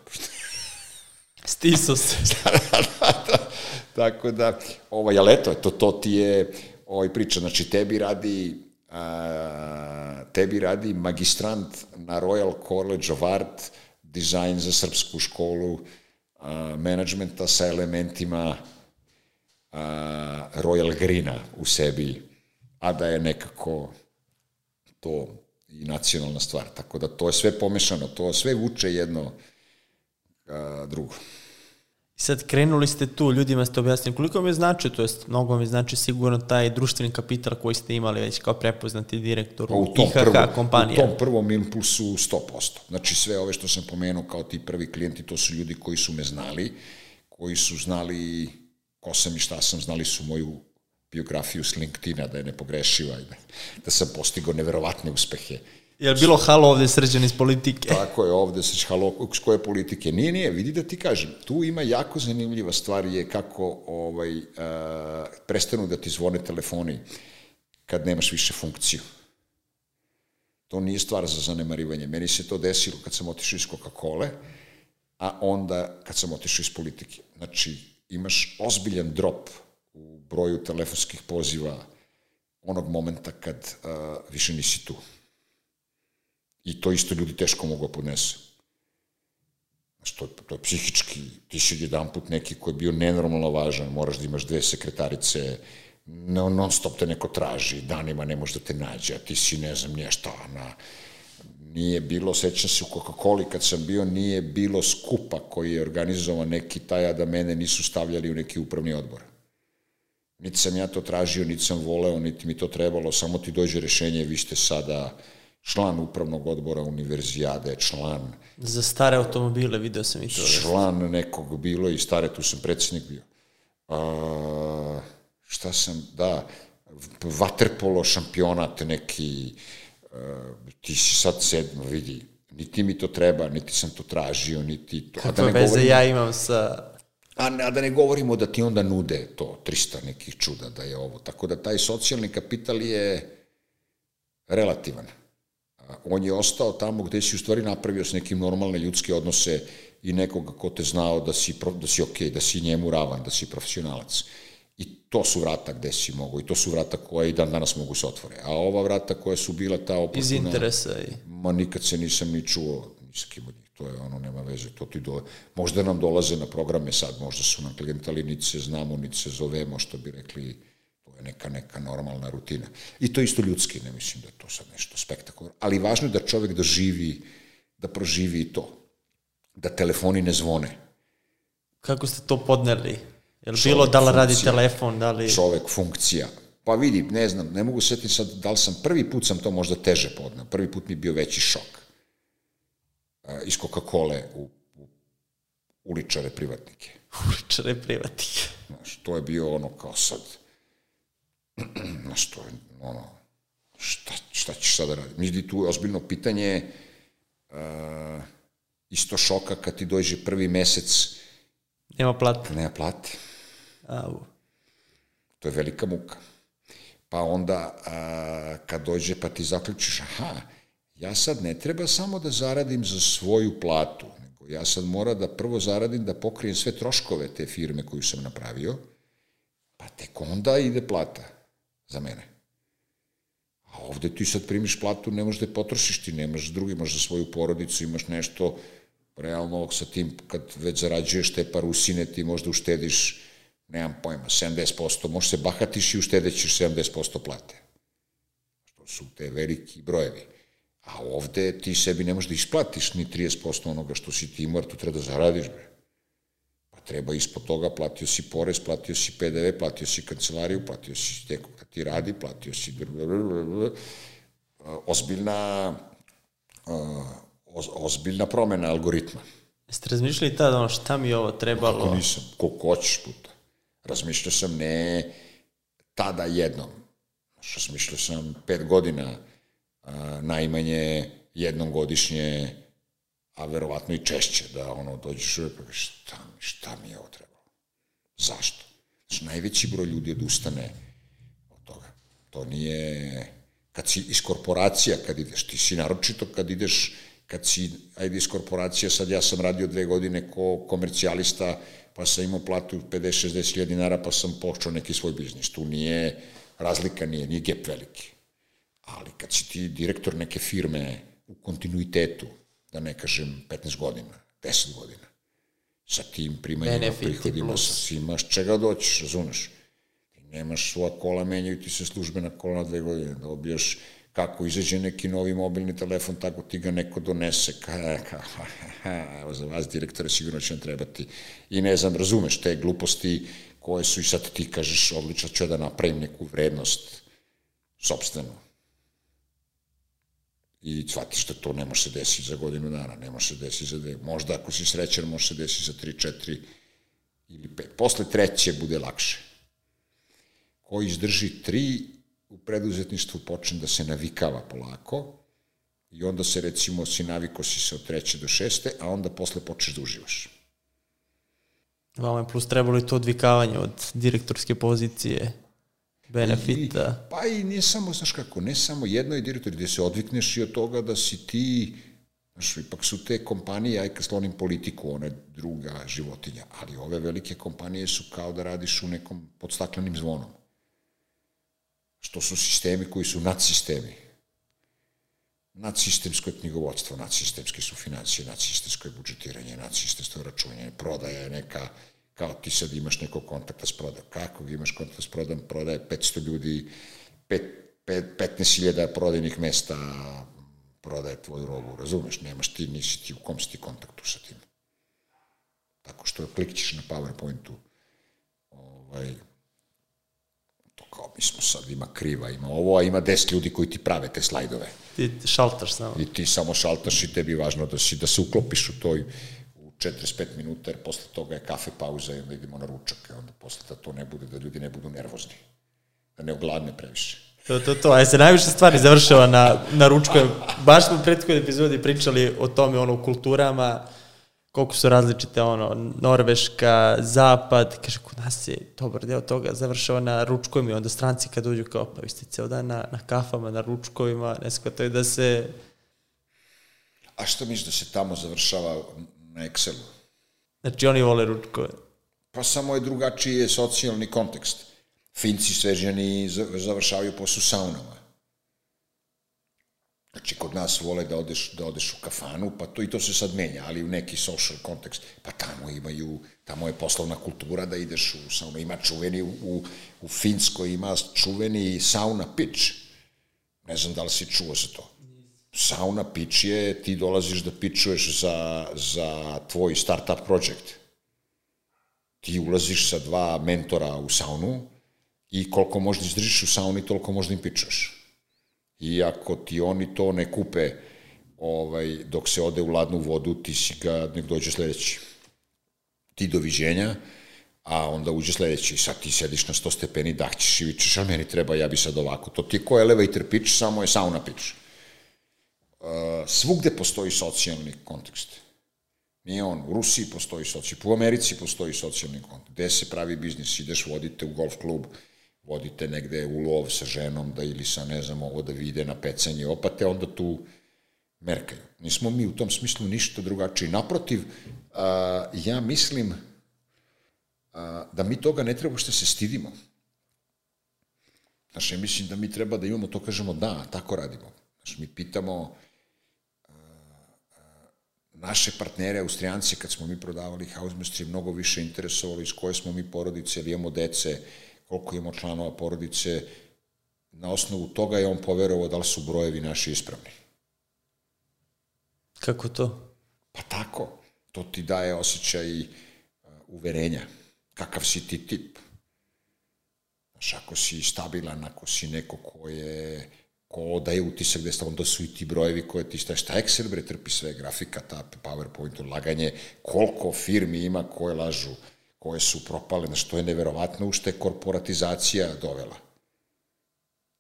[LAUGHS] Stiso se. [LAUGHS] da, da, da. Tako da, ovaj, ali eto, to, to ti je ovaj priča, znači tebi radi a, tebi radi magistrant na Royal College of Art, dizajn za srpsku školu a, menadžmenta sa elementima a, Royal Greena u sebi, a da je nekako to i nacionalna stvar. Tako da to je sve pomešano, to sve vuče jedno a, drugo. I sad krenuli ste tu, ljudima ste objasnili koliko mi znači, to jest mnogo mi znači sigurno taj društveni kapital koji ste imali već kao prepoznati direktor u, IHH prvo, kompanija. U tom prvom impulsu 100%. Znači sve ove što sam pomenuo kao ti prvi klijenti, to su ljudi koji su me znali, koji su znali ko sam i šta sam, znali su moju biografiju s LinkedIna, da je nepogrešiva i da, da sam postigao neverovatne uspehe Je bilo halo ovde srđan iz politike? Tako je, ovde se halo, s koje politike? Nije, nije, vidi da ti kažem, tu ima jako zanimljiva stvar je kako ovaj, uh, prestanu da ti zvone telefoni kad nemaš više funkciju. To nije stvar za zanemarivanje. Meni se to desilo kad sam otišao iz Coca-Cola, a onda kad sam otišao iz politike. Znači, imaš ozbiljan drop u broju telefonskih poziva onog momenta kad uh, više nisi tu. I to isto ljudi teško mogu da podnesu. Znači, to, to je psihički, ti si jedan put neki koji je bio nenormalno važan, moraš da imaš dve sekretarice, non stop te neko traži, danima ne može da te nađe, a ti si ne znam nije šta, na, nije bilo, sećam se u Coca-Coli kad sam bio, nije bilo skupa koji je organizovan neki taj, a da mene nisu stavljali u neki upravni odbor. Niti sam ja to tražio, niti sam voleo, niti mi to trebalo, samo ti dođe rešenje, vi ste sada član upravnog odbora univerzijade, član... Za stare automobile video sam i to. Član nekog bilo i stare, tu sam predsednik bio. A, šta sam, da, vaterpolo šampionat neki, a, ti si sad sedmo, vidi, niti mi to treba, niti sam to tražio, niti to... Kakve da veze govorimo, ja imam sa... A, a da ne govorimo da ti onda nude to, 300 nekih čuda da je ovo. Tako da taj socijalni kapital je relativan on je ostao tamo gde si u stvari napravio s nekim normalne ljudske odnose i nekoga ko te znao da si, da si ok, da si njemu ravan, da si profesionalac. I to su vrata gde si mogu, i to su vrata koje i dan danas mogu se otvore. A ova vrata koja su bila ta oportuna... Iz interesa i... Ma nikad se nisam ni čuo ni s kim od njih. To je ono, nema veze, to ti dole... Možda nam dolaze na programe sad, možda su nam klijentali, niti se znamo, niti se zovemo, što bi rekli neka, neka normalna rutina. I to isto ljudski, ne mislim da je to sad nešto spektakularno. Ali važno je da čovek doživi, da proživi to. Da telefoni ne zvone. Kako ste to podneli? Je li bilo da li radi telefon, da li... Čovek, funkcija. Pa vidi, ne znam, ne mogu setiti sad da li sam, prvi put sam to možda teže podneo, prvi put mi je bio veći šok. Uh, iz Coca-Cola u, u uličare privatnike. [LAUGHS] Uličare privatnike. Znaš, to je bio ono kao sad, znaš, to je, ono, šta, šta ćeš sada raditi? Mislim, tu je ozbiljno pitanje uh, isto šoka kad ti dođe prvi mesec Nema plate. Nema plate. Au. To je velika muka. Pa onda, a, kad dođe pa ti zaključiš, aha, ja sad ne treba samo da zaradim za svoju platu, nego ja sad mora da prvo zaradim da pokrijem sve troškove te firme koju sam napravio, pa tek onda ide plata za mene. A ovde ti sad primiš platu, ne možeš da je potrošiš, ti nemaš drugi, imaš za svoju porodicu, imaš nešto, realno sa tim, kad već zarađuješ te parusine, ti možda uštediš, nemam pojma, 70%, možeš se bahatiš i uštedećeš 70% plate. Što su te veliki brojevi. A ovde ti sebi ne možeš da isplatiš ni 30% onoga što si ti imao, tu treba da zaradiš, bre treba ispod toga, platio si porez, platio si PDV, platio si kancelariju, platio si nekog da ti radi, platio si ozbiljna ozbiljna promena algoritma. Jeste razmišljali tada ono šta mi je ovo trebalo? Kako nisam, koliko hoćeš puta. Razmišljao sam ne tada jednom. Razmišljao sam pet godina najmanje jednom godišnje a verovatno i češće, da ono, dođeš uvek, šta, šta mi je ovo trebalo? Zašto? Znači, najveći broj ljudi odustane od toga. To nije, kad si iz korporacija, kad ideš, ti si naročito kad ideš, kad si, ajde iz korporacija, sad ja sam radio dve godine ko komercijalista, pa sam imao platu 50-60 hiljada dinara, pa sam počeo neki svoj biznis. Tu nije, razlika nije, nije gap veliki. Ali kad si ti direktor neke firme u kontinuitetu, da ne kažem 15 godina, 10 godina, sa tim primanjima, Benefiti prihodima, sa imaš čega doćiš, razumeš? Ti nemaš svoja kola, menjaju ti se službena kola na dve godine, da obijaš kako izađe neki novi mobilni telefon, tako ti ga neko donese, ka, ka, ha, ha, evo za vas direktore sigurno će vam trebati. I ne znam, razumeš te gluposti koje su i sad ti kažeš odlično ću da napravim neku vrednost sobstvenu i shvatiš da to ne može se desiti za godinu dana, ne može se desiti za dve. Možda ako si srećan, može se desiti za tri, četiri ili pet. Posle treće bude lakše. Ko izdrži tri, u preduzetništvu počne da se navikava polako I onda se recimo si naviko si se od treće do šeste, a onda posle počneš da uživaš. Vama je plus trebalo i to odvikavanje od direktorske pozicije, benefita. I, pa i nije samo, znaš kako, ne samo jedno je direktor, gde se odvikneš i od toga da si ti, znaš, ipak su te kompanije, aj kad slonim politiku, ona je druga životinja, ali ove velike kompanije su kao da radiš u nekom podstaklenim zvonom. Što su sistemi koji su nadsistemi. Nadsistemsko je knjigovodstvo, nadsistemske su financije, nadsistemsko je budžetiranje, nadsistemsko je računanje, prodaja neka, kao ti sad imaš nekog kontakta s prodajom. Kako imaš kontakt s prodajom? Prodaje 500 ljudi, 5, 5, 15.000 prodajnih mesta prodaje tvoju robu, razumeš? Nemaš ti, nisi ti, u kom si ti kontaktu sa tim. Tako što klikćeš na PowerPointu, ovaj, to kao mi smo sad, ima kriva, ima ovo, a ima 10 ljudi koji ti prave te slajdove. Ti šaltaš samo. I ti samo šaltaš i tebi je važno da, si, da se uklopiš u toj 45 minuta, jer posle toga je kafe pauza i onda idemo na ručak, i onda posle da to ne bude, da ljudi ne budu nervozni, da ne ogladne previše. To, to, to, a se najviše stvari završava na, na ručku. Baš smo u prethodnoj epizodi pričali o tome, ono, u kulturama, koliko su različite, ono, Norveška, Zapad, kaže, kod nas je dobar deo toga završava na ručkovima i onda stranci kad uđu kao, pa vi ste ceo dan na, na kafama, na ručkovima, ne shvataju da se... A što misliš da se tamo završava na Excelu. Znači oni vole ručkove. Pa samo je drugačiji socijalni kontekst. Finci svežani završavaju posle saunama. Znači, kod nas vole da odeš, da odeš u kafanu, pa to i to se sad menja, ali u neki social kontekst. Pa tamo imaju, tamo je poslovna kultura da ideš u saunu. Ima čuveni, u, u Finskoj ima čuveni sauna pitch. Ne znam da li si čuo za to sauna pitch je, ti dolaziš da pičuješ za, za tvoj startup project. Ti ulaziš sa dva mentora u saunu i koliko možda izdržiš u sauni, toliko možda im pičuješ. I ako ti oni to ne kupe ovaj, dok se ode u ladnu vodu, ti si ga, nek dođe sledeći. Ti doviđenja, a onda uđe sledeći sad ti sediš na 100 stepeni, dahćeš i vičeš, a meni treba, ja bi sad ovako. To ti je ko elevator pitch, samo je sauna pitch svugde postoji socijalni kontekst. Nije on, u Rusiji postoji socijalni, u Americi postoji socijalni kontekst. Gde se pravi biznis, ideš, vodite u golf klub, vodite negde u lov sa ženom, da ili sa, ne znam, ovo da vide na pecanje opate, onda tu merkaju. Nismo mi u tom smislu ništa drugačiji. Naprotiv, a, ja mislim a, da mi toga ne treba što se stidimo. Znaš, ja mislim da mi treba da imamo to, kažemo da, tako radimo. Znaš, mi pitamo, naše partnere, Austrijanci, kad smo mi prodavali Hausmeister, mnogo više interesovali iz koje smo mi porodice, ili imamo dece, koliko imamo članova porodice, na osnovu toga je on poverovao da li su brojevi naši ispravni. Kako to? Pa tako. To ti daje osjećaj uh, uverenja. Kakav si ti tip. Znaš, ako si stabilan, ako si neko ko je ko daje utisak da onda su i ti brojevi koje ti šta, šta Excel bre trpi sve, grafika, ta PowerPoint, laganje, koliko firmi ima koje lažu, koje su propale, znaš, to je neverovatno u što je korporatizacija dovela.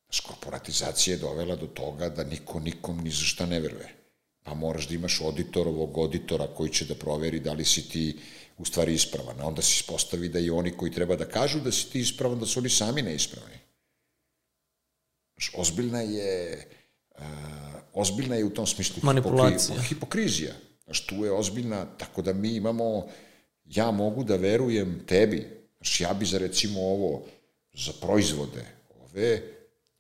Znaš, korporatizacija je dovela do toga da niko nikom ni za šta ne veruje. Pa moraš da imaš auditorovog auditora koji će da proveri da li si ti u stvari ispravan. A onda se ispostavi da i oni koji treba da kažu da si ti ispravan, da su oni sami neispravni. Ozbiljna je, uh, ozbiljna je u tom smislu Manipulacija. hipokrizija. Znaš, tu je ozbiljna, tako da mi imamo, ja mogu da verujem tebi, znaš, ja bi za recimo ovo, za proizvode, ove,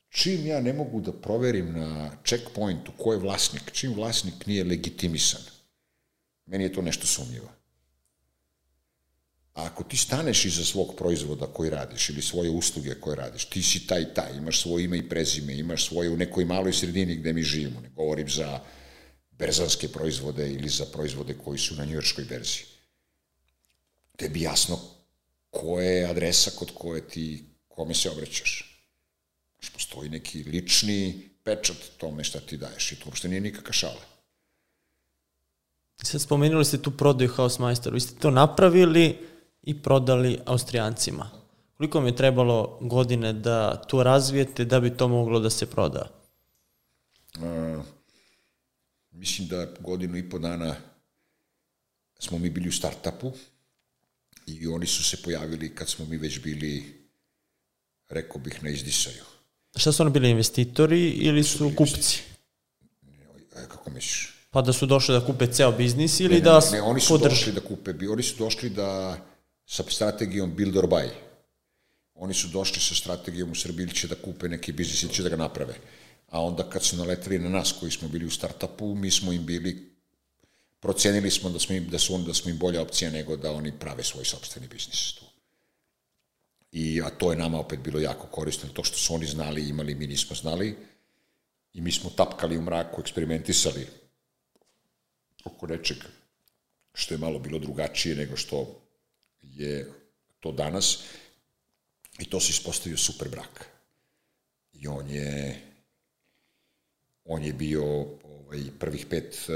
čim ja ne mogu da proverim na checkpointu ko je vlasnik, čim vlasnik nije legitimisan, meni je to nešto sumnjivo. A ako ti staneš iza svog proizvoda koji radiš ili svoje usluge koje radiš, ti si taj taj, imaš svoje ime i prezime, imaš svoje u nekoj maloj sredini gde mi živimo, ne govorim za berzanske proizvode ili za proizvode koji su na njujorskoj berzi. Tebi jasno ko je adresa kod koje ti, kome se obraćaš. Znaš, postoji neki lični pečat tome šta ti daješ i to uopšte nije nikakva šala. Sad spomenuli ste tu prodaju Hausmeister, vi ste to napravili, i prodali Austrijancima. Koliko mi je trebalo godine da to razvijete da bi to moglo da se proda? Uh, mislim da godinu i po dana smo mi bili u startupu i oni su se pojavili kad smo mi već bili, rekao bih, na izdisaju. Šta su oni bili investitori ili su, bili kupci? E, kako misliš? Pa da su došli da kupe ceo biznis ili Ne, da ne, ne, oni su podrže? došli da kupe, oni su došli da sa strategijom build or buy. Oni su došli sa strategijom u Srbiji ili će da kupe neki biznis ili će da ga naprave. A onda kad su naleteli na nas koji smo bili u startupu, mi smo im bili procenili smo da smo im, da su on, da smo im bolja opcija nego da oni prave svoj sopstveni biznis tu. I, a to je nama opet bilo jako korisno, to što su oni znali i imali, mi nismo znali. I mi smo tapkali u mraku, eksperimentisali oko nečeg što je malo bilo drugačije nego što je to danas i to se ispostavio super brak. I on je on je bio ovaj, prvih pet, e,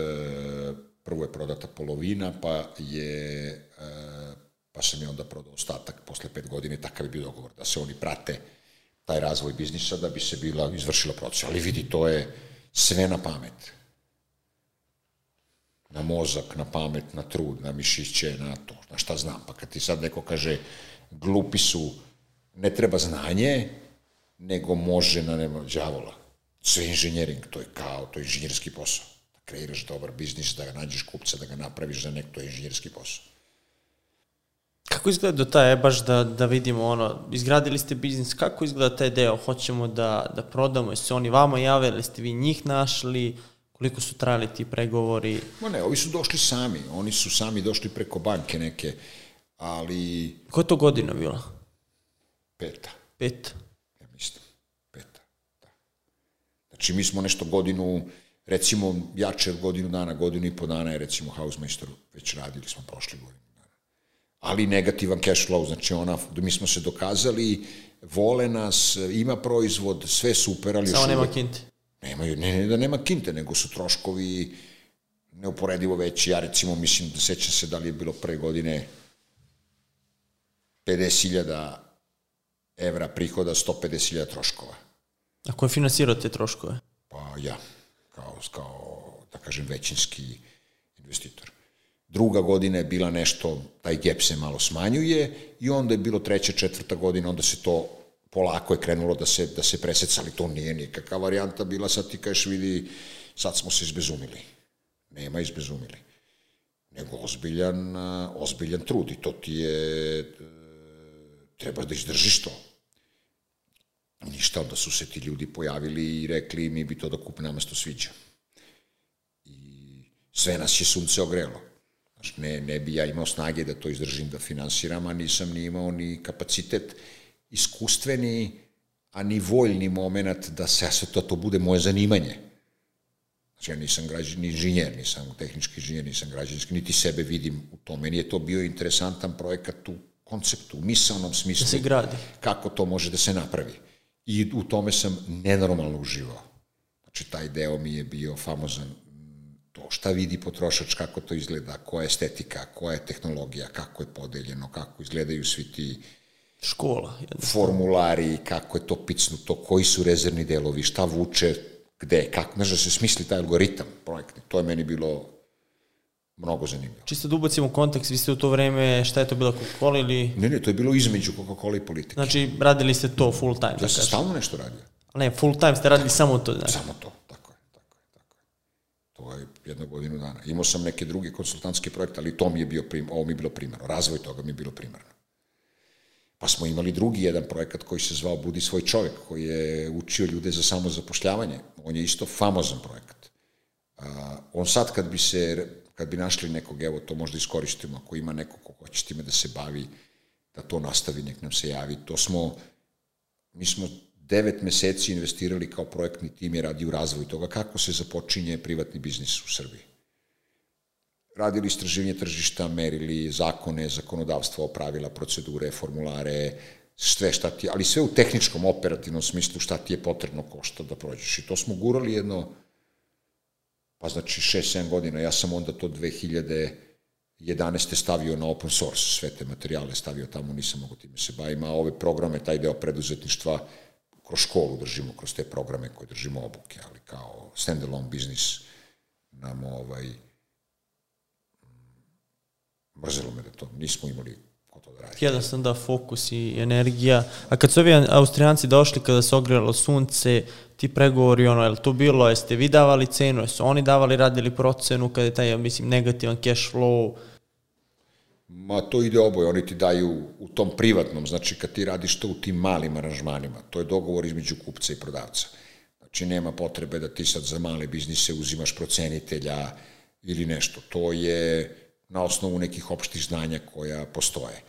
prvo je prodata polovina, pa je e, pa sam je onda prodao ostatak posle pet godine, takav je bio dogovor, da se oni prate taj razvoj biznisa da bi se bila izvršila proces. Ali vidi, to je sve na pamet na mozak, na pamet, na trud, na mišiće, na to, na šta znam. Pa kad ti sad neko kaže glupi su, ne treba znanje, nego može na nema đavola. Sve inženjering, to je kao, to je inženjerski posao. Da kreiraš dobar biznis, da ga nađeš kupca, da ga napraviš za nek, to je inženjerski posao. Kako izgleda do taj, baš da, da vidimo ono, izgradili ste biznis, kako izgleda taj deo, hoćemo da, da prodamo, jesu oni vama jave, ili ste vi njih našli, koliko su trajali ti pregovori, Ma ne, ovi su došli sami, oni su sami došli preko banke neke, ali koja je to godina bila? peta. Pet. ja mislim, peta. Da. Znači, mi smo nešto godinu, recimo, jače od godinu dana, godinu i po dana je, recimo, Hausmeister već radili smo prošli godinu dana. Ali negativan cash flow, znači ona, mi smo se dokazali, vole nas, ima proizvod, sve super, ali Samo nema uvek- kinte. Nemaju, ne, ne da nema kinte, nego su troškovi neuporedivo veći. Ja recimo mislim, da sećam se da li je bilo pre godine 50.000 evra prihoda, 150.000 troškova. A ko je finansirao te troškove? Pa ja, kao, kao da kažem, većinski investitor. Druga godina je bila nešto, taj gap se malo smanjuje i onda je bilo treća, četvrta godina, onda se to polako je krenulo da se, da se preseca, ali to nije nikakva varijanta bila, sad ti kažeš vidi, sad smo se izbezumili. Nema izbezumili. Nego ozbiljan, a, ozbiljan trud i to ti je, e, treba da izdržiš to. Ništa, onda su se ti ljudi pojavili i rekli mi bi to da kupe, nama se to sviđa. I sve nas je sunce ogrelo. Znaš, ne, ne bi ja imao snage da to izdržim, da finansiram, a nisam ni imao ni kapacitet iskustveni, a ni voljni moment da se sve to, to bude moje zanimanje. Znači, ja nisam građan, inženjer, nisam tehnički inženjer, nisam građanski, niti sebe vidim u tom. Meni je to bio interesantan projekat u konceptu, u misalnom smislu. Da se gradi. Kako to može da se napravi. I u tome sam nenormalno uživao. Znači, taj deo mi je bio famozan. To šta vidi potrošač, kako to izgleda, koja je estetika, koja je tehnologija, kako je podeljeno, kako izgledaju svi ti Škola. Jedna. formulari, kako je to picnuto, koji su rezervni delovi, šta vuče, gde, kako, znaš da se smisli taj algoritam projektni. To je meni bilo mnogo zanimljivo. Čisto da ubacimo kontekst, vi ste u to vreme, šta je to bila Coca-Cola ili... Ne, ne, to je bilo između Coca-Cola i politike. Znači, radili ste to full time, da Ja sam kažem. stalno nešto radio. Ne, full time ste radili samo to, znači. Samo to, tako je, tako je, tako je. To je jednu godinu dana. Imao sam neke druge konsultantske projekte, ali to mi je bio prim, ovo mi je bilo primarno. Razvoj toga mi je bilo primarno. Pa smo imali drugi jedan projekat koji se zvao Budi svoj čovjek, koji je učio ljude za samozapošljavanje. On je isto famozan projekat. A, on sad kad bi se, kad bi našli nekog, evo to možda iskoristimo, ako ima neko ko hoće time da se bavi, da to nastavi, nek nam se javi. To smo, mi smo devet meseci investirali kao projektni tim je radi u razvoju toga kako se započinje privatni biznis u Srbiji. Radili istraživanje tržišta, merili zakone, zakonodavstvo, pravila, procedure, formulare, sve šta ti, ali sve u tehničkom, operativnom smislu šta ti je potrebno košta da prođeš. I to smo gurali jedno, pa znači 6-7 godina. Ja sam onda to 2011. stavio na open source, sve te materijale stavio tamo, nisam mogo time se bavim, a ove programe, taj deo preduzetništva, kroz školu držimo, kroz te programe koje držimo obuke, ali kao standalone biznis, nam ovaj, mrzelo me da to nismo imali ko to da radi. Jednostavno da, fokus i energija. A kad su ovi Austrijanci došli kada se ogrijalo sunce, ti pregovori, ono, je li to bilo, jeste vi davali cenu, jesu oni davali, radili procenu kada je taj, ja mislim, negativan cash flow, Ma to ide oboje, oni ti daju u tom privatnom, znači kad ti radiš to u tim malim aranžmanima, to je dogovor između kupca i prodavca. Znači nema potrebe da ti sad za male biznise uzimaš procenitelja ili nešto. To je na osnovu nekih opštih znanja koja postoje.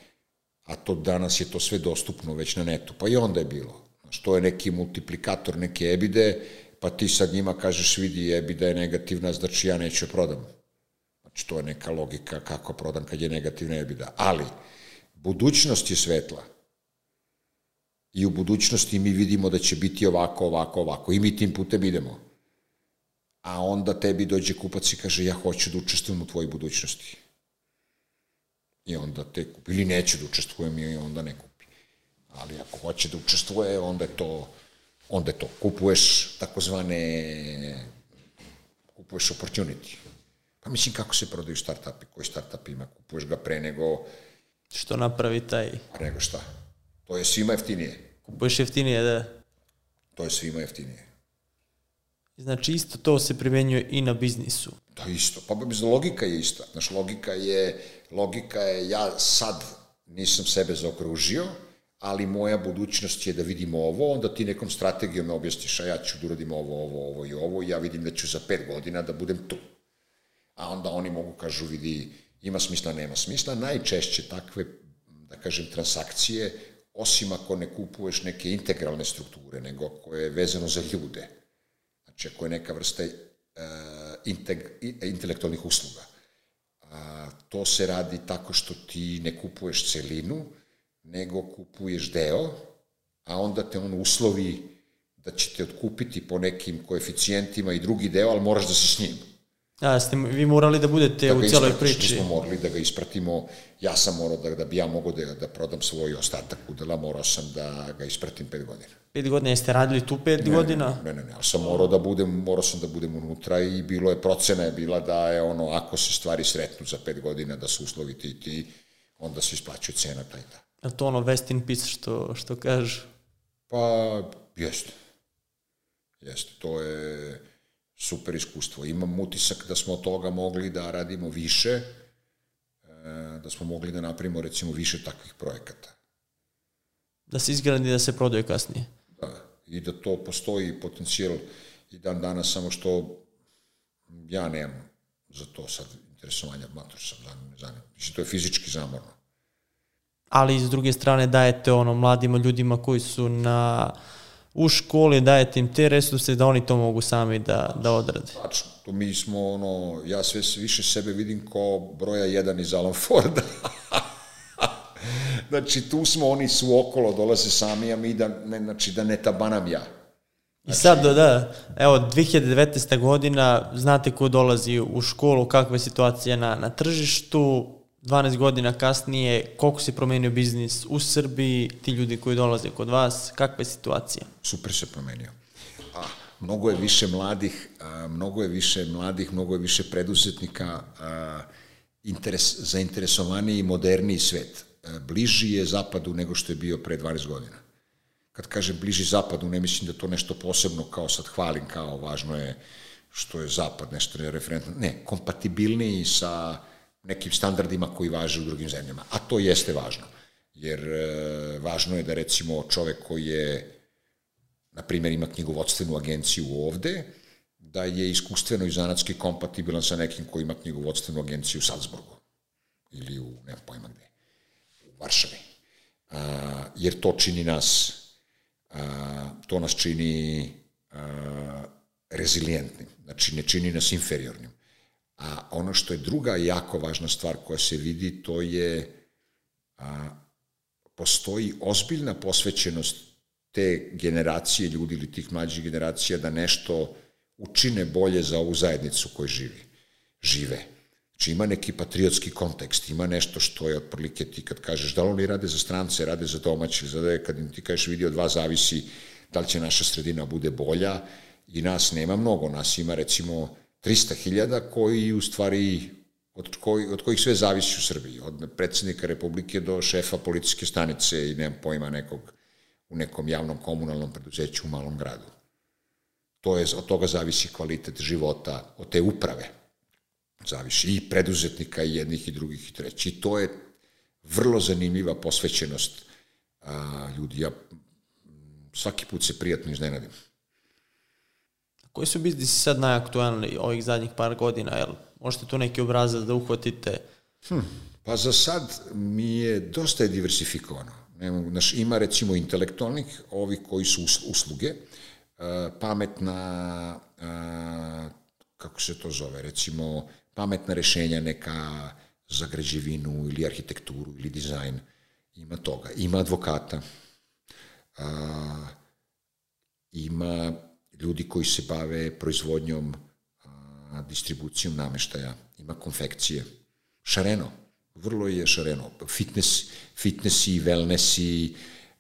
A to danas je to sve dostupno već na netu. Pa i onda je bilo. Znači, to je neki multiplikator neke ebide, pa ti sad njima kažeš vidi ebida je negativna, znači ja neću prodam. Znači, to je neka logika kako prodam kad je negativna ebida. Ali, budućnost je svetla. I u budućnosti mi vidimo da će biti ovako, ovako, ovako. I mi tim putem idemo. A onda tebi dođe kupac i kaže ja hoću da učestvujem u tvojoj budućnosti. I onda te kupi. Ili neću da učestvujem i onda ne kupi. Ali ako hoće da učestvuje, onda je to, onda je to. Kupuješ takozvane kupuješ opportunity. Pa mislim kako se prodaju startupi, koji startup ima, kupuješ ga pre nego... Što napravi taj... Pre nego šta? To je svima jeftinije. Kupuješ jeftinije, da. To je svima jeftinije. Znači isto to se primenjuje i na biznisu. Da, isto. Pa bez logika je ista. Znaš, logika je, logika je, ja sad nisam sebe zaokružio, ali moja budućnost je da vidimo ovo, onda ti nekom strategijom me objasniš, a ja ću da uradim ovo, ovo, ovo i ovo, ja vidim da ću za pet godina da budem tu a onda oni mogu kažu vidi ima smisla, nema smisla. Najčešće takve, da kažem, transakcije, osim ako ne kupuješ neke integralne strukture, nego ako je vezano za ljude. Znači, ako je neka vrsta uh, integ, intelektualnih usluga. A, to se radi tako što ti ne kupuješ celinu, nego kupuješ deo, a onda te on uslovi da će te otkupiti po nekim koeficijentima i drugi deo, ali moraš da si s njim. A, ste vi morali da budete da u celoj priči. Mi smo morali da ga ispratimo. Ja sam morao da, da bi ja mogao da, da prodam svoj ostatak udela, morao sam da ga ispratim pet godina. Pet godina, jeste radili tu pet ne, godina? Ne, ne, ne, ali sam morao da budem, morao sam da budem unutra i bilo je, procena je bila da je ono, ako se stvari sretnu za pet godina, da su uslovi ti ti, onda se isplaćuje cena taj ta. Je to ono West in Peace što, što kažu? Pa, jeste. Jeste, to je super iskustvo. Imam utisak da smo od toga mogli da radimo više, e, da smo mogli da napravimo recimo više takvih projekata. Da se izgradi da se prodaje kasnije. Da, i da to postoji potencijal i dan danas, samo što ja nemam za to sad interesovanja, mator sam ne znam, mislim, to je fizički zamorno. Ali s druge strane dajete ono mladima ljudima koji su na u školi dajete im te resurse da oni to mogu sami da, da odrade. Tačno, to mi smo, ono, ja sve više sebe vidim kao broja jedan iz Alan Forda. [LAUGHS] znači, tu smo, oni su okolo, dolaze sami, a mi da, ne, znači, da ne tabanam ja. Znači... I sad, da, da, evo, 2019. godina, znate ko dolazi u školu, kakva je situacija na, na tržištu, 12 godina kasnije, koliko se promenio biznis u Srbiji, ti ljudi koji dolaze kod vas, kakva je situacija? Super se promenio. A, mnogo je više mladih, a, mnogo je više mladih, mnogo je više preduzetnika, a, interes, zainteresovaniji i moderniji svet. A, bliži je zapadu nego što je bio pre 12 godina. Kad kažem bliži zapadu, ne mislim da to nešto posebno kao sad hvalim, kao važno je što je zapad, nešto je referentno. Ne, kompatibilniji sa nekim standardima koji važe u drugim zemljama. A to jeste važno. Jer e, važno je da recimo čovek koji je, na primjer, ima knjigovodstvenu agenciju ovde, da je iskustveno i zanatski kompatibilan sa nekim koji ima knjigovodstvenu agenciju u Salzburgu ili u, nema pojma gde, u Varšavi. A, jer to čini nas, a, to nas čini a, rezilijentnim, znači ne čini nas inferiornim. A ono što je druga jako važna stvar koja se vidi, to je a, postoji ozbiljna posvećenost te generacije ljudi ili tih mlađih generacija da nešto učine bolje za ovu zajednicu koju živi, žive. Znači ima neki patriotski kontekst, ima nešto što je otprilike ti kad kažeš da li oni rade za strance, rade za domaći, za da kad im ti kažeš vidi od vas zavisi da li će naša sredina bude bolja i nas nema mnogo, nas ima recimo 300.000 koji u stvari od, koji, od kojih sve zavisi u Srbiji, od predsednika Republike do šefa policijske stanice i nemam pojma nekog u nekom javnom komunalnom preduzeću u malom gradu. To je, od toga zavisi kvalitet života, od te uprave zavisi i preduzetnika i jednih i drugih i trećih. To je vrlo zanimljiva posvećenost a, ljudi. Ja svaki put se prijatno iznenadim. Koji su biznisi sad najaktualniji ovih zadnjih par godina? Jel možete tu neki obrazac da uhvatite? Hm, pa za sad mi je dosta je diversifikovano. Naš, ima recimo intelektualnih, ovi koji su usluge, pametna, kako se to zove, recimo pametna rešenja neka za građevinu ili arhitekturu ili dizajn, ima toga. Ima advokata, ima ljudi koji se bave proizvodnjom, distribucijom nameštaja, ima konfekcije. Šareno, vrlo je šareno. Fitness, fitnessi, wellnessi,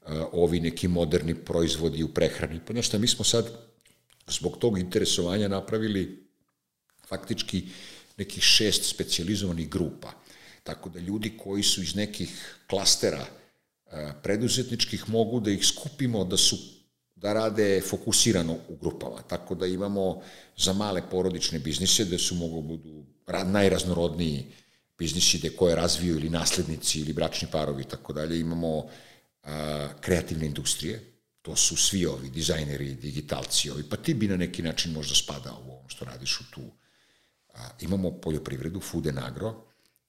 a, ovi neki moderni proizvodi u prehrani. Pa nešto, mi smo sad zbog tog interesovanja napravili faktički nekih šest specializovanih grupa. Tako da ljudi koji su iz nekih klastera preduzetničkih mogu da ih skupimo da su da rade fokusirano u grupama. Tako da imamo za male porodične biznise da su mogu budu najraznorodniji biznisi gde koje razviju ili naslednici ili bračni parovi i tako dalje. Imamo a, kreativne industrije, to su svi ovi dizajneri, digitalci, ovi, pa ti bi na neki način možda spadao u ovom što radiš u tu. A, imamo poljoprivredu, food and agro,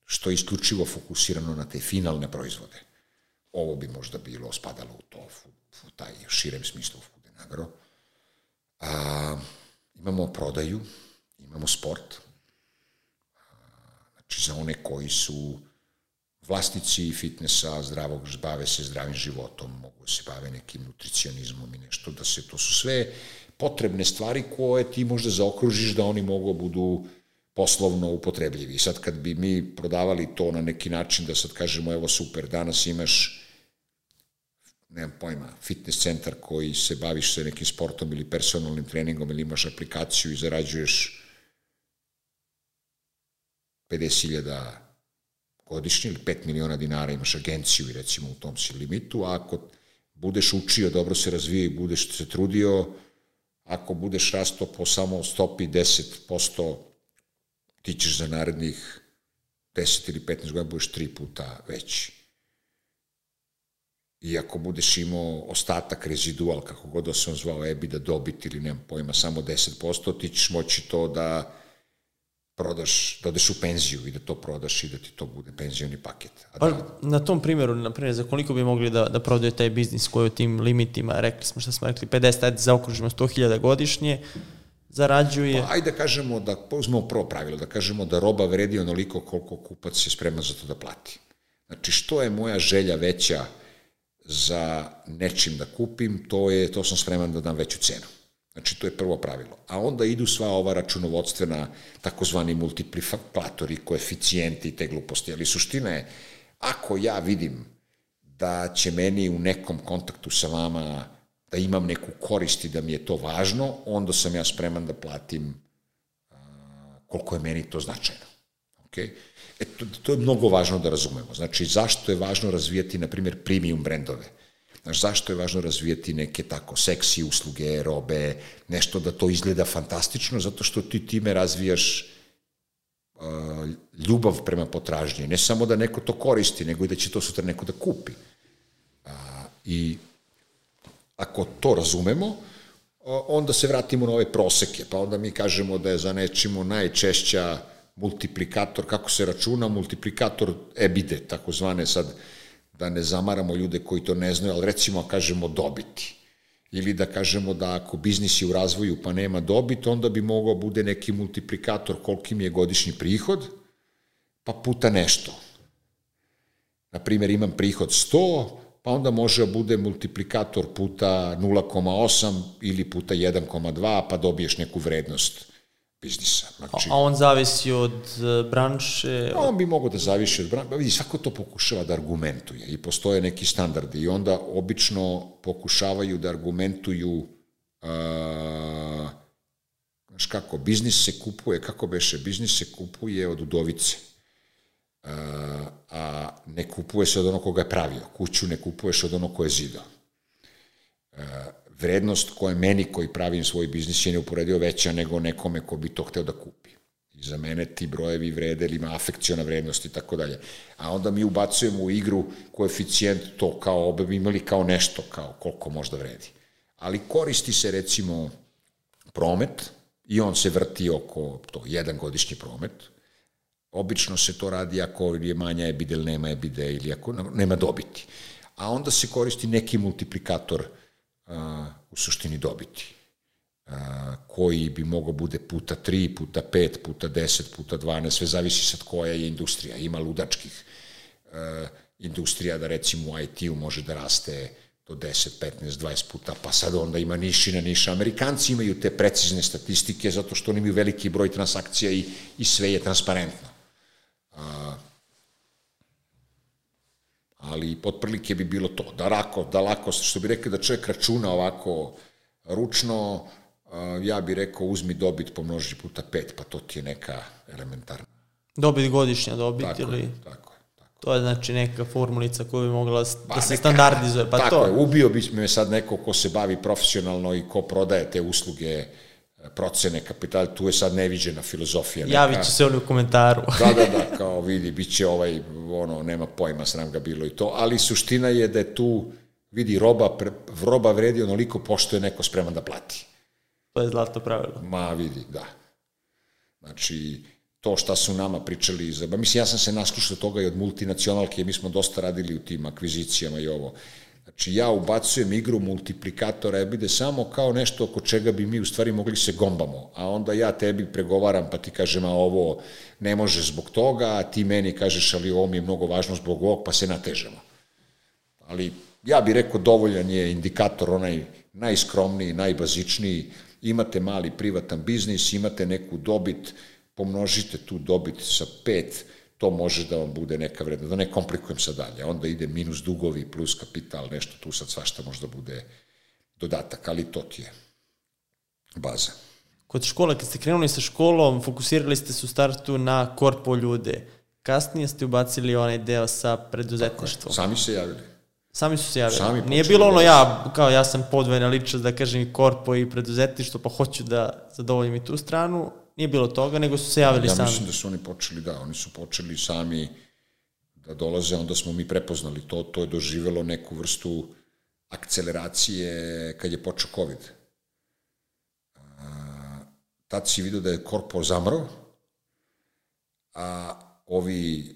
što je isključivo fokusirano na te finalne proizvode. Ovo bi možda bilo, spadalo u to, taj širem smislu food and agro. A, imamo prodaju, imamo sport, a, znači za one koji su vlasnici fitnessa, zdravog, bave se zdravim životom, mogu da se bave nekim nutricionizmom i nešto, da se, to su sve potrebne stvari koje ti možda zaokružiš da oni mogu da budu poslovno upotrebljivi. Sad kad bi mi prodavali to na neki način da sad kažemo evo super, danas imaš nemam pojma, fitness centar koji se baviš sa nekim sportom ili personalnim treningom ili imaš aplikaciju i zarađuješ 50.000 godišnje ili 5 miliona dinara, imaš agenciju i recimo u tom si limitu, a ako budeš učio, dobro se razvio i budeš se trudio, ako budeš rasto po samo stopi 10%, ti ćeš za narednih 10 ili 15 godina budeš tri puta veći i ako budeš imao ostatak rezidual, kako god da se on zvao EBITDA dobit ili nemam pojma, samo 10%, ti ćeš moći to da prodaš, da odeš u penziju i da to prodaš i da ti to bude penzioni paket. A pa, da, na tom primjeru, na primjer, za koliko bi mogli da, da prodaju taj biznis koji u tim limitima, rekli smo što smo rekli, 50, ajde zaokružimo 100.000 godišnje, zarađuje... Pa, ajde da kažemo da, uzmemo prvo pravilo, da kažemo da roba vredi onoliko koliko kupac je spreman za to da plati. Znači, što je moja želja veća za nečim da kupim, to je, to sam spreman da dam veću cenu. Znači, to je prvo pravilo. A onda idu sva ova računovodstvena, takozvani multiplikatori, koeficijenti i te gluposti. Ali suština je, ako ja vidim da će meni u nekom kontaktu sa vama da imam neku korist i da mi je to važno, onda sam ja spreman da platim koliko je meni to značajno. Okay? E, to, to je mnogo važno da razumemo. Znači, zašto je važno razvijati, na primjer, premium brendove? Znači, zašto je važno razvijati neke tako seksi usluge, robe, nešto da to izgleda fantastično, zato što ti time razvijaš uh, ljubav prema potražnji. Ne samo da neko to koristi, nego i da će to sutra neko da kupi. Uh, I ako to razumemo, onda se vratimo na ove proseke, pa onda mi kažemo da je za nečimo najčešća multiplikator, kako se računa, multiplikator ebide, takozvane sad, da ne zamaramo ljude koji to ne znaju, ali recimo kažemo dobiti. Ili da kažemo da ako biznis je u razvoju pa nema dobit, onda bi mogao bude neki multiplikator koliki mi je godišnji prihod, pa puta nešto. Na primjer, imam prihod 100, pa onda može da bude multiplikator puta 0,8 ili puta 1,2, pa dobiješ neku vrednost biznisa. Znači, a on zavisi od e, branše? On bi mogao da zavisi od branše. Vidi, svako to pokušava da argumentuje i postoje neki standardi i onda obično pokušavaju da argumentuju a, Znaš kako, biznis se kupuje, kako beše, biznis se kupuje od udovice, a, a ne kupuje se od onog koga je pravio. Kuću ne kupuješ od onog ko je zidao. A, vrednost koja meni koji pravim svoj biznis je neuporedivo veća nego nekome ko bi to hteo da kupi. I za mene ti brojevi vrede ili ima afekciona vrednost i tako dalje. A onda mi ubacujemo u igru koeficijent to kao obe imali kao nešto, kao koliko možda vredi. Ali koristi se recimo promet i on se vrti oko to, jedan godišnji promet. Obično se to radi ako je manja ebide ili nema ebide ili ako nema dobiti. A onda se koristi neki multiplikator a, u suštini dobiti a, koji bi mogao bude puta 3, puta 5, puta 10, puta 12, sve zavisi sad koja je industrija. Ima ludačkih a, industrija da recimo u IT-u može da raste do 10, 15, 20 puta, pa sad onda ima niši na niša. Amerikanci imaju te precizne statistike zato što oni imaju veliki broj transakcija i, i sve je transparentno. A, ali potprilike bi bilo to, da lako, da lako, što bi rekao da čovjek računa ovako ručno, ja bih rekao uzmi dobit pomnoži puta pet, pa to ti je neka elementarna. Dobit godišnja dobit tako, ili... Tako je. To je znači neka formulica koju bi mogla da pa, se neka, standardizuje. Pa tako to. je, ubio bi me sad neko ko se bavi profesionalno i ko prodaje te usluge e, procene kapitala, tu je sad neviđena filozofija. Neka. Javit će se oni u komentaru. [LAUGHS] da, da, da, kao vidi, bit će ovaj, ono, nema pojma, sram ga bilo i to, ali suština je da je tu, vidi, roba, roba vredi onoliko pošto je neko spreman da plati. To je zlato pravilo. Ma, vidi, da. Znači, to šta su nama pričali, za, ba, mislim, ja sam se naslušao toga i od multinacionalke, mi smo dosta radili u tim akvizicijama i ovo. Znači, ja ubacujem igru multiplikatora ebide samo kao nešto oko čega bi mi u stvari mogli se gombamo, a onda ja tebi pregovaram pa ti kažem, a ovo ne može zbog toga, a ti meni kažeš, ali ovo mi je mnogo važno zbog ovog, pa se natežemo. Ali ja bih rekao, dovoljan je indikator onaj najskromniji, najbazičniji, imate mali privatan biznis, imate neku dobit, pomnožite tu dobit sa 5, to može da vam bude neka vredna, da ne komplikujem sad dalje, onda ide minus dugovi plus kapital, nešto tu sad svašta možda bude dodatak, ali to ti je baza. Kod škola, kad ste krenuli sa školom, fokusirali ste se u startu na korpo ljude. Kasnije ste ubacili onaj deo sa preduzetništvom. Sami se javili. Sami su se javili. Sami Nije bilo ono ja, kao ja sam podvojena ličnost da kažem i korpo i preduzetništvo, pa hoću da zadovoljim i tu stranu, Nije bilo toga, nego su se javili ja sami. Ja mislim da su oni počeli, da, oni su počeli sami da dolaze, onda smo mi prepoznali to, to je doživelo neku vrstu akceleracije kad je počeo COVID. A, tad si vidio da je korpo zamro, a ovi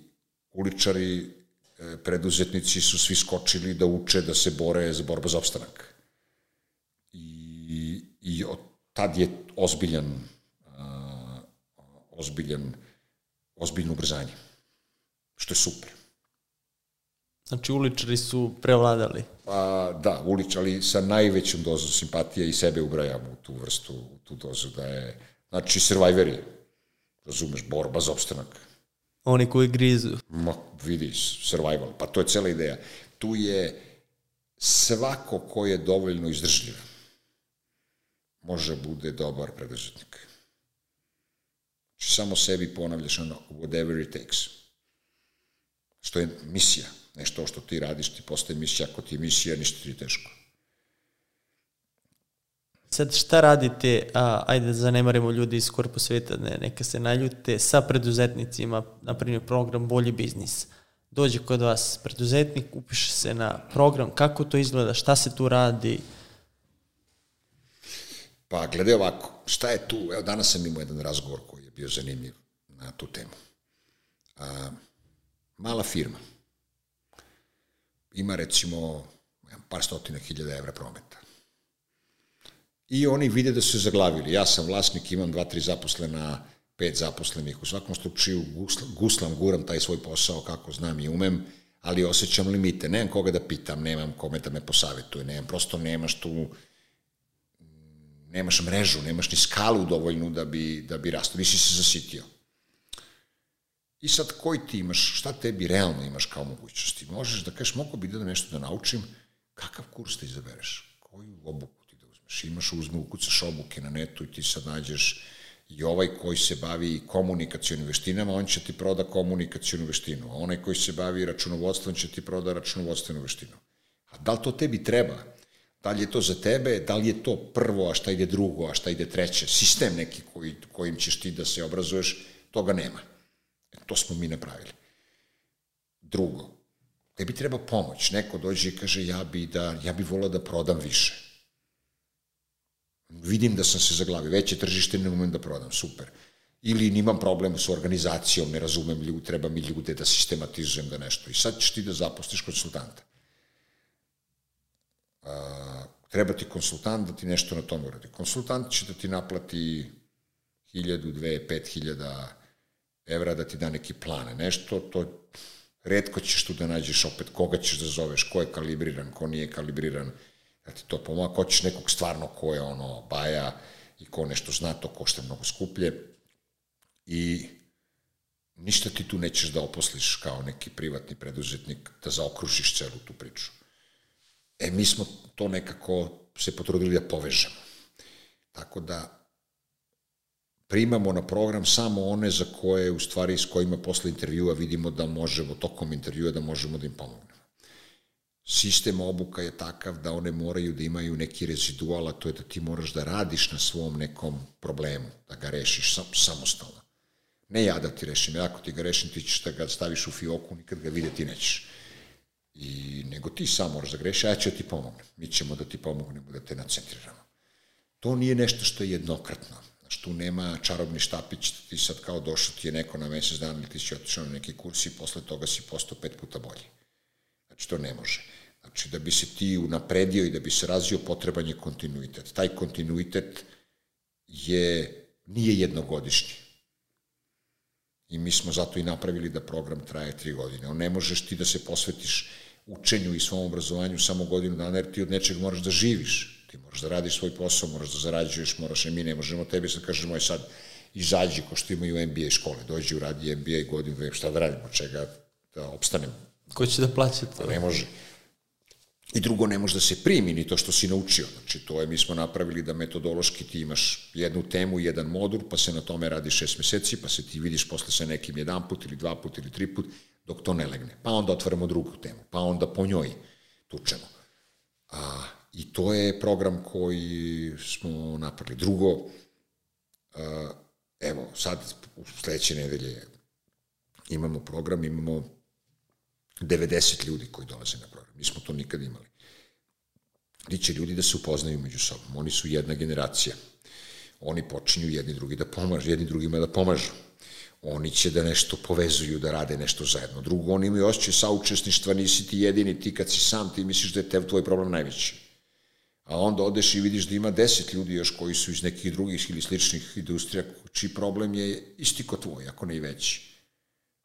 uličari, e, preduzetnici su svi skočili da uče, da se bore za borba za opstanak. I, i od tad je ozbiljan ozbiljan, ozbiljno ubrzanje, što je super. Znači uličari su prevladali? Pa da, uličari sa najvećom dozom simpatije i sebe ubrajam u tu vrstu, u tu dozu da je, znači survivori, razumeš, borba za opstanak. Oni koji grizu. Ma, vidi, survival, pa to je cela ideja. Tu je svako ko je dovoljno izdržljiv može bude dobar preduzetnik. Samo sebi ponavljaš ono, whatever it takes. Što je misija. Nešto što ti radiš, ti postaje misija. Ako ti je misija, ništa ti je teško. Sad šta radite, a, ajde da zanemarimo ljudi iz korpo sveta, ne, neka se naljute, sa preduzetnicima, na primjer program Bolji biznis. Dođe kod vas preduzetnik, upiše se na program, kako to izgleda, šta se tu radi? Pa gledaj ovako, šta je tu, evo danas sam imao jedan razgovor koji bio zanimljiv na tu temu. A, mala firma ima recimo par stotina hiljada evra prometa. I oni vide da su se zaglavili. Ja sam vlasnik, imam dva, tri zaposlena, pet zaposlenih. U svakom slučaju guslam, guslam, guram taj svoj posao kako znam i umem, ali osjećam limite. Nemam koga da pitam, nemam kome da me posavetuje, nemam, prosto nemaš tu nemaš mrežu, nemaš ni skalu dovoljnu da bi, da bi rastu, nisi se zasitio. I sad koji ti imaš, šta tebi realno imaš kao mogućnosti? Možeš da kažeš, mogu bi da nešto da naučim, kakav kurs da izabereš? Koju obuku ti da uzmeš? Imaš uzme, ukucaš obuke na netu i ti sad nađeš i ovaj koji se bavi komunikacijonim veštinama, on će ti proda komunikacijonu veštinu, a onaj koji se bavi računovodstvom će ti proda računovodstvenu veštinu. A da li to tebi treba? Da li je to za tebe, da li je to prvo, a šta ide drugo, a šta ide treće? Sistem neki koji, kojim ćeš ti da se obrazuješ, toga nema. E, to smo mi napravili. Drugo, tebi treba pomoć. Neko dođe i kaže ja bi, da, ja bi volao da prodam više. Vidim da sam se zaglavio, veće tržište ne umem da prodam, super. Ili nimam problema sa organizacijom, ne razumem ljudi, treba mi ljude da sistematizujem da nešto. I sad ćeš ti da zaposliš konsultanta. A, treba ti konsultant da ti nešto na tom uradi. Konsultant će da ti naplati 1000, 2, 5000 evra da ti da neki plane, nešto, to redko ćeš tu da nađeš opet koga ćeš da zoveš, ko je kalibriran, ko nije kalibriran, da ti to pomoga, ko ćeš nekog stvarno ko je ono baja i ko nešto zna, to košta mnogo skuplje i ništa ti tu nećeš da oposliš kao neki privatni preduzetnik, da zaokružiš celu tu priču. E, mi smo to nekako se potrudili da povežemo. Tako da primamo na program samo one za koje, u stvari, s kojima posle intervjua vidimo da možemo, tokom intervjua, da možemo da im pomognemo. Sistem obuka je takav da one moraju da imaju neki rezidual, a to je da ti moraš da radiš na svom nekom problemu, da ga rešiš sam, samostalno. Ne ja da ti rešim, ja ako ti ga rešim, ti ćeš da ga staviš u fioku, nikad ga videti nećeš. I, nego ti sam moraš da greši, ja ću da ti pomognem. Mi ćemo da ti pomognemo, da te nacentriramo. To nije nešto što je jednokratno Znači, tu nema čarobni štapić, ti sad kao došao ti je neko na mesec dan ili ti si otišao na neki kurs i posle toga si postao pet puta bolji. Znači, to ne može. Znači, da bi se ti unapredio i da bi se razvio, potreban je kontinuitet. Taj kontinuitet je, nije jednogodišnji. I mi smo zato i napravili da program traje tri godine. On ne možeš ti da se posvetiš učenju i svom obrazovanju samo godinu dana, jer ti od nečeg moraš da živiš Ti moraš da radiš svoj posao, moraš da zarađuješ, moraš, i mi ne možemo tebi sad kažemo, aj sad, izađi ko što imaju MBA škole, dođi u radi MBA godinu, šta da radimo, čega da opstanem. Ko će da plaća to? Ne može. I drugo, ne može da se primi ni to što si naučio. Znači, to je, mi smo napravili da metodološki ti imaš jednu temu, jedan modul, pa se na tome radi šest meseci, pa se ti vidiš posle sa nekim jedan put ili dva put ili tri put, dok to ne legne. Pa onda otvaramo drugu temu, pa onda po njoj tučemo. A I to je program koji smo napravili. Drugo, evo, sad u sledeće nedelje imamo program, imamo 90 ljudi koji dolaze na program. Mi smo to nikad imali. Gde će ljudi da se upoznaju među sobom. Oni su jedna generacija. Oni počinju jedni drugi da pomažu, jedni drugima da pomažu. Oni će da nešto povezuju, da rade nešto zajedno. Drugo, oni imaju osjećaj saučesništva, nisi ti jedini, ti kad si sam, ti misliš da je tev tvoj problem najveći a onda odeš i vidiš da ima deset ljudi još koji su iz nekih drugih ili sličnih industrija, čiji problem je isti ko tvoj, ako ne i veći.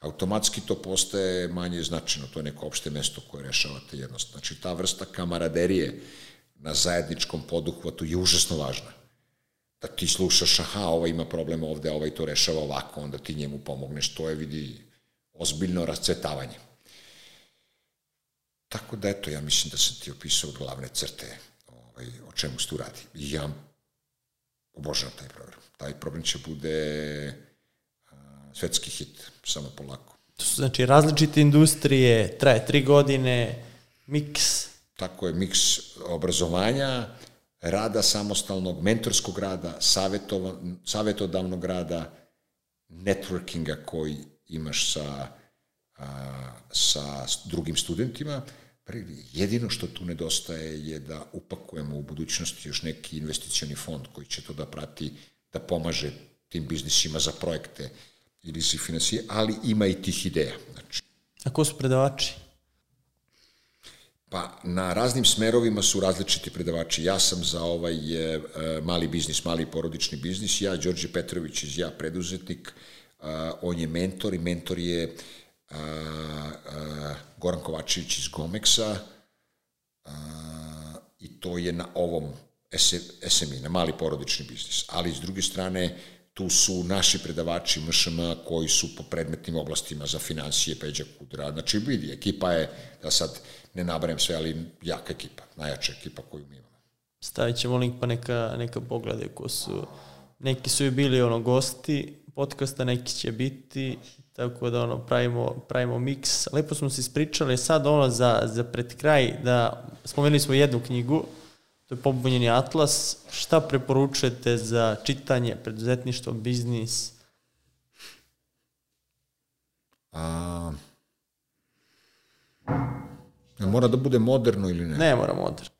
Automatski to postaje manje značajno, to je neko opšte mesto koje rešavate jednostavno. Znači, ta vrsta kamaraderije na zajedničkom poduhvatu je užasno važna. Da ti slušaš, aha, ovaj ima problem ovde, ovaj to rešava ovako, onda ti njemu pomogneš, to je, vidi, ozbiljno rascvetavanje. Tako da, eto, ja mislim da sam ti opisao glavne crte ovaj, o čemu se tu radi. I ja obožavam taj program. Taj program će bude svetski hit, samo polako. To su znači različite industrije, traje tri godine, miks. Tako je, miks obrazovanja, rada samostalnog, mentorskog rada, savjetodavnog rada, networkinga koji imaš sa, a, sa drugim studentima, Jedino što tu nedostaje je da upakujemo u budućnosti još neki investicioni fond koji će to da prati, da pomaže tim biznisima za projekte ili za financije, ali ima i tih ideja. Znači, A ko su predavači? Pa na raznim smerovima su različiti predavači. Ja sam za ovaj e, mali biznis, mali porodični biznis, ja, Đorđe Petrović iz Ja preduzetnik, a, on je mentor i mentor je a, a, Goran Kovačević iz Gomeksa a, i to je na ovom SMI, na mali porodični biznis. Ali s druge strane, tu su naši predavači MŠM koji su po predmetnim oblastima za financije, Peđa Kudra. Znači, vidi, ekipa je, da sad ne nabrajem sve, ali jaka ekipa, najjača ekipa koju mi imamo. stavit ćemo link pa neka, neka poglede ko su, neki su i bili ono gosti podcasta, neki će biti, tako da ono pravimo, pravimo miks. Lepo smo se ispričali sad ono za, za pred kraj da spomenuli smo jednu knjigu, to je Pobunjeni atlas. Šta preporučujete za čitanje, preduzetništvo, biznis? A, mora da bude moderno ili ne? Ne mora moderno.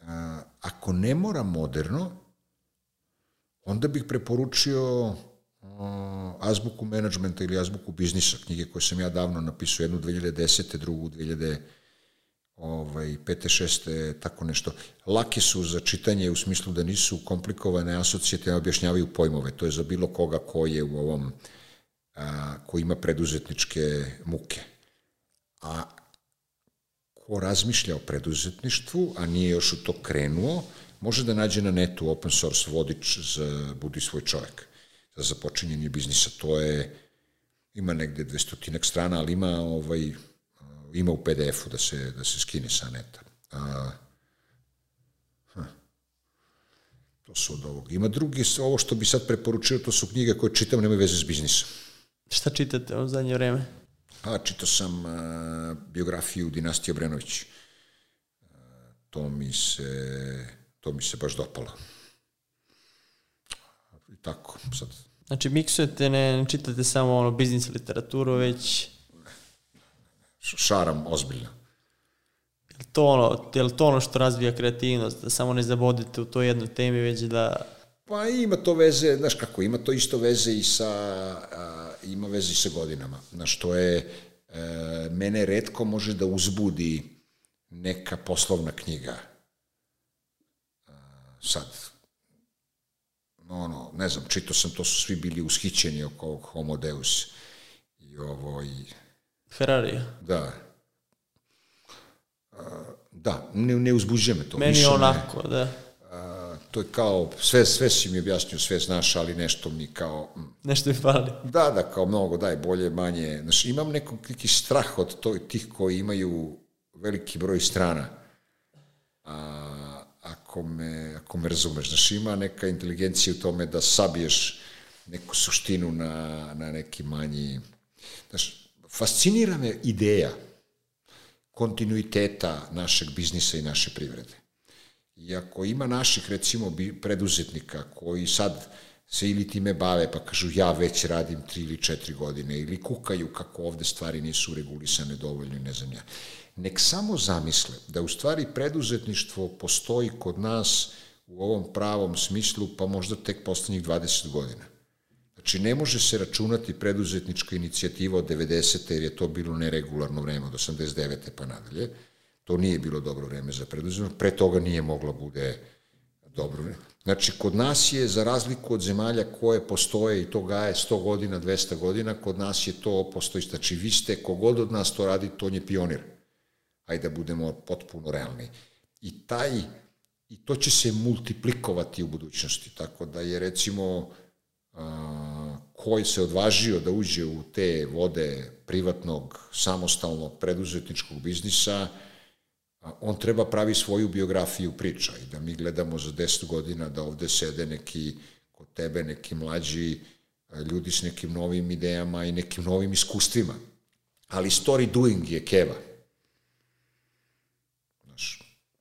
A, ako ne mora moderno, onda bih preporučio azbuku menadžmenta ili azbuku biznisa, knjige koje sam ja davno napisao, jednu 2010. drugu 2000 ovaj, pete, šeste, tako nešto. Lake su za čitanje u smislu da nisu komplikovane, asocijativne, objašnjavaju pojmove. To je za bilo koga ko je u ovom, a, ko ima preduzetničke muke. A ko razmišlja o preduzetništvu, a nije još u to krenuo, može da nađe na netu open source vodič za Budi svoj čovjek, za započinjenje biznisa. To je, ima negde dvestotinak strana, ali ima ovaj, ima u PDF-u da se, da se skine sa neta. A, hm. To su od ovog. Ima drugi, ovo što bi sad preporučio, to su knjige koje čitam, nemaju veze s biznisom. Šta čitate u zadnje vreme? A, čitao sam a, biografiju dinastije Obrenović. A, to mi se, to mi se baš dopalo. I tako, sad. Znači, miksujete, ne, ne čitate samo ono biznis literaturu, već šaram ozbiljno. Je to ono, je to ono što razvija kreativnost, da samo ne zabodite u toj jednoj temi, već da... Pa ima to veze, znaš kako, ima to isto veze i sa, a, ima veze i sa godinama. Znaš, to je, e, mene redko može da uzbudi neka poslovna knjiga. A, sad, ono, ne znam, čito sam, to su svi bili ushićeni oko ovog Homo Deus i ovo i Ferrari. Da. Da, ne, ne uzbuđuje me to. Meni je onako, da. A, to je kao, sve, sve si mi objasnio, sve znaš, ali nešto mi kao... Mm. Nešto mi fali. Da, da, kao mnogo, daj, bolje, manje. Znaš, imam nekog, neki strah od to, tih koji imaju veliki broj strana. A, ako me, ako me razumeš, znaš, ima neka inteligencija u tome da sabiješ neku suštinu na, na neki manji... Znaš, fascinira me ideja kontinuiteta našeg biznisa i naše privrede. I ako ima naših, recimo, preduzetnika koji sad se ili time bave, pa kažu ja već radim tri ili četiri godine, ili kukaju kako ovde stvari nisu regulisane dovoljno i ne znam ja. Nek samo zamisle da u stvari preduzetništvo postoji kod nas u ovom pravom smislu, pa možda tek poslednjih 20 godina. Znači, ne može se računati preduzetnička inicijativa od 90. jer je to bilo neregularno vreme od 89. pa nadalje. To nije bilo dobro vreme za preduzetništvo. Pre toga nije moglo bude dobro vreme. Znači, kod nas je, za razliku od zemalja koje postoje i to gaje 100 godina, 200 godina, kod nas je to postoji. Znači, vi ste, kogod od nas to radi, to je pionir. Ajde da budemo potpuno realni. I taj, i to će se multiplikovati u budućnosti. Tako da je, recimo, koji se odvažio da uđe u te vode privatnog, samostalnog, preduzetničkog biznisa, on treba pravi svoju biografiju priča i da mi gledamo za 10 godina da ovde sede neki kod tebe, neki mlađi ljudi s nekim novim idejama i nekim novim iskustvima. Ali story doing je keva.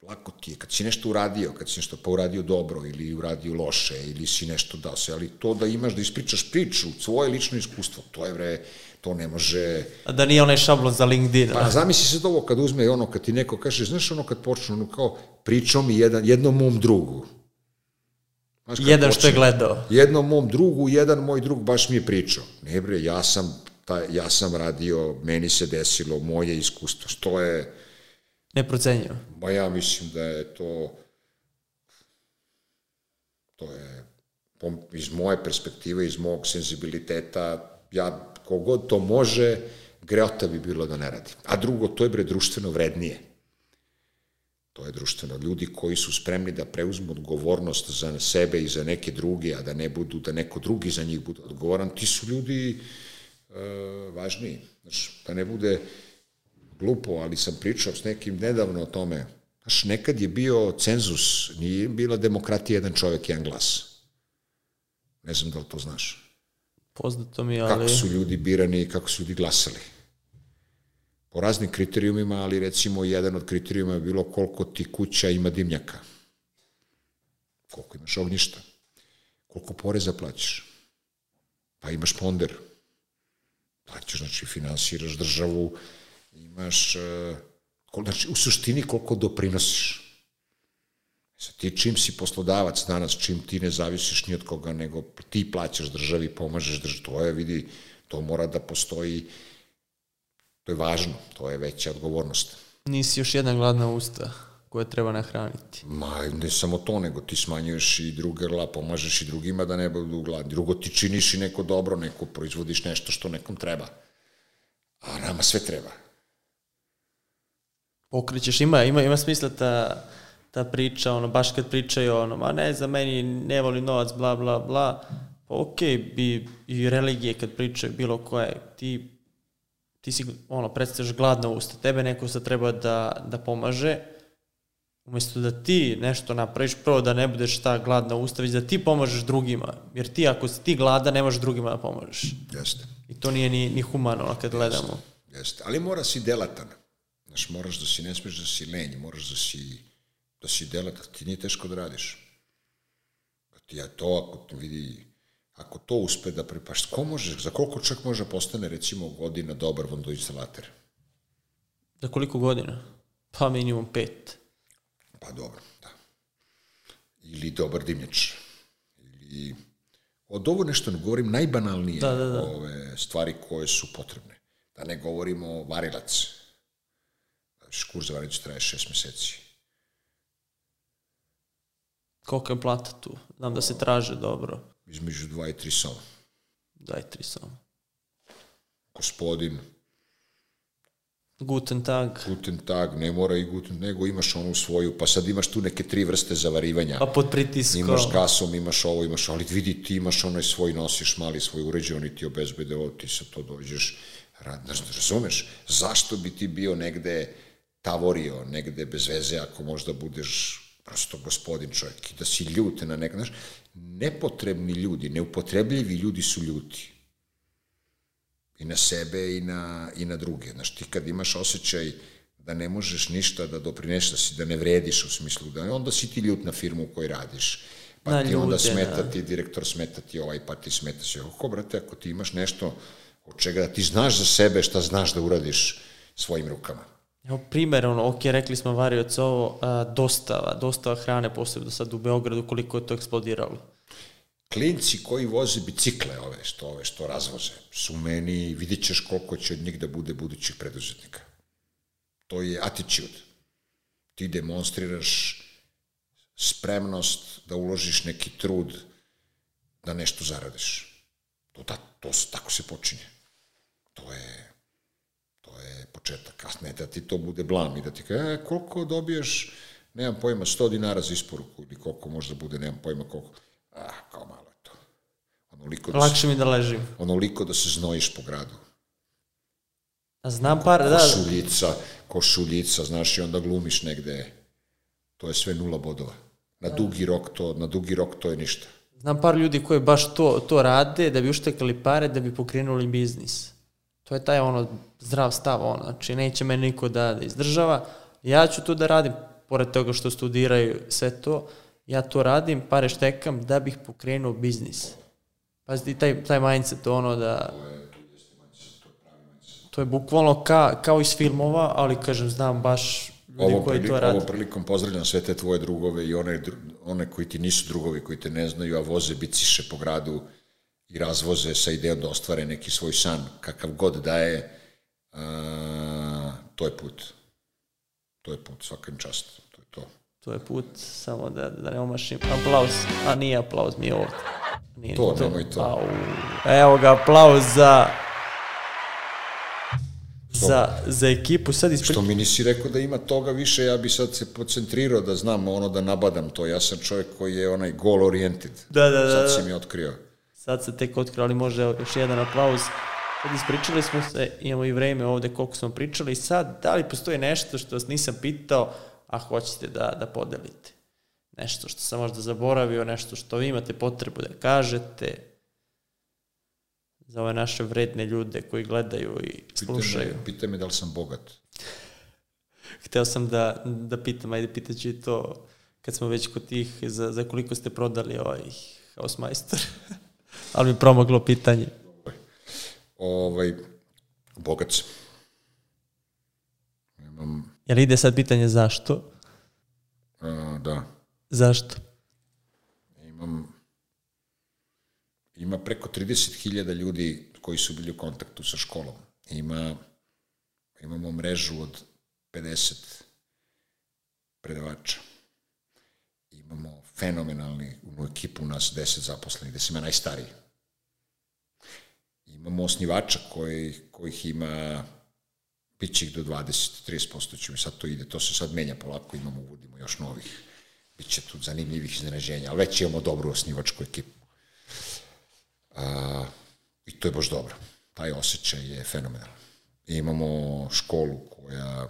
Lako ti je, kad si nešto uradio, kad si nešto pa uradio dobro ili uradio loše ili si nešto dao se, ali to da imaš da ispričaš priču, svoje lično iskustvo, to je bre, to ne može... A da nije onaj šablon za LinkedIn. Pa zamisli se ovo kad uzme ono, kad ti neko kaže, znaš ono kad počne, ono kao, pričao mi jedan, jednom mom drugu. Znaš, jedan počne, što je gledao. Jednom mom drugu, jedan moj drug baš mi je pričao. Ne bre, ja sam, ta, ja sam radio, meni se desilo, moje iskustvo, što je Neprocenjivo. Ma ja mislim da je to to je iz moje perspektive, iz mog senzibiliteta, ja kogod to može, greota bi bilo da ne radi. A drugo, to je bre društveno vrednije. To je društveno. Ljudi koji su spremni da preuzmu odgovornost za sebe i za neke druge, a da ne budu, da neko drugi za njih bude odgovoran, ti su ljudi e, važniji. Znači, da ne bude glupo, ali sam pričao s nekim nedavno o tome, Znaš, nekad je bio cenzus, nije bila demokratija jedan čovjek, jedan glas. Ne znam da li to znaš. Poznato mi, ali... Kako su ljudi birani i kako su ljudi glasali. Po raznim kriterijumima, ali recimo jedan od kriterijuma je bilo koliko ti kuća ima dimnjaka. Koliko imaš ognjišta. Koliko poreza plaćaš. Pa imaš ponder. Plaćaš, znači finansiraš državu, imaš, uh, znači u suštini koliko doprinosiš. Sa ti čim si poslodavac danas, čim ti ne zavisiš ni od koga, nego ti plaćaš državi, pomažeš državi, to je, vidi, to mora da postoji, to je važno, to je veća odgovornost. Nisi još jedna gladna usta koje treba nahraniti. Ma, ne samo to, nego ti smanjuješ i druge grla, pomažeš i drugima da ne budu gladni. Drugo, ti činiš i neko dobro, neko proizvodiš nešto što nekom treba. A nama sve treba. Pokrećeš, ima, ima, ima smisla ta ta priča, ono, baš kad pričaju, ono, ma ne, za meni ne voli novac, bla, bla, bla, pa okej, okay, bi i religije kad pričaju bilo koje, ti, ti si, ono, predstavljaš gladna usta, tebe neko sad treba da, da pomaže, umesto da ti nešto napraviš, prvo da ne budeš ta gladna usta, već da ti pomažeš drugima, jer ti ako si ti glada, ne možeš drugima da pomažeš. Jeste. I to nije ni, ni humano kad Jeste. gledamo. Jeste, ali mora si delatan. Znaš, moraš da si, ne smiješ da si lenj, moraš da si da si delatan, ti nije teško da radiš. Da ti ja to, ako ti vidi, ako to uspe da prepaš, ko može, za koliko čak može postane, recimo, godina dobar vodoinstalater? Za koliko godina? Pa minimum pet. Pa dobro, da. Ili dobar dimnjač. Ili... Od ovo nešto ne govorim najbanalnije Da, da, da. ove stvari koje su potrebne. Da ne govorimo varilac. Kurs za varilac traje šest meseci. Koliko je plata tu? Znam da se traže dobro. Između dva i tri soma. Daj tri samo. Gospodin, Guten Tag. guten tag, ne mora i guten, nego imaš onu svoju, pa sad imaš tu neke tri vrste zavarivanja. Pa pod pritiskom. Imaš gasom, imaš ovo, imaš, ali vidi ti imaš onaj svoj, nosiš mali svoj uređaj, oni ti obezbede ovo, ti sa to dođeš, rad, razumeš, zašto bi ti bio negde tavorio, negde bez veze, ako možda budeš prosto gospodin čovjek i da si ljut na nek, znaš, nepotrebni ljudi, neupotrebljivi ljudi su ljuti. I na sebe i na, i na druge. Znaš, ti kad imaš osjećaj da ne možeš ništa da doprineš, da, si, da ne vrediš u smislu da onda si ti ljut na firmu u kojoj radiš. Pa Na ti onda ljude, smeta da. ti direktor, smeta ti ovaj, pa ti smeta se. Kako, brate, ako ti imaš nešto od čega da ti znaš za sebe šta znaš da uradiš svojim rukama. Evo primer, ono, ok, rekli smo varioc ovo, a, dostava, dostava hrane, posebno sad u Beogradu, koliko je to eksplodiralo. Klinci koji voze bicikle ove što, ove što razvoze su meni, vidit ćeš koliko će od njih da bude budućih preduzetnika. To je attitude. Ti demonstriraš spremnost da uložiš neki trud da nešto zaradiš. To, da, to tako se počinje. To je, je početak. A ne da ti to bude blam i da ti kaže, e, koliko dobiješ, nemam pojma, 100 dinara za isporuku ili koliko možda bude, nemam pojma koliko. Ah, kao malo je to. Onoliko da, se, Lakše mi da ležim. onoliko da se znojiš po gradu. A znam par, da, Košuljica, košuljica, znaš, i onda glumiš negde. To je sve nula bodova. Na dugi rok to, na dugi rok to je ništa. znam par ljudi koji baš to, to rade da bi uštekali pare, da bi pokrenuli biznis. To je taj ono zdrav stav, ono, znači neće me niko da, da izdržava, ja ću to da radim, pored toga što studiraju sve to, ja to radim, pare štekam da bih pokrenuo biznis. Pazi, taj, taj mindset, ono da... To je bukvalno ka, kao iz filmova, ali kažem, znam baš ljudi Ovo, koji prilik, to rade. ovo prilikom pozdravljam sve te tvoje drugove i one, one koji ti nisu drugovi, koji te ne znaju, a voze biciše po gradu i razvoze sa idejom da ostvare neki svoj san, kakav god da je, a, to je put. To je put, svaka im čast. To je to. To je put, samo da, da ne omašim. Aplauz. A nije aplauz, mi je ovdje. Nije To, ni nemoj to. Au. Evo ga, aplauz za... Za, za ekipu. Sad ispri... Što mi nisi rekao da ima toga više, ja bi sad se pocentrирao da znam ono da nabadam to. Ja sam čovjek koji je onaj goal oriented. Da, da, da, Sad si da. mi otkrio. Sad se tek otkrilo, ali može još jedan aplauz. Sad ispričali smo se, imamo i vreme ovde koliko smo pričali. Sad, da li postoji nešto što vas nisam pitao, ako hoćete da, da podelite nešto što sam možda zaboravio, nešto što vi imate potrebu da kažete za ove naše vredne ljude koji gledaju i slušaju. Pitaj me, pitaj me da li sam bogat. [LAUGHS] Hteo sam da, da pitam, ajde pitaću i to kad smo već kod tih, za, za koliko ste prodali ovaj Hausmeister. [LAUGHS] Ali mi promoglo pitanje. Ovaj, bogat sam. Imam, Jel ide sad pitanje zašto? a, da, Zašto? imam ima preko 30.000 ljudi koji su bili u kontaktu sa školom. Ima, imamo mrežu od 50 predavača. Imamo fenomenalni u ekipu nas 10 zaposlenih, gde sam ja najstariji. Imamo osnivača koji, kojih ima bit će ih do 20-30% ćemo sad to ide, to se sad menja polako, imamo, uvodimo još novih. Biće tu zanimljivih iznenađenja, ali već imamo dobru osnivačku ekipu. A, I to je baš dobro. Taj osjećaj je fenomenalan. Imamo školu koja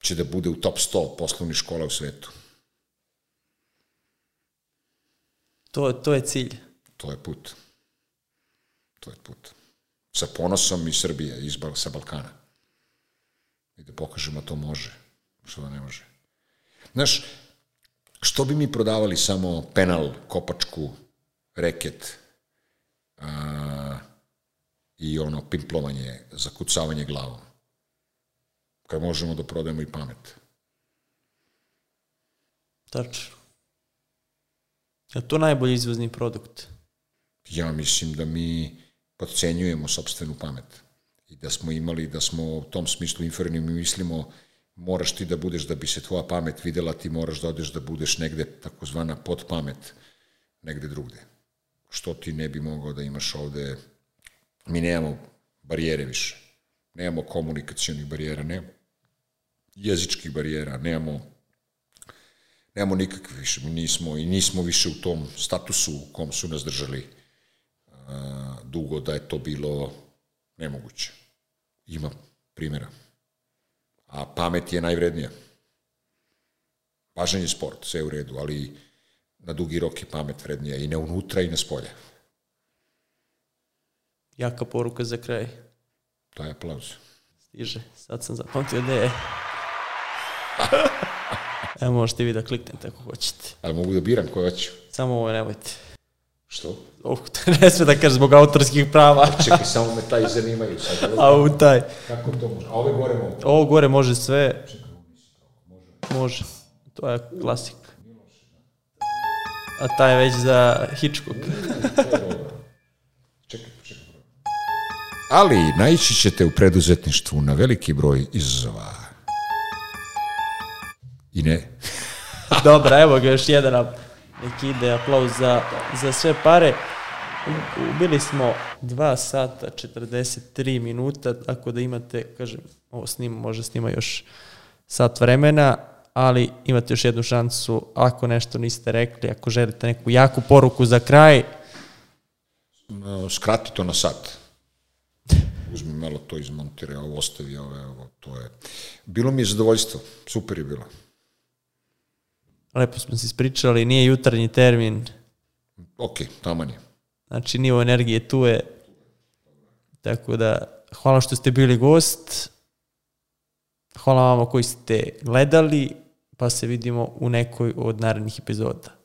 će da bude u top 100 poslovnih škola u svetu. To, to je cilj. To je put. To je put. Sa ponosom iz Srbije, iz, sa Balkana. I da pokažemo to može. Što da ne može. Znaš, što bi mi prodavali samo penal, kopačku, reket a, i ono pimplovanje, zakucavanje glavom? Kad možemo da prodajemo i pamet. Tačno. Je to najbolji izvozni produkt? Ja mislim da mi podcenjujemo sobstvenu pamet i da smo imali, da smo u tom smislu inferni, mi mislimo moraš ti da budeš, da bi se tvoja pamet videla, ti moraš da odeš da budeš negde takozvana podpamet, negde drugde. Što ti ne bi mogao da imaš ovde, mi nemamo barijere više, nemamo komunikacijonih barijera, nemamo jezičkih barijera, nemamo nemamo nikakve više, mi nismo i nismo više u tom statusu u kom su nas držali a, dugo da je to bilo nemoguće. Ima primjera. A pamet je najvrednija. Važan je sport, sve u redu, ali na dugi rok je pamet vrednija i ne unutra i ne spolja. Jaka poruka za kraj. Taj aplauz. Stiže. Sad sam zapamtio gde je. [LAUGHS] Evo možete vi da kliknete ako hoćete. Ali mogu da biram koje hoću. Samo ovo nemojte. Što? To [LAUGHS] ne sve da kažem zbog autorskih prava. Čekaj, samo me taj zanimaju sad. [LAUGHS] A u taj. Kako to može? A ove gore mogu? Ovo gore može sve. Može. To je klasik. A taj je već za Hitchcock. [LAUGHS] Čekaj, čekaj. Ali naići ćete u preduzetništvu na veliki broj izazova. I ne. [LAUGHS] Dobro, evo ga još jedan neki ide aplauz za, za sve pare. Ubili smo 2 sata 43 minuta, tako da imate, kažem, ovo snima, može snima još sat vremena, ali imate još jednu šansu ako nešto niste rekli, ako želite neku jaku poruku za kraj, Skrati to na sat. Uzmi malo to izmontiraj, ovo ostavi, ovo, ovo, to je. Bilo mi je zadovoljstvo, super je bilo. Lepo smo se ispričali, nije jutarnji termin, Ok, taman je. Znači, nivo energije tu je. Tako da, hvala što ste bili gost. Hvala vama koji ste gledali, pa se vidimo u nekoj od narednih epizoda.